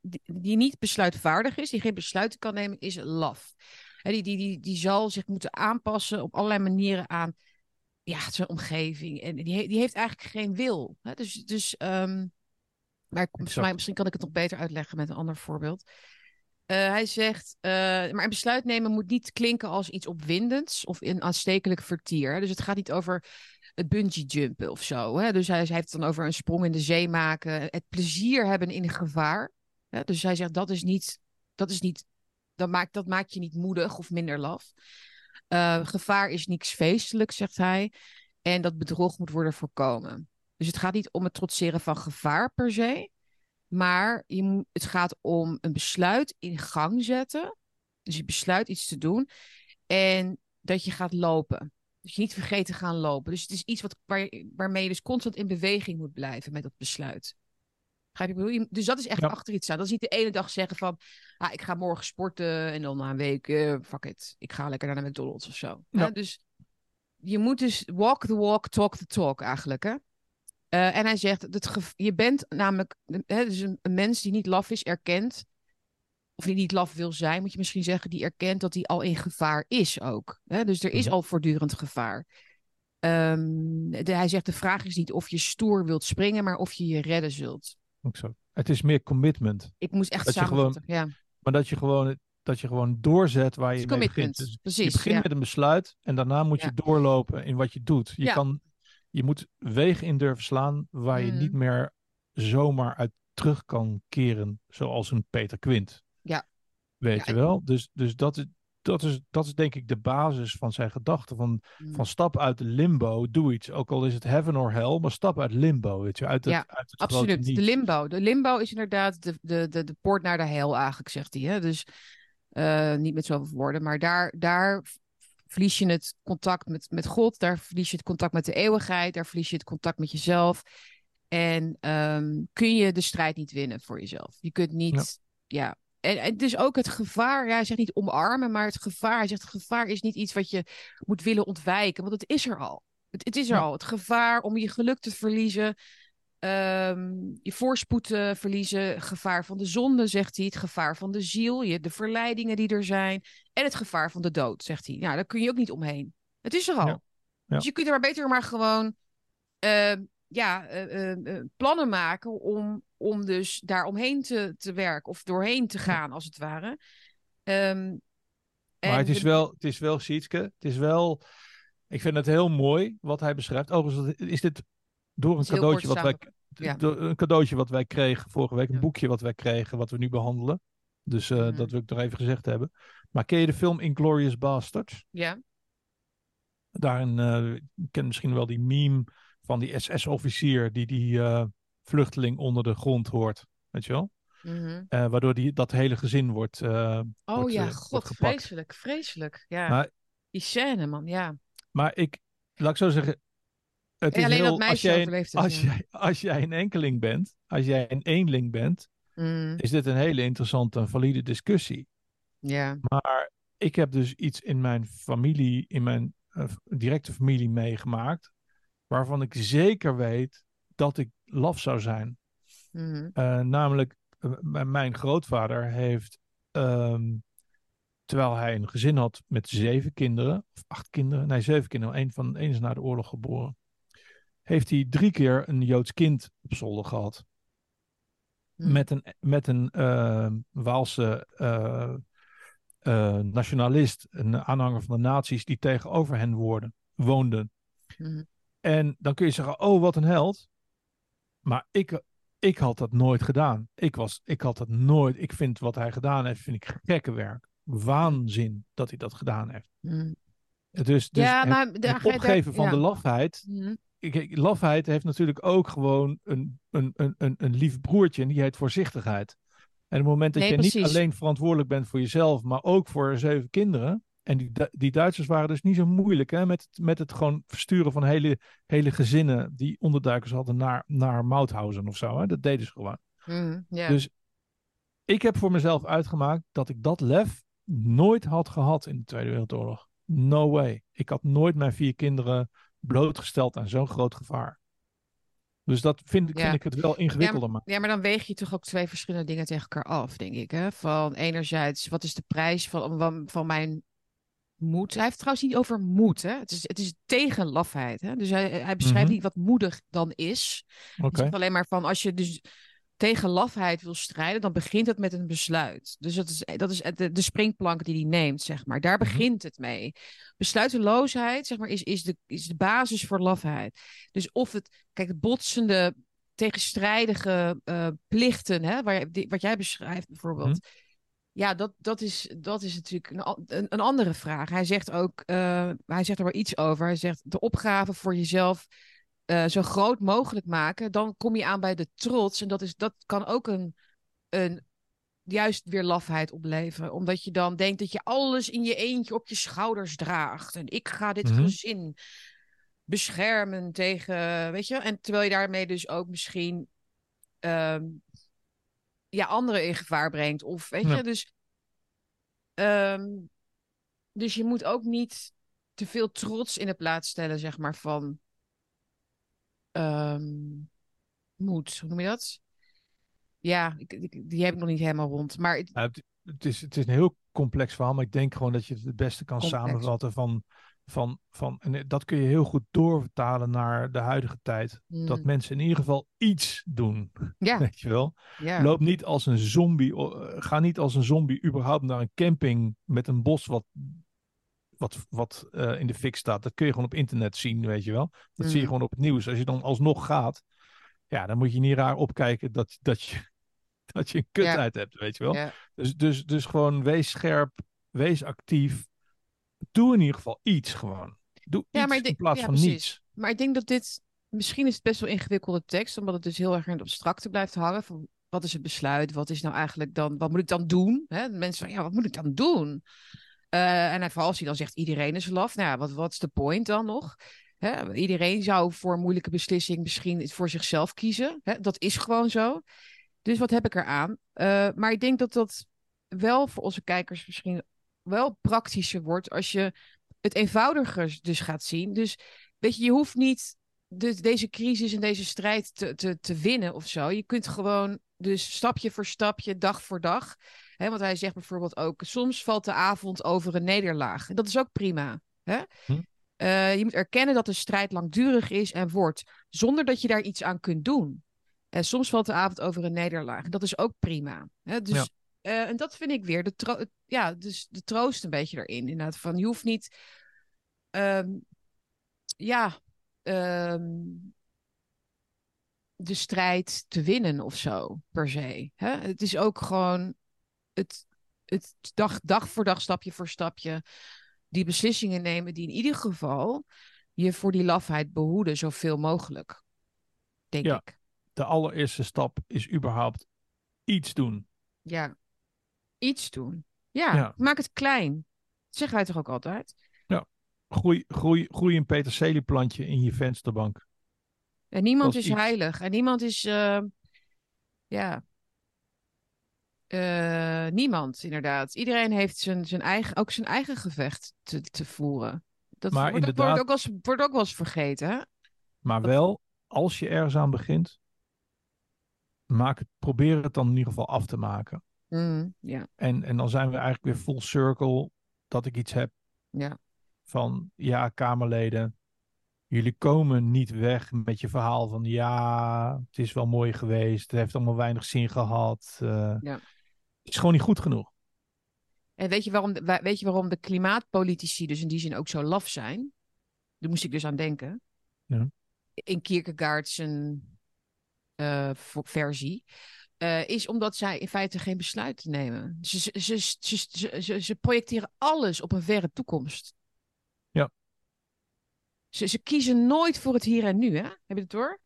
die, die niet besluitvaardig is, die geen besluiten kan nemen, is laf. He, die, die, die, die zal zich moeten aanpassen op allerlei manieren aan ja, zijn omgeving. En die, die heeft eigenlijk geen wil. He, dus, dus um, maar mij, misschien kan ik het nog beter uitleggen met een ander voorbeeld. Uh, hij zegt, uh, maar een besluit nemen moet niet klinken als iets opwindends of een aanstekelijk vertier. Dus het gaat niet over het bungee jumpen of zo. Hè? Dus hij, hij, heeft het dan over een sprong in de zee maken, het plezier hebben in gevaar. Hè? Dus hij zegt dat is niet, dat is niet, dat maakt, dat maakt je niet moedig of minder laf. Uh, gevaar is niks feestelijk, zegt hij. En dat bedrog moet worden voorkomen. Dus het gaat niet om het trotseren van gevaar per se. Maar je het gaat om een besluit in gang zetten. Dus je besluit iets te doen. En dat je gaat lopen. Dus je niet vergeten gaan lopen. Dus het is iets wat, waar, waarmee je dus constant in beweging moet blijven met dat besluit. Je Dus dat is echt achter iets staan. Dat is niet de ene dag zeggen van, ah, ik ga morgen sporten en dan na een week, uh, fuck it, ik ga lekker naar de McDonald's of zo. Ja. Dus je moet dus walk the walk, talk the talk eigenlijk. Hè? Uh, en hij zegt, dat je bent namelijk, hè, dus een, een, mens die niet laf is, erkent, of die niet laf wil zijn, moet je misschien zeggen, die erkent dat hij al in gevaar is ook. Hè? Dus er is mhm. al voortdurend gevaar. Um, hij zegt, de vraag is niet of je stoer wilt springen, maar of je je redden zult. Ook zo. Het is meer commitment. Ik moest echt samenvatten, ja. Maar dat je gewoon dat je gewoon doorzet waar je mee begint. Dus Precies, je begint met een besluit en daarna moet je doorlopen in wat je doet. Je, kan, je moet wegen in durven slaan waar je niet mm. meer zomaar uit terug kan keren, zoals een Peter Quint. Ja. Weet je wel? Dus, dus dat, is, dat, is, dat is denk ik de basis van zijn gedachte. Van, mm. van stap uit limbo, doe iets. Ook al is het heaven or hell, maar stap uit limbo. Weet je, uit het, ja, uit het absoluut. De limbo. De limbo is inderdaad de, de, de, de poort naar de hel eigenlijk, zegt hij. Hè? Dus uh, niet met zoveel woorden, maar daar, daar verlies je het contact met, met God, daar verlies je het contact met de eeuwigheid, daar verlies je het contact met jezelf. En um, kun je de strijd niet winnen voor jezelf. Je kunt niet, ja. En dus ook het gevaar, ja, hij zegt niet omarmen, maar het gevaar, hij zegt het gevaar is niet iets wat je moet willen ontwijken, want het is er al. Het, het is er al. Het gevaar om je geluk te verliezen, Um, je voorspoed uh, verliezen, gevaar van de zonde, zegt hij. Het gevaar van de ziel, je, de verleidingen die er zijn. En het gevaar van de dood, zegt hij. Nou, daar kun je ook niet omheen. Het is er al. Ja. Dus je kunt er maar beter maar gewoon uh, ja, uh, plannen maken om, om dus daar omheen te, te werken. Of doorheen te gaan, als het ware. Um, maar het is wel, het is wel, Sietske, het is wel... Ik vind het heel mooi wat hij beschrijft. Overigens is dit door een cadeautje wat wij, door een cadeautje wat wij kregen vorige week, een boekje wat wij kregen, wat we nu behandelen. Dus uh, dat wil ik nog even gezegd hebben. Maar ken je de film Inglorious Bastards? Ja. Daarin uh, ken misschien wel die meme van die SS-officier die die uh, vluchteling onder de grond hoort. Weet je wel? Mm -hmm. waardoor die, dat hele gezin wordt. oh wordt, ja, god, vreselijk, vreselijk. Ja. Maar, die scène, man, ja. Maar ik, laat ik zo zeggen, het is alleen heel, dat meisje als jij, als, jij, als jij een enkeling bent, als jij een eenling bent, mm. is dit een hele interessante en valide discussie. Ja. Maar ik heb dus iets in mijn familie, in mijn uh, directe familie meegemaakt, waarvan ik zeker weet dat ik laf zou zijn. Mm. Uh, namelijk, uh, mijn grootvader heeft, um, terwijl hij een gezin had met zeven kinderen, of acht kinderen, nee, zeven kinderen, één van één is na de oorlog geboren heeft hij drie keer een Joods kind op zolder gehad. Hmm. Met een, met een uh, Waalse uh, uh, nationalist, een aanhanger van de nazi's, die tegenover hen woorden, woonden. Hmm. En dan kun je zeggen, oh wat een held. Maar ik, ik had dat nooit gedaan. Ik, was, ik had dat nooit. Ik vind wat hij gedaan heeft, vind ik gekke werk. Waanzin dat hij dat gedaan heeft. Mm. Dus, dus ja, maar, het, opgeven van de lafheid kijk, lafheid heeft natuurlijk ook gewoon een, een, een, een, een lief broertje en die heet voorzichtigheid. En op het moment dat je niet alleen verantwoordelijk bent voor jezelf, maar ook voor zeven kinderen. En die, die Duitsers waren dus niet zo moeilijk hè, met, met het gewoon versturen van hele, hele gezinnen die onderduikers hadden naar, naar Mauthausen of zo. Hè. Dat deden ze gewoon. Mm, Dus ik heb voor mezelf uitgemaakt dat ik dat lef nooit had gehad in de Tweede Wereldoorlog. No way. Ik had nooit mijn vier kinderen blootgesteld aan zo'n groot gevaar. Dus dat vind, vind ik het wel ingewikkelder. Ja, ja, maar dan weeg je toch ook twee verschillende dingen tegen elkaar af, denk ik. Hè? Van enerzijds, wat is de prijs van, van, van mijn moed? Hij heeft het trouwens niet over moed. Hè? Het, is, het is tegen lafheid. Hè? Dus hij, hij beschrijft mhm. niet wat moedig dan is. Okay. Hij zegt alleen maar van als je dus tegen lafheid wil strijden, dan begint het met een besluit. Dus dat is, dat is de, de springplank die hij neemt, zeg maar. Daar mhm. begint het mee. Besluiteloosheid, zeg maar, is, is, de, is de basis voor lafheid. Dus of het, kijk, botsende, tegenstrijdige uh, plichten, hè, waar, wat jij beschrijft bijvoorbeeld. Mhm. Ja, dat, dat, is, dat is natuurlijk een, een, andere vraag. Hij zegt ook, uh, hij zegt er wel iets over. Hij zegt de opgave voor jezelf uh, zo groot mogelijk maken. Dan kom je aan bij de trots. En dat, is, dat kan ook een, een juist weer lafheid opleveren. Omdat je dan denkt dat je alles in je eentje op je schouders draagt. En ik ga dit mm -hmm. gezin beschermen tegen, weet je. En terwijl je daarmee dus ook misschien um, ja, anderen in gevaar brengt. Of weet ja. je, dus. Um, dus je moet ook niet te veel trots in de plaats stellen, zeg maar, van. Um, moed, hoe noem je dat? Ja, ik, ik, die heb ik nog niet helemaal rond. Maar het, ja, het, het, is, het is een heel complex verhaal, maar ik denk gewoon dat je het het beste kan complex. samenvatten van, van, van. En dat kun je heel goed doorvertalen naar de huidige tijd. Mm. Dat mensen in ieder geval iets doen. Ja. Weet je wel? Ja. Loop niet als een zombie. Ga niet als een zombie überhaupt naar een camping met een bos wat wat, wat uh, in de fik staat. Dat kun je gewoon op internet zien, weet je wel. Dat mm. zie je gewoon op het nieuws. Als je dan alsnog gaat, ja, dan moet je niet raar opkijken dat, dat, je, dat je een kut Ja. uit hebt, weet je wel. Dus, dus, dus gewoon wees scherp, wees actief. Doe in ieder geval iets gewoon. Doe Ja, iets maar in plaats ja, van precies. niets. Maar ik denk dat dit. Misschien is het best wel ingewikkelde tekst, omdat het dus heel erg in het abstracte blijft hangen. Van wat is het besluit? Wat is nou eigenlijk dan? Wat moet ik dan doen? Hè? Mensen van ja, wat moet ik dan doen? Eh, en hij- vooral als hij dan zegt iedereen is laf. Nou ja, wat, wat is de point dan nog? Hè? Iedereen zou voor een moeilijke beslissing misschien voor zichzelf kiezen. Hè? Dat is gewoon zo. Dus wat heb ik eraan? Eh maar ik denk dat dat wel voor onze kijkers misschien wel praktischer wordt als je het eenvoudiger dus gaat zien. Dus weet je, je hoeft niet de, deze crisis en deze strijd te, te, te winnen of zo. Je kunt gewoon dus stapje voor stapje, dag voor dag. Hè, want hij zegt bijvoorbeeld ook, soms valt de avond over een nederlaag. En dat is ook prima. Hè? Hm. Eh, je moet erkennen dat de strijd langdurig is en wordt, zonder dat je daar iets aan kunt doen. En soms valt de avond over een nederlaag. En dat is ook prima. Hè? Dus, Ja. Eh, en dat vind ik weer de, tro- ja, dus de troost een beetje erin. Inderdaad, van je hoeft niet, ehm, ja, ehm, de strijd te winnen of zo, per se. Hè? Het is ook gewoon het, het dag, dag voor dag, stapje voor stapje, die beslissingen nemen die in ieder geval je voor die lafheid behoeden, zoveel mogelijk. Denk Ja. ik. De allereerste stap is überhaupt iets doen. Ja. Iets doen. Ja, Ja. maak het klein. Dat zeggen wij toch ook altijd? Groei, groei, groei een peterselieplantje in je vensterbank. En niemand is heilig. En niemand is, eh, ja, Eh, niemand inderdaad. Iedereen heeft zijn, zijn eigen, ook zijn eigen gevecht te, te voeren. Dat Maar wordt, inderdaad- wordt, ook wel eens, wordt ook wel eens vergeten. Hè? Maar Dat- wel, als je ergens aan begint, maak het, probeer het dan in ieder geval af te maken. Mm, ja, En, en dan zijn we eigenlijk weer full circle dat ik iets heb ja, van, ja, Kamerleden, jullie komen niet weg met je verhaal van, ja, het is wel mooi geweest, het heeft allemaal weinig zin gehad. eh, Ja. Het is gewoon niet goed genoeg. En weet je, waarom weet je waarom de klimaatpolitici dus in die zin ook zo laf zijn? Daar moest ik dus aan denken. Ja. In Kierkegaard zijn eh, vo- versie. Eh, is omdat zij in feite geen besluiten nemen. Ze, ze, ze, ze, ze, ze- ze projecteren alles op een verre toekomst. Ja. Ze, ze kiezen nooit voor het hier en nu, hè? Heb je het door?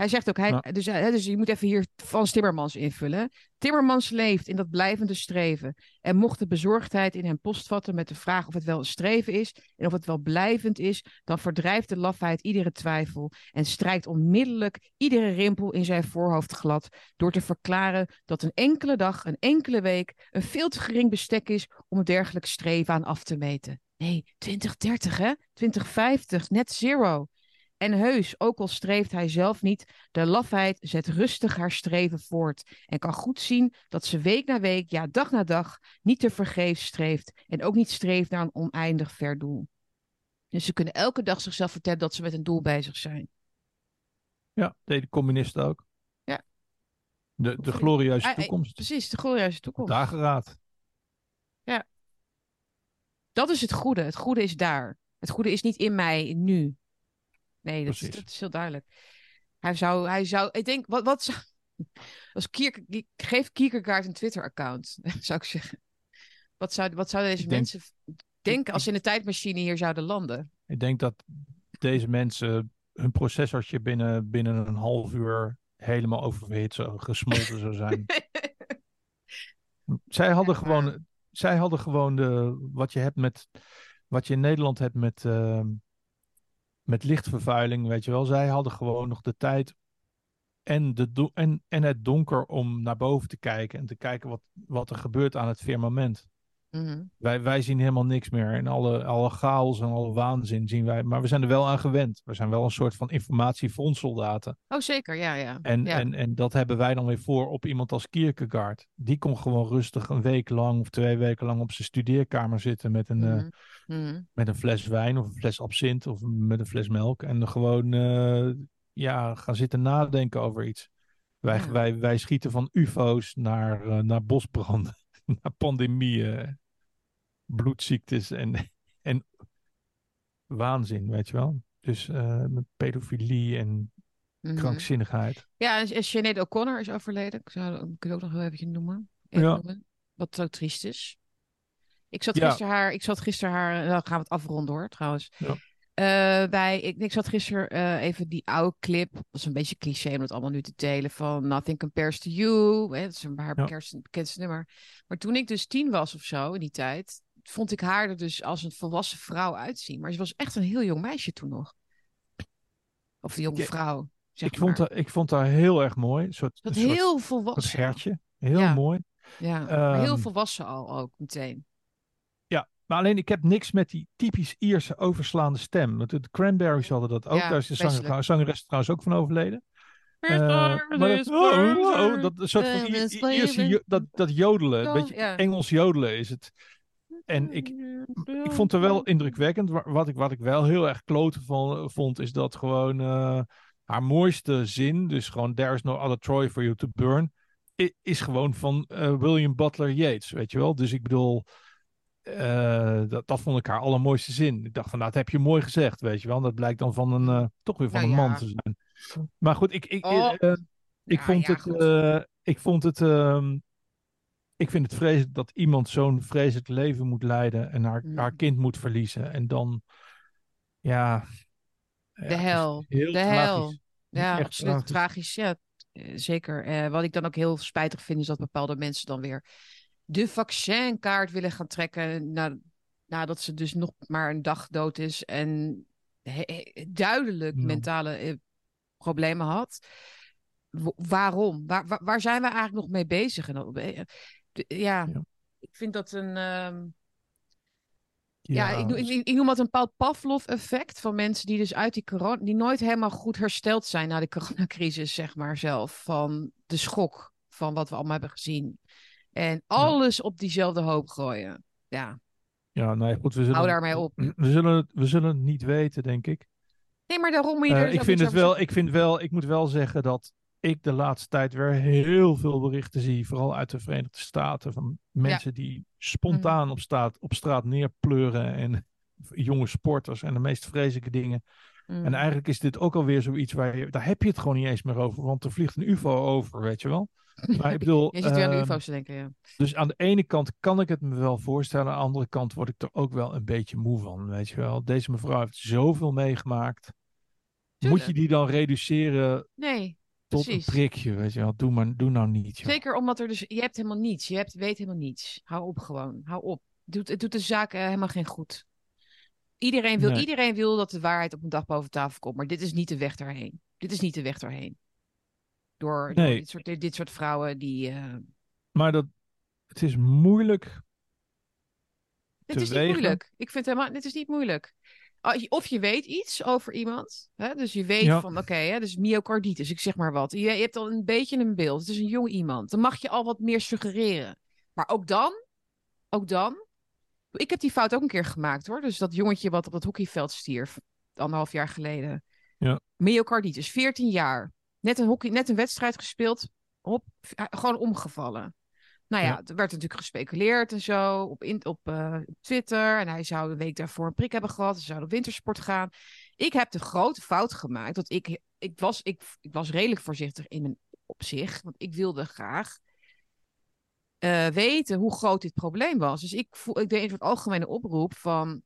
Hij zegt ook, hij, Ja. dus, hij- dus je moet even hier Frans Timmermans invullen. Timmermans leeft in dat blijvende streven. En mocht de bezorgdheid in hem postvatten met de vraag of het wel een streven is en of het wel blijvend is, dan verdrijft de lafheid iedere twijfel en strijkt onmiddellijk iedere rimpel in zijn voorhoofd glad door te verklaren dat een enkele dag, een enkele week een veel te gering bestek is om een dergelijk streven aan af te meten. Nee, 2030 hè? 2050, net zero. En heus, ook al streeft hij zelf niet, de lafheid zet rustig haar streven voort en kan goed zien dat ze week na week, ja dag na dag, niet te vergeefs streeft en ook niet streeft naar een oneindig ver doel. Dus ze kunnen elke dag zichzelf vertellen dat ze met een doel bezig zijn. Ja, deden de communisten ook. Ja. De, de glorieuze toekomst. Precies, de glorieuze toekomst. Dageraad. Dat is het goede. Het goede is daar. Het goede is niet in mij, nu. Nee, dat, dat is heel duidelijk. Hij zou, hij zou, ik denk, wat, wat zou, Als Kier, geef Kierkegaard een Twitter-account, zou ik zeggen. Wat, zou, wat zouden deze mensen denken als ze in de tijdmachine hier zouden landen? Ik denk dat deze mensen hun processortje binnen, binnen een half uur helemaal oververhit, zo, gesmolten zou zijn. zij hadden gewoon, zij hadden gewoon de, wat je hebt met, wat je in Nederland hebt met, uh, met lichtvervuiling, weet je wel. Zij hadden gewoon nog de tijd en, de en, en het donker om naar boven te kijken en te kijken wat, wat er gebeurt aan het firmament. Mhm. wij, wij zien helemaal niks meer. En alle, alle chaos en alle waanzin zien wij. Maar we zijn er wel aan gewend. We zijn wel een soort van informatiefrontsoldaten. Oh, zeker, ja, ja. En, En, en dat hebben wij dan weer voor op iemand als Kierkegaard. Die kon gewoon rustig een week lang of twee weken lang op zijn studeerkamer zitten met een, eh, mhm. Mhm. met een fles wijn of een fles absint of met een fles melk. En gewoon uh, ja, gaan zitten nadenken over iets. Wij, wij, wij schieten van UFO's naar, uh, naar bosbranden, naar pandemieën bloedziektes en, en waanzin, weet je wel. Dus uh, met pedofilie en mhm. krankzinnigheid. Ja, en Sinead O'Connor is overleden. Ik zou ik ook nog wel even noemen. Even ja. noemen. Wat zo triest is. Ik zat gisteren haar, ik zat gisteren haar, nou gaan we het afronden hoor, trouwens. Ja. Uh, bij, ik, ik zat gisteren uh, even die oude clip. Dat is een beetje cliché om het allemaal nu te delen. Van Nothing Compares to You. Hè, dat is een haar ja. bekendste nummer. Maar toen ik dus tien was of zo in die tijd vond ik haar er dus als een volwassen vrouw uitzien. Maar ze was echt een heel jong meisje toen nog. Of een jonge vrouw. Zeg ik, vond haar, ik vond haar heel erg mooi. Een soort, dat heel volwassen. Een hertje. Heel mooi. Ja, maar heel ehm, volwassen al ook meteen. Maar alleen ik heb niks met die typisch Ierse overslaande stem. Want de Cranberries hadden dat ook. Daar is de zanger, zangeres trouwens ook van overleden. Uh, maar dat, oh, oh, dat soort van Ierse, dat, dat jodelen, een beetje Engels jodelen is het. En ik, ik vond het wel indrukwekkend. Wat ik, wat ik wel heel erg kloten van, vond, is dat gewoon uh, haar mooiste zin, dus gewoon There's no other Troy for you to burn, is gewoon van uh, William Butler Yeats, weet je wel. Dus ik bedoel, uh, dat, dat vond ik haar allermooiste zin. Ik dacht van, nou, dat heb je mooi gezegd, weet je wel. Dat blijkt dan van een, toch weer van nou, een man te zijn. Maar goed, ik, ik, oh. ik, vond ja, het, ik vond het, um, ik vind het vreselijk dat iemand zo'n vreselijk leven moet leiden en haar, mm. haar kind moet verliezen. En dan, ja. De hel. de hel. Ja, Echt absoluut tragisch. Ja, eh, zeker. Eh, wat ik dan ook heel spijtig vind, is dat bepaalde mensen dan weer de vaccinkaart willen gaan trekken. Na, nadat ze dus nog maar een dag dood is en duidelijk mentale eh, problemen had. waarom? Waar, waar, waar, zijn we eigenlijk nog mee bezig? En, eh, ja, ik vind dat een. Ehm, ja, ik, ik, ik, noem dat een Paul Pavlov-effect van mensen die dus uit die corona, die nooit helemaal goed hersteld zijn na de coronacrisis, zeg maar zelf. Van de schok van wat we allemaal hebben gezien. En alles op diezelfde hoop gooien. Ja. Ja, nee, goed. We zullen, Hou daarmee op. We zullen, het, we zullen het niet weten, denk ik. Nee, maar daarom... Uh, ik, vind het wel, ik vind wel, ik moet wel zeggen dat ik de laatste tijd weer heel veel berichten zie, vooral uit de Verenigde Staten, van mensen die spontaan mm. op, staat, op straat neerpleuren en jonge sporters en de meest vreselijke dingen. Mm. En eigenlijk is dit ook alweer zoiets waar je, daar heb je het gewoon niet eens meer over, want er vliegt een UFO over, weet je wel. Maar ik bedoel. je zit weer aan de ehm, UFO's te denken, ja. Dus aan de ene kant kan ik het me wel voorstellen, aan de andere kant word ik er ook wel een beetje moe van, weet je wel. Deze mevrouw heeft zoveel meegemaakt. Moet je die dan reduceren? Nee tot een prikje, weet je wel. Doe, maar, doe nou niet. Zeker omdat er dus, je hebt helemaal niets. Je hebt, weet helemaal niets. Hou op gewoon. Hou op. Doet, het doet de zaak uh, helemaal geen goed. Iedereen wil, iedereen wil dat de waarheid op een dag boven tafel komt. Maar dit is niet de weg daarheen. Dit is niet de weg daarheen. Door, nee. door dit, soort, dit soort vrouwen die... Uh... Maar dat, het is moeilijk Het is niet moeilijk. Ik vind helemaal, dit is niet moeilijk. Ah, of je weet iets over iemand. Hè? Dus je weet van, oké, okay, dus myocarditis, ik zeg maar wat. Je, je, hebt al een beetje een beeld. Het is een jong iemand. Dan mag je al wat meer suggereren. Maar ook dan, ook dan. Ik heb die fout ook een keer gemaakt hoor. Dus dat jongetje wat op het hockeyveld stierf, anderhalf jaar geleden. Ja. Myocarditis, 14 jaar. Net een, hockey, net een wedstrijd gespeeld. Op, gewoon omgevallen. Nou ja, er werd natuurlijk gespeculeerd en zo op, in, op uh, Twitter. En hij zou de week daarvoor een prik hebben gehad. Ze zou op wintersport gaan. Ik heb de grote fout gemaakt. Dat ik, ik, was, ik, ik was redelijk voorzichtig in mijn op zich. Want ik wilde graag eh, weten hoe groot dit probleem was. Dus ik, voel, ik deed een soort algemene oproep van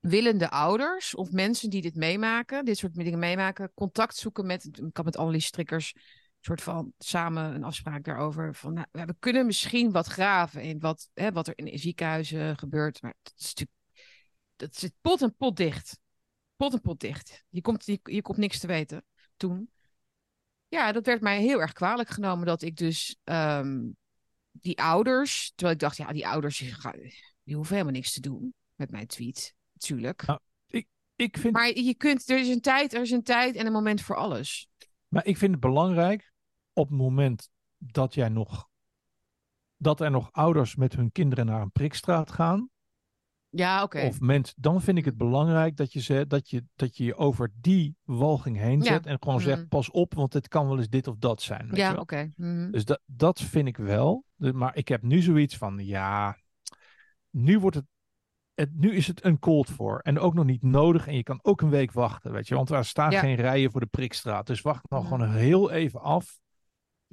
willende ouders of mensen die dit meemaken, dit soort dingen meemaken, contact zoeken met, ik kan met Annelies Strikkers soort van samen een afspraak daarover. Van, nou, we kunnen misschien wat graven in wat, hè, wat er in ziekenhuizen gebeurt. Maar dat is dat zit pot en pot dicht. Pot en pot dicht. Je komt, je, je komt niks te weten toen. Ja, dat werd mij heel erg kwalijk genomen dat ik dus ehm, die ouders, terwijl ik dacht, ja, die ouders die hoeven helemaal niks te doen met mijn tweet, natuurlijk. Nou, ik, ik vind... Maar je kunt, er is een tijd, er is een tijd en een moment voor alles. Maar ik vind het belangrijk op het moment dat jij nog dat er nog ouders met hun kinderen naar een prikstraat gaan. Ja, oké. Of mensen, dan vind ik het belangrijk dat je, ze, dat, je, dat je je over die walging heen zet. En gewoon zegt: mhm. pas op, want het kan wel eens dit of dat zijn. Weet ja, oké. Mhm. Dus dat, dat vind ik wel. Maar ik heb nu zoiets van: ja, nu wordt het het, nu is het een cold voor. En ook nog niet nodig. En je kan ook een week wachten, weet je. Want er staan geen rijen voor de prikstraat. Dus wacht nog gewoon heel even af.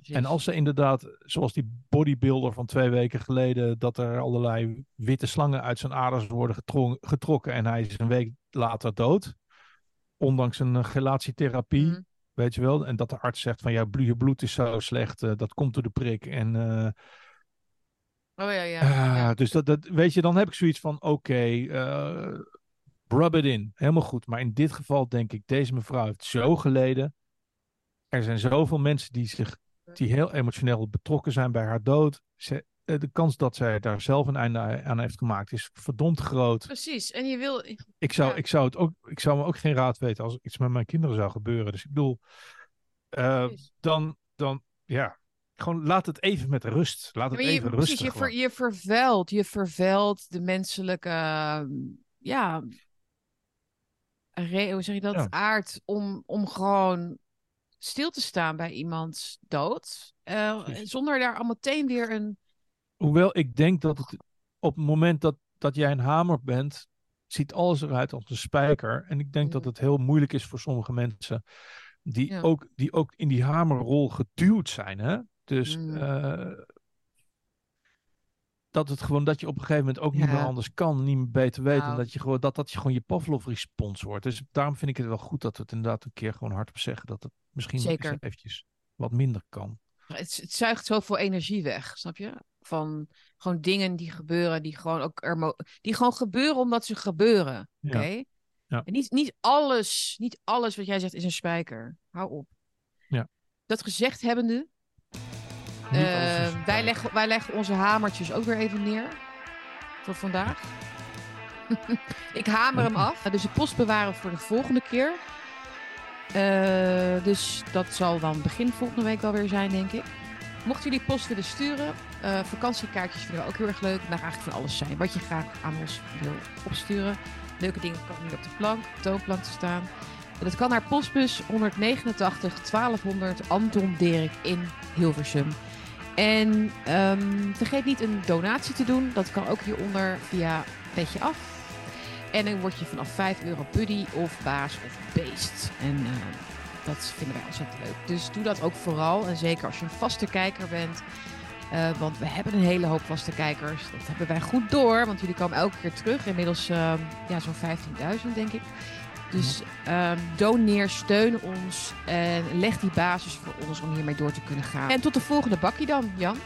En als ze inderdaad, zoals die bodybuilder van twee weken geleden, dat er allerlei witte slangen uit zijn aders worden getrokken en hij is een week later dood. Ondanks een gelatietherapie, mhm. weet je wel. En dat de arts zegt van ja, je bloed is zo slecht, uh, dat komt door de prik. En uh, Oh ja, ja. ja. Dus dat, dat, weet je, dan heb ik zoiets van: oké, okay, uh, rub it in. Helemaal goed. Maar in dit geval denk ik, deze mevrouw heeft zo geleden. Er zijn zoveel mensen die, zich, die heel emotioneel betrokken zijn bij haar dood. Ze, eh, de kans dat zij daar zelf een einde aan heeft gemaakt is verdomd groot. Precies. En je wil. Ik zou, ik zou, het ook, ik zou me ook geen raad weten als iets met mijn kinderen zou gebeuren. Dus ik bedoel, uh, dan, dan, ja, gewoon laat het even met rust. Laat het even rustig. Je, ver, je vervuilt, je vervuilt de menselijke, ja, re, hoe zeg je dat, aard om, om gewoon stil te staan bij iemands dood. Uh, zonder daar al meteen weer een... Hoewel ik denk dat het op het moment dat, dat jij een hamer bent, ziet alles eruit als een spijker. En ik denk dat het heel moeilijk is voor sommige mensen die, ook, die ook in die hamerrol geduwd zijn. Hè? Dus mm. uh, dat het gewoon dat je op een gegeven moment ook niet meer anders kan, niet meer beter weet. En dat je gewoon dat, dat je gewoon je Pavlov-respons wordt. Dus daarom vind ik het wel goed dat we het inderdaad een keer gewoon hardop zeggen dat het misschien Zeker. eventjes wat minder kan. Het, het zuigt zoveel energie weg, snap je? Van gewoon dingen die gebeuren, die gewoon ook er die gewoon gebeuren omdat ze gebeuren. Oké? Ja. En niet, niet alles, niet alles wat jij zegt is een spijker. Hou op. Ja. Dat gezegd hebbende, uh, wij, leggen, wij leggen onze hamertjes ook weer even neer. Voor vandaag. ik hamer hem af. Dus de post bewaren voor de volgende keer. Uh, dus dat zal dan begin volgende week wel weer zijn, denk ik. Mocht jullie post willen sturen, uh, vakantiekaartjes vinden we ook heel erg leuk. Daar eigenlijk van alles zijn. Wat je graag aan ons wil opsturen. Leuke dingen komen hier op de plank, op de toonplank te staan. Dat kan naar postbus 189 1200 Anton Dirk in Hilversum. En um, vergeet niet een donatie te doen. Dat kan ook hieronder via Petje Af. En dan word je vanaf 5 euro buddy of baas of beest. En uh, dat vinden wij ontzettend leuk. Dus doe dat ook vooral. En zeker als je een vaste kijker bent. Uh, want we hebben een hele hoop vaste kijkers. Dat hebben wij goed door. Want jullie komen elke keer terug. Inmiddels uh, ja, zo'n 15.000 denk ik. Dus um, doneer, steun ons en leg die basis voor ons om hiermee door te kunnen gaan. En tot de volgende bakkie dan, Jan.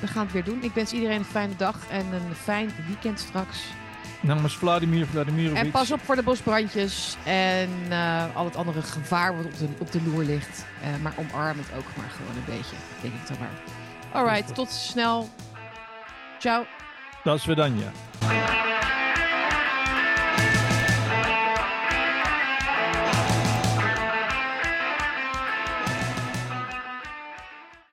We gaan het weer doen. Ik wens iedereen een fijne dag en een fijn weekend straks. Namens Vladimir Vladimirovic. En pas op voor de bosbrandjes en uh, al het andere gevaar wat op de, op de loer ligt. Uh, maar omarm het ook maar gewoon een beetje, denk ik dan maar. Alright, tot snel. Ciao. Dat is Vedanja.